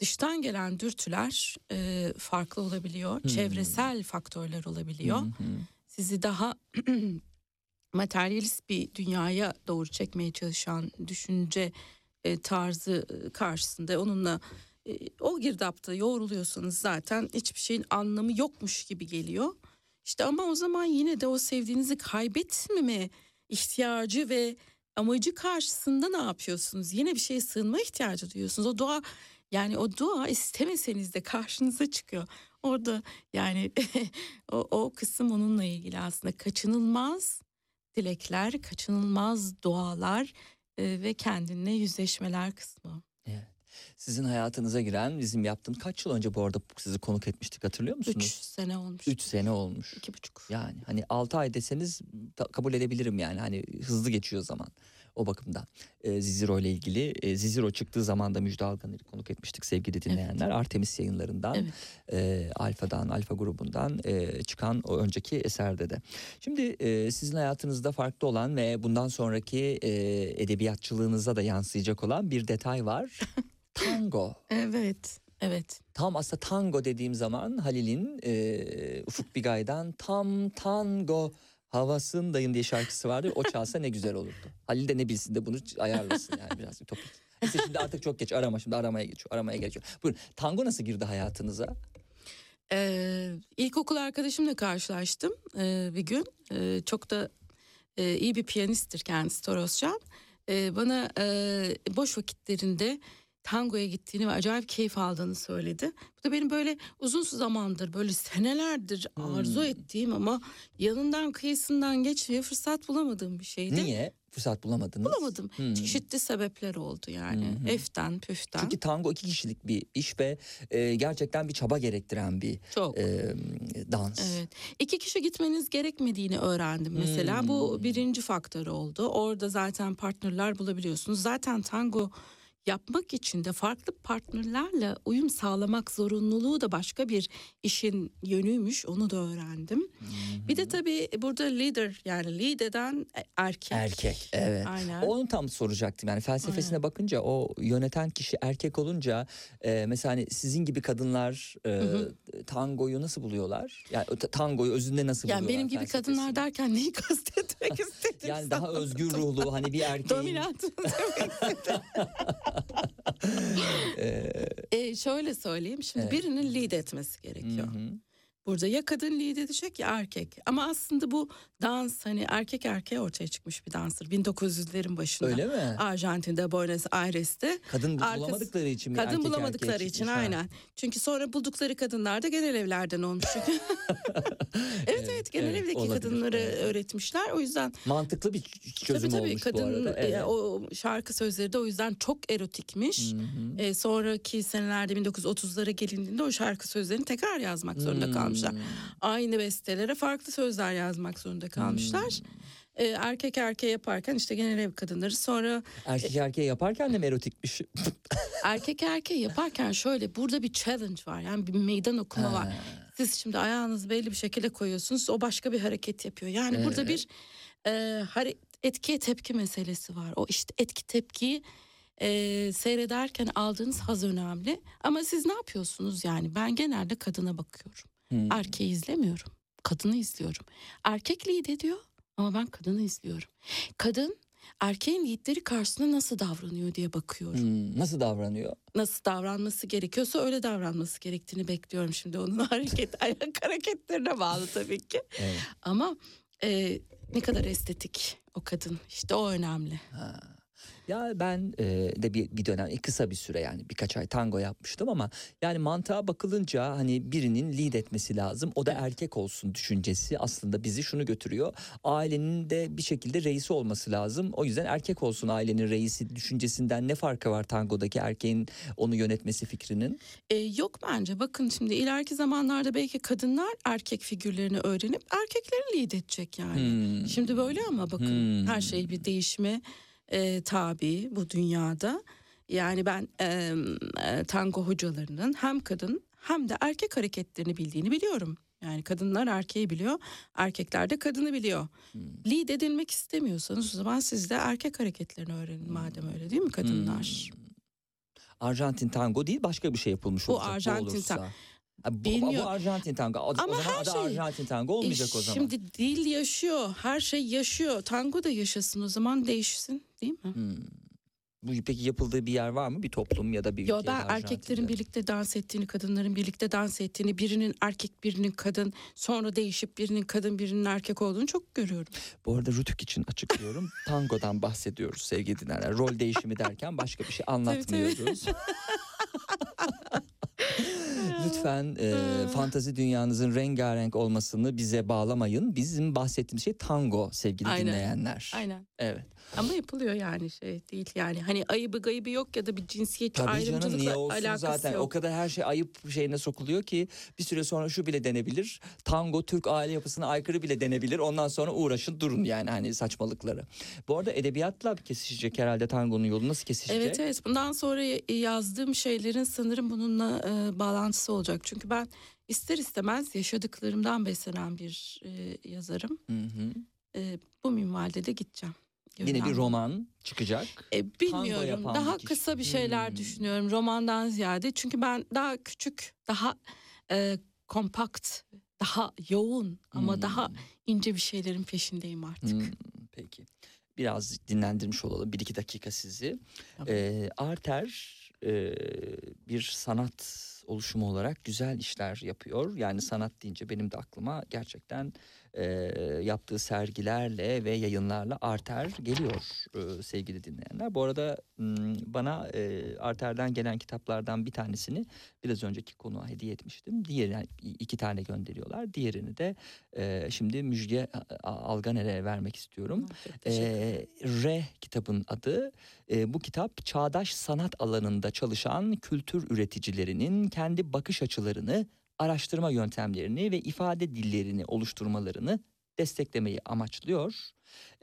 G: dıştan gelen dürtüler e, farklı olabiliyor.
A: Hmm.
G: Çevresel faktörler olabiliyor.
A: Hı.
G: Sizi daha *clears throat* materyalist bir dünyaya doğru çekmeye çalışan düşünce e, tarzı e, karşısında onunla o girdapta yoğruluyorsanız zaten hiçbir şeyin anlamı yokmuş gibi geliyor. İşte ama o zaman yine de o sevdiğinizi kaybetmeme ihtiyacı ve amacı karşısında ne yapıyorsunuz? Yine bir şeye sığınma ihtiyacı duyuyorsunuz. O dua yani o dua istemeseniz de karşınıza çıkıyor. Orada yani *laughs* o, o kısım onunla ilgili aslında kaçınılmaz dilekler, kaçınılmaz dualar e, ve kendinle yüzleşmeler kısmı.
A: Evet. Sizin hayatınıza giren bizim yaptığımız kaç yıl önce bu arada sizi konuk etmiştik hatırlıyor musunuz?
G: Üç sene olmuş.
A: 3 sene olmuş.
G: iki buçuk.
A: Yani hani 6 ay deseniz kabul edebilirim yani hani hızlı geçiyor zaman o bakımdan. Ee, Ziziro ile ilgili e, Ziziro çıktığı zaman da Müjde Algan'ı konuk etmiştik sevgili dinleyenler. Artemis yayınlarından
G: Evet.
A: e, Alfa'dan Alfa grubundan e, çıkan o önceki eserde de. Şimdi e, sizin hayatınızda farklı olan ve bundan sonraki e, edebiyatçılığınıza da yansıyacak olan bir detay var. *laughs* Tango.
G: Evet. Evet.
A: Tam aslında tango dediğim zaman Halil'in e, Ufuk Bigay'dan tam tango havasındayım diye şarkısı vardı. O çalsa ne güzel olurdu. Halil de ne bilsin de bunu ayarlasın yani biraz ütopik. Neyse şimdi artık çok geç arama şimdi aramaya geçiyor aramaya geçiyor. Buyurun tango nasıl girdi hayatınıza?
G: Ee, ilkokul arkadaşımla karşılaştım ee, bir gün. Ee, çok da e, iyi bir piyanisttir kendisi Toroscan. Ee, bana e, boş vakitlerinde tangoya gittiğini ve acayip keyif aldığını söyledi. Bu da benim böyle uzun zamandır böyle senelerdir arzu
A: Hmm.
G: ettiğim ama yanından kıyısından geçmeye fırsat bulamadığım bir şeydi.
A: Niye? Fırsat bulamadınız.
G: Bulamadım.
A: Hmm.
G: Çeşitli sebepler oldu yani.
A: Hı.
G: Eften püften.
A: Çünkü tango iki kişilik bir iş ve e, gerçekten bir çaba gerektiren bir
G: Çok.
A: e, dans.
G: Evet. İki kişi gitmeniz gerekmediğini öğrendim mesela. Bu
A: Hmm.
G: birinci faktör oldu. Orada zaten partnerler bulabiliyorsunuz. Zaten tango yapmak için de farklı partnerlerle uyum sağlamak zorunluluğu da başka bir işin yönüymüş. Onu da öğrendim. Bir de tabii burada leader yani lead eden erkek.
A: Erkek evet.
G: Aynen.
A: Onu tam soracaktım yani felsefesine bakınca o yöneten kişi erkek olunca e, mesela hani sizin gibi kadınlar e, tangoyu nasıl buluyorlar? Yani tangoyu özünde nasıl
G: yani
A: buluyorlar?
G: benim gibi kadınlar derken neyi kastetmek *laughs* istedim?
A: Yani daha özgür ruhlu hani bir erkeğin
G: Dominant. *laughs* *laughs*
A: e,
G: e, şöyle söyleyeyim şimdi
A: Evet.
G: birinin lead etmesi gerekiyor.
A: hı hı.
G: Burada ya kadın lead edecek ya erkek. Ama aslında bu dans hani erkek erkeğe ortaya çıkmış bir danstır. 1900'lerin başında.
A: öyle mi?
G: Arjantin'de, Buenos Aires'te.
A: Kadın
G: Arkası-
A: bulamadıkları için mi
G: Kadın bulamadıkları için?
A: Ha.
G: aynen. Çünkü sonra buldukları kadınlar da genel evlerden olmuş. Çünkü *laughs* *laughs* evet evet genel
A: evet,
G: evdeki
A: olabilir,
G: kadınları
A: evet.
G: öğretmişler. O yüzden
A: Mantıklı bir çözüm
G: tabii tabii
A: olmuş
G: kadın
A: bu arada.
G: e,
A: Evet.
G: o şarkı sözleri de o yüzden çok erotikmiş.
A: Hı hı.
G: E, sonraki senelerde 1930'lara gelindiğinde o şarkı sözlerini tekrar yazmak zorunda kalmışlar.
A: Hmm.
G: Aynı bestelere farklı sözler yazmak zorunda kalmışlar.
A: Hmm.
G: E, erkek erkeğe yaparken işte genel ev kadınları sonra
A: Erkek erkeğe yaparken de mi erotikmiş? *laughs*
G: erkek erkeğe yaparken şöyle burada bir challenge var yani bir meydan okuma var. Siz şimdi ayağınızı belli bir şekilde koyuyorsunuz o başka bir hareket yapıyor. Yani burada bir e, hare- etkiye tepki meselesi var. O işte etki tepkiyi e, seyrederken aldığınız haz önemli. Ama siz ne yapıyorsunuz yani ben genelde kadına bakıyorum.
A: Hmm.
G: Erkeği izlemiyorum. Kadını izliyorum. Erkek lead ediyor ama ben kadını izliyorum. Kadın erkeğin leadleri karşısında nasıl davranıyor diye bakıyorum.
A: Hmm, Nasıl davranıyor?
G: Nasıl davranması gerekiyorsa öyle davranması gerektiğini bekliyorum şimdi. Onun *laughs* hareket, ayak hareketlerine bağlı tabii ki.
A: Evet.
G: Ama e, ne kadar estetik o kadın işte o önemli.
A: Ha. Ya ben e, de bir, bir dönem e, kısa bir süre yani birkaç ay tango yapmıştım ama yani mantığa bakılınca hani birinin lead etmesi lazım. O da erkek olsun düşüncesi aslında bizi şunu götürüyor. Ailenin de bir şekilde reisi olması lazım. O yüzden erkek olsun ailenin reisi düşüncesinden ne farkı var tangodaki erkeğin onu yönetmesi fikrinin?
G: E, yok bence bakın şimdi ileriki zamanlarda belki kadınlar erkek figürlerini öğrenip erkekleri lead edecek yani.
A: Hmm.
G: Şimdi böyle ama bakın
A: Hmm.
G: her şey bir değişime e, tabi bu dünyada. Yani ben e, tango hocalarının hem kadın hem de erkek hareketlerini bildiğini biliyorum. Yani kadınlar erkeği biliyor, erkekler de kadını biliyor.
A: Hmm.
G: Lead edilmek istemiyorsanız o zaman siz de erkek hareketlerini öğrenin madem öyle değil mi kadınlar?
A: Hmm. Arjantin tango değil başka bir şey yapılmış
G: Bu
A: olacak
G: Arjantin
A: olursa.
G: ta-
A: Ha, bu, bu
G: Bilmiyorum.
A: Arjantin tango. O,
G: Ama
A: o zaman
G: her
A: adı
G: şey-
A: Arjantin tango olmayacak
G: E,
A: o zaman.
G: Şimdi dil yaşıyor, her şey yaşıyor. Tango da yaşasın o zaman değişsin değil mi?
A: Hmm. Bu peki yapıldığı bir yer var mı? Bir toplum ya da bir
G: Yo
A: ülke
G: ben erkeklerin birlikte dans ettiğini, kadınların birlikte dans ettiğini, birinin erkek, birinin kadın, sonra değişip birinin kadın, birinin erkek olduğunu çok görüyorum.
A: Bu arada Rütük için açıklıyorum. *laughs* Tangodan bahsediyoruz sevgili dinleyenler. Rol değişimi derken başka bir şey anlatmıyoruz. *laughs* Lütfen e, fantazi dünyanızın rengarenk olmasını bize bağlamayın. Bizim bahsettiğimiz şey tango sevgili
G: Aynen.
A: dinleyenler.
G: Aynen.
A: Evet.
G: Ama yapılıyor yani şey değil yani. Hani ayıbı gayıbı yok ya da bir cinsiyetçi
A: Tabii canım
G: ayrımcılıkla
A: niye olsun
G: alakası
A: zaten
G: yok.
A: o kadar her şey ayıp şeyine sokuluyor ki bir süre sonra şu bile denebilir. Tango Türk aile yapısına aykırı bile denebilir. Ondan sonra uğraşın durun yani hani saçmalıkları. Bu arada edebiyatla kesişecek herhalde tangonun yolu nasıl kesişecek?
G: Evet evet bundan sonra yazdığım şeylerin sanırım bununla e, bağlantısı olacak. Çünkü ben ister istemez yaşadıklarımdan beslenen bir e, yazarım.
A: Hı hı.
G: E, bu minvalde de gideceğim.
A: Yine bir roman çıkacak.
G: E, bilmiyorum. Daha
A: kişi.
G: kısa bir şeyler
A: Hmm.
G: düşünüyorum romandan ziyade. Çünkü ben daha küçük, daha e, kompakt, daha yoğun ama
A: Hmm.
G: daha ince bir şeylerin peşindeyim artık.
A: Hmm, peki. Biraz dinlendirmiş olalım. Bir iki dakika sizi.
G: Tamam.
A: Ee, Arter e, bir sanat oluşumu olarak güzel işler yapıyor. Yani sanat deyince benim de aklıma gerçekten e, yaptığı sergilerle ve yayınlarla Arter geliyor e, sevgili dinleyenler. Bu arada bana e, Arter'den gelen kitaplardan bir tanesini biraz önceki konuğa hediye etmiştim. Diğeri yani iki tane gönderiyorlar. Diğerini de e, şimdi Müjde Alganer'e vermek istiyorum.
G: Ederim.
A: Ee, R kitabın adı. Ee, bu kitap çağdaş sanat alanında çalışan kültür üreticilerinin kendi bakış açılarını, araştırma yöntemlerini ve ifade dillerini oluşturmalarını desteklemeyi amaçlıyor.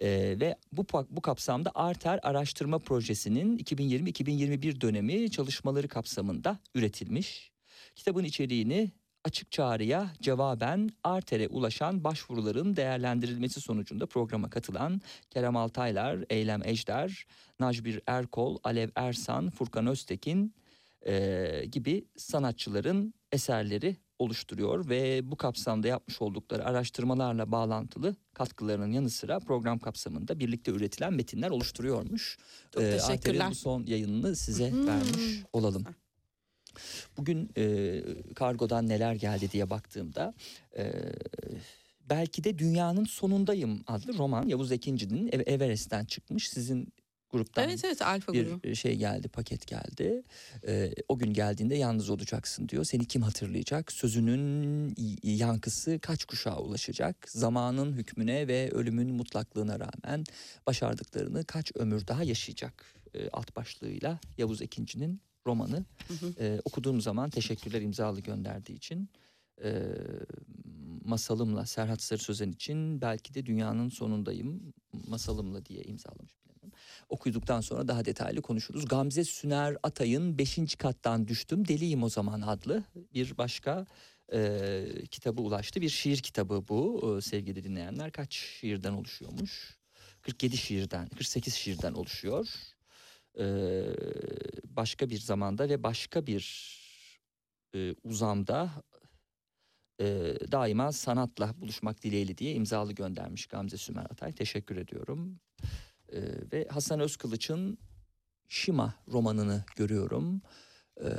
A: Ee, ve bu bu kapsamda Arter Araştırma Projesi'nin 2020-2021 dönemi çalışmaları kapsamında üretilmiş. Kitabın içeriğini açık çağrıya cevaben Arter'e ulaşan başvuruların değerlendirilmesi sonucunda programa katılan Kerem Altaylar, Eylem Ejder, Najbir Erkol, Alev Ersan, Furkan Öztekin eee, gibi sanatçıların eserleri oluşturuyor ve bu kapsamda yapmış oldukları araştırmalarla bağlantılı katkılarının yanı sıra program kapsamında birlikte üretilen metinler oluşturuyormuş.
G: Çok teşekkürler.
A: Arter'in bu son yayınını size
G: Hmm.
A: vermiş olalım. Bugün e, kargodan neler geldi diye baktığımda e, belki de dünyanın sonundayım adlı roman Yavuz Ekinci'nin Ev- Everest'ten çıkmış sizin gruptan
G: Evet evet Alfa
A: bir
G: grubu.
A: şey geldi paket geldi E, o gün geldiğinde yalnız olacaksın diyor seni kim hatırlayacak sözünün yankısı kaç kuşağa ulaşacak zamanın hükmüne ve ölümün mutlaklığına rağmen başardıklarını kaç ömür daha yaşayacak e, alt başlığıyla Yavuz Ekinci'nin romanı
G: Hı hı.
A: ee, okuduğum zaman teşekkürler imzalı gönderdiği için. Ee, masalımla Serhat Sarı Sözen için belki de dünyanın sonundayım masalımla diye imzalamış. Okuduktan sonra daha detaylı konuşuruz. Gamze Süner Atay'ın 5. kattan düştüm deliyim o zaman adlı bir başka e, kitabı ulaştı. Bir şiir kitabı bu e, sevgili dinleyenler. Kaç şiirden oluşuyormuş? 47 şiirden, 48 şiirden oluşuyor. Ee, başka bir zamanda ve başka bir e, uzamda e, daima sanatla buluşmak dileğiyle diye imzalı göndermiş Gamze Sümer Atay. Teşekkür ediyorum. Ee, ve Hasan Özkılıç'ın Şima romanını görüyorum. Ee,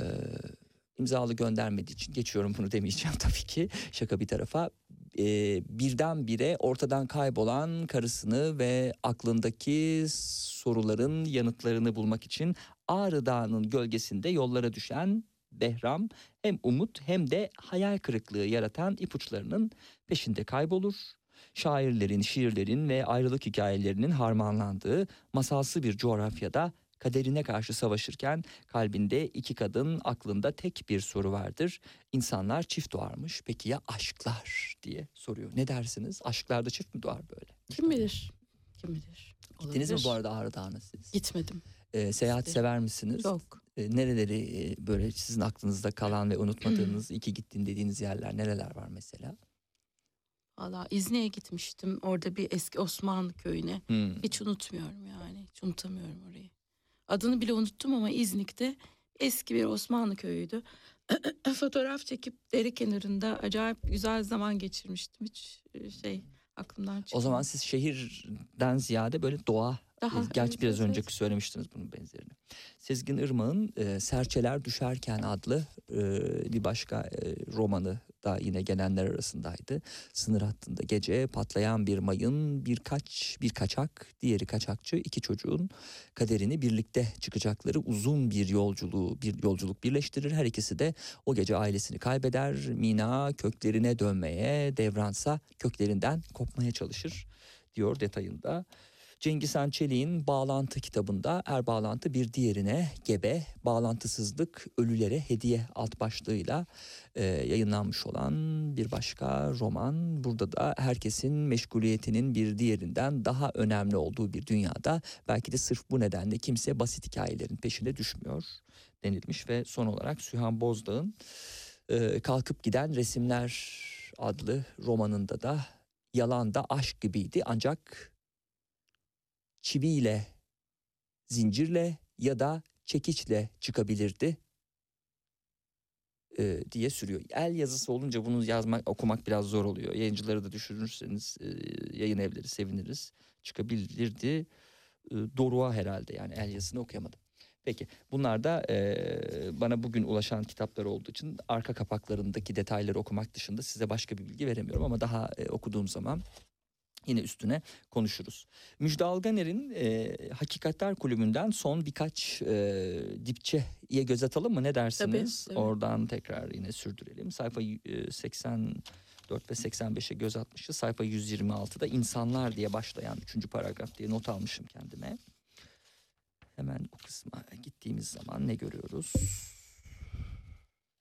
A: imzalı göndermediği için geçiyorum bunu demeyeceğim *laughs* tabii ki şaka bir tarafa. Ee, birdenbire ortadan kaybolan karısını ve aklındaki soruların yanıtlarını bulmak için Ağrı Dağı'nın gölgesinde yollara düşen Behram hem umut hem de hayal kırıklığı yaratan ipuçlarının peşinde kaybolur. Şairlerin, şiirlerin ve ayrılık hikayelerinin harmanlandığı masalsı bir coğrafyada kaderine karşı savaşırken kalbinde iki kadın aklında tek bir soru vardır. İnsanlar çift doğarmış peki ya aşklar diye soruyor. Ne dersiniz? Aşklarda çift mi doğar böyle?
G: Kim bilir? Kim bilir?
A: Gittiniz mi
G: Olabilir.
A: bu arada Ağrı Dağı'na siz?
G: Gitmedim.
A: Ee, seyahat
G: İsterim.
A: sever misiniz?
G: Çok.
A: Ee, nereleri e, böyle sizin aklınızda kalan ve unutmadığınız iki gittin dediğiniz yerler nereler var mesela?
G: Valla İzni'ye gitmiştim. Orada bir eski Osmanlı köyüne.
A: Hmm.
G: Hiç unutmuyorum yani. Hiç unutamıyorum orayı. Adını bile unuttum ama İznik'te eski bir Osmanlı köyüydü. *clears throat* Fotoğraf çekip dere kenarında acayip güzel zaman geçirmiştim. Hiç e, şey aklımdan çıkmadı.
A: O zaman siz şehirden ziyade böyle doğa
G: Daha,
A: gerçi biraz önce söylemiştiniz bunun benzerini. Sezgin Irmak'ın e, Serçeler Düşerken adlı e, bir başka e, romanı da yine gelenler arasındaydı. Sınır hattında gece patlayan bir mayın birkaç bir kaçak diğeri kaçakçı iki çocuğun kaderini birlikte çıkacakları uzun bir yolculuğu bir yolculuk birleştirir. Her ikisi de o gece ailesini kaybeder. Mina köklerine dönmeye devransa köklerinden kopmaya çalışır diyor detayında. Cengiz Han Çelik'in Bağlantı kitabında er bağlantı bir diğerine gebe, bağlantısızlık ölülere hediye alt başlığıyla e, yayınlanmış olan bir başka roman. Burada da herkesin meşguliyetinin bir diğerinden daha önemli olduğu bir dünyada belki de sırf bu nedenle kimse basit hikayelerin peşine düşmüyor denilmiş ve son olarak Sühan Bozdağ'ın e, Kalkıp Giden Resimler adlı romanında da yalan da aşk gibiydi ancak çiviyle, zincirle ya da çekiçle çıkabilirdi e, diye sürüyor. El yazısı olunca bunu yazmak, okumak biraz zor oluyor. Yayıncıları da düşürürseniz e, yayın evleri seviniriz. Çıkabilirdi. E, Doruk'a herhalde yani el yazısını okuyamadım. Peki bunlar da e, bana bugün ulaşan kitaplar olduğu için arka kapaklarındaki detayları okumak dışında size başka bir bilgi veremiyorum ama daha e, okuduğum zaman yine üstüne konuşuruz. Müjde Alganer'in e, Hakikatler Kulübü'nden son birkaç e, dipçeye göz atalım mı ne dersiniz?
G: Tabii, tabii.
A: Oradan tekrar yine sürdürelim. Sayfa e, 84 ve 85'e göz atmışız. Sayfa 126'da insanlar diye başlayan 3. paragraf diye not almışım kendime. Hemen o kısma gittiğimiz zaman ne görüyoruz?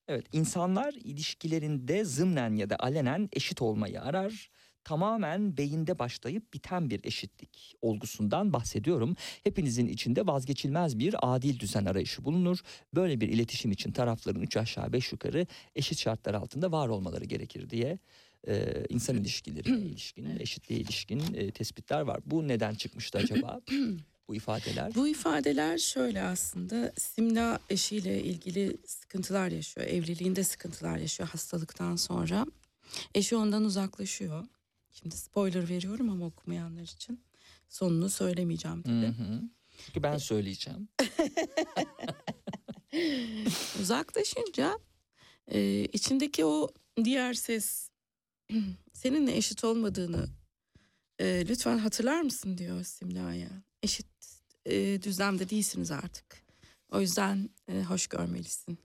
A: Evet, insanlar ilişkilerinde zımnen ya da alenen eşit olmayı arar. Tamamen beyinde başlayıp biten bir eşitlik olgusundan bahsediyorum. Hepinizin içinde vazgeçilmez bir adil düzen arayışı bulunur. Böyle bir iletişim için tarafların üç aşağı beş yukarı eşit şartlar altında var olmaları gerekir diye e, insan ilişkilerine ilişkin, eşitliğe ilişkin e, tespitler var. Bu neden çıkmıştı acaba? *clears throat* Bu ifadeler.
G: Bu ifadeler şöyle aslında Simla eşiyle ilgili sıkıntılar yaşıyor. Evliliğinde sıkıntılar yaşıyor hastalıktan sonra. Eşi ondan uzaklaşıyor. Şimdi spoiler veriyorum ama okumayanlar için. Sonunu söylemeyeceğim
A: Hı
G: tabii.
A: hı. Çünkü ben söyleyeceğim. *laughs*
G: Uzaklaşınca e, içindeki o diğer ses *clears throat* seninle eşit olmadığını e, lütfen hatırlar mısın diyor Simla'ya. Eşit e, düzlemde değilsiniz artık. O yüzden e, hoş görmelisin.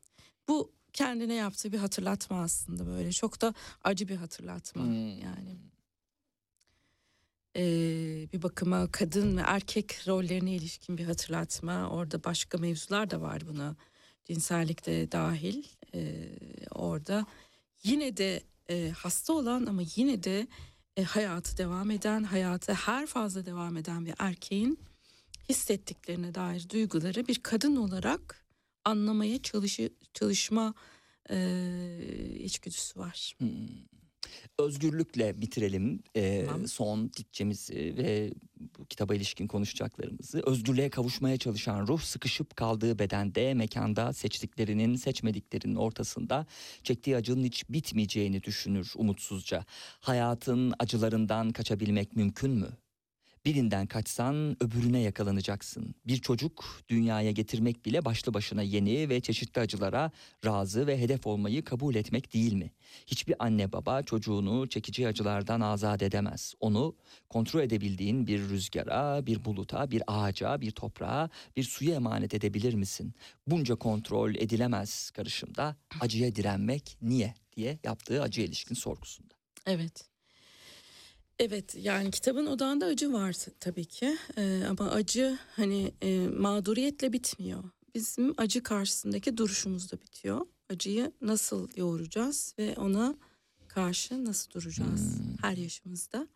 G: Bu kendine yaptığı bir hatırlatma aslında böyle çok da acı bir hatırlatma
A: Hmm.
G: yani. E, bir bakıma kadın ve erkek rollerine ilişkin bir hatırlatma. Orada başka mevzular da var buna. Cinsellik de dahil. E, orada yine de e, hasta olan ama yine de e, hayatı devam eden, hayatı her fazla devam eden bir erkeğin hissettiklerine dair duyguları bir kadın olarak anlamaya çalışı, çalışma e, içgüdüsü var.
A: Hmm. Özgürlükle bitirelim e,
G: Tamam.
A: son dipçemizi ve bu kitaba ilişkin konuşacaklarımızı. Özgürlüğe kavuşmaya çalışan ruh sıkışıp kaldığı bedende, mekanda seçtiklerinin seçmediklerinin ortasında çektiği acının hiç bitmeyeceğini düşünür umutsuzca. Hayatın acılarından kaçabilmek mümkün mü? Birinden kaçsan öbürüne yakalanacaksın. Bir çocuk dünyaya getirmek bile başlı başına yeni ve çeşitli acılara razı ve hedef olmayı kabul etmek değil mi? Hiçbir anne baba çocuğunu çekici acılardan azat edemez. Onu kontrol edebildiğin bir rüzgara, bir buluta, bir ağaca, bir toprağa, bir suya emanet edebilir misin? Bunca kontrol edilemez karışımda acıya direnmek niye diye yaptığı acıya ilişkin sorgusunda.
G: Evet. Evet yani kitabın odağında acı var tabii ki Ee, ama acı hani e, mağduriyetle bitmiyor. Bizim acı karşısındaki duruşumuz da bitiyor. Acıyı nasıl yoğuracağız ve ona karşı nasıl duracağız her yaşımızda.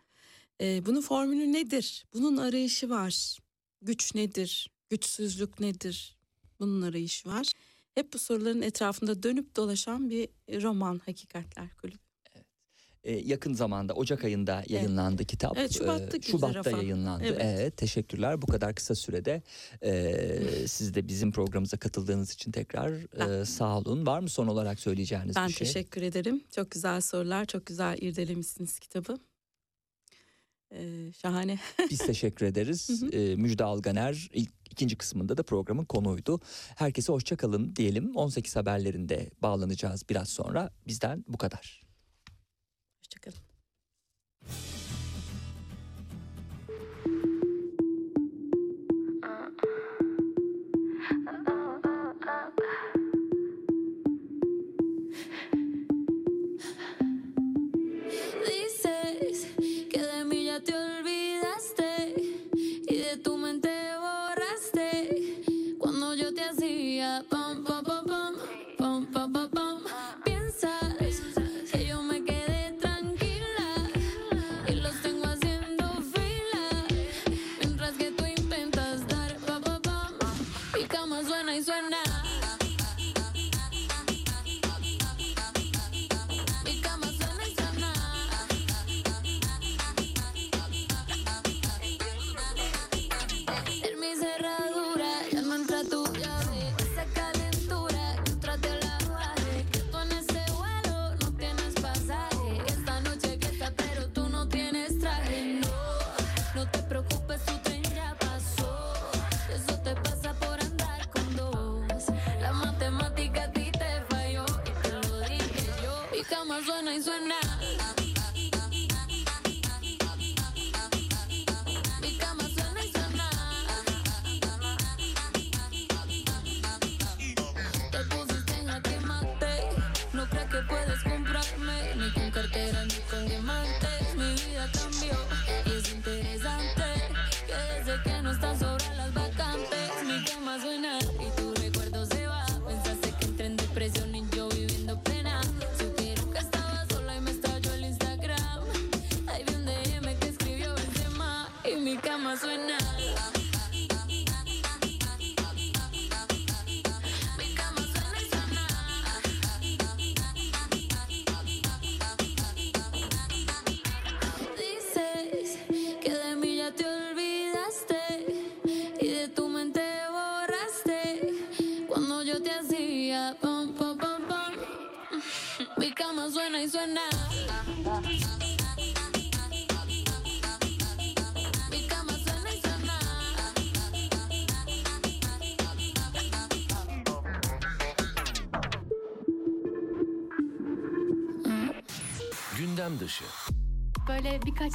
G: Ee, bunun formülü nedir? Bunun arayışı var. Güç nedir? Güçsüzlük nedir? Bunun arayışı var. Hep bu soruların etrafında dönüp dolaşan bir roman Hakikatler Kulübü
A: e, yakın zamanda Ocak ayında yayınlandı evet. kitap.
G: Evet, Şubat'ta, e,
A: Şubat'ta yayınlandı. Evet.
G: evet
A: teşekkürler bu kadar kısa sürede e, *laughs* siz de bizim programımıza katıldığınız için tekrar ben, e, sağ olun. Var mı son olarak söyleyeceğiniz
G: ben
A: bir şey?
G: Ben teşekkür ederim. Çok güzel sorular, çok güzel irdelemişsiniz kitabı. Ee, şahane. *laughs*
F: Biz teşekkür ederiz. Hı. Ee, Müjde Alganer ilk ikinci kısmında da programın konuydu. Herkese hoşçakalın diyelim. 18 haberlerinde bağlanacağız biraz sonra. Bizden bu kadar.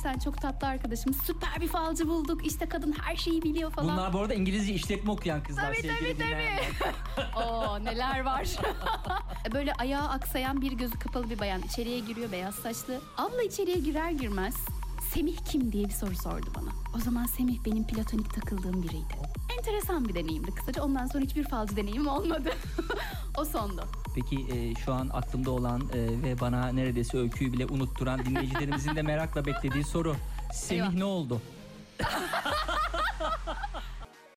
H: sen çok tatlı arkadaşım. Süper bir falcı bulduk. İşte kadın her şeyi biliyor falan.
A: Bunlar bu arada İngilizce işletme okuyan kızlar.
H: Tabii tabii tabii. Oo neler var. *laughs* Böyle ayağı aksayan bir gözü kapalı bir bayan içeriye giriyor beyaz saçlı. Abla içeriye girer girmez Semih kim diye bir soru sordu bana. O zaman Semih benim platonik takıldığım biriydi enteresan bir deneyimdi. Kısaca ondan sonra hiçbir falcı deneyimim olmadı. *laughs* o sondu.
A: Peki e, şu an aklımda olan e, ve bana neredeyse öyküyü bile unutturan dinleyicilerimizin de merakla beklediği soru. Semih
H: Eyvah.
A: ne oldu? *laughs*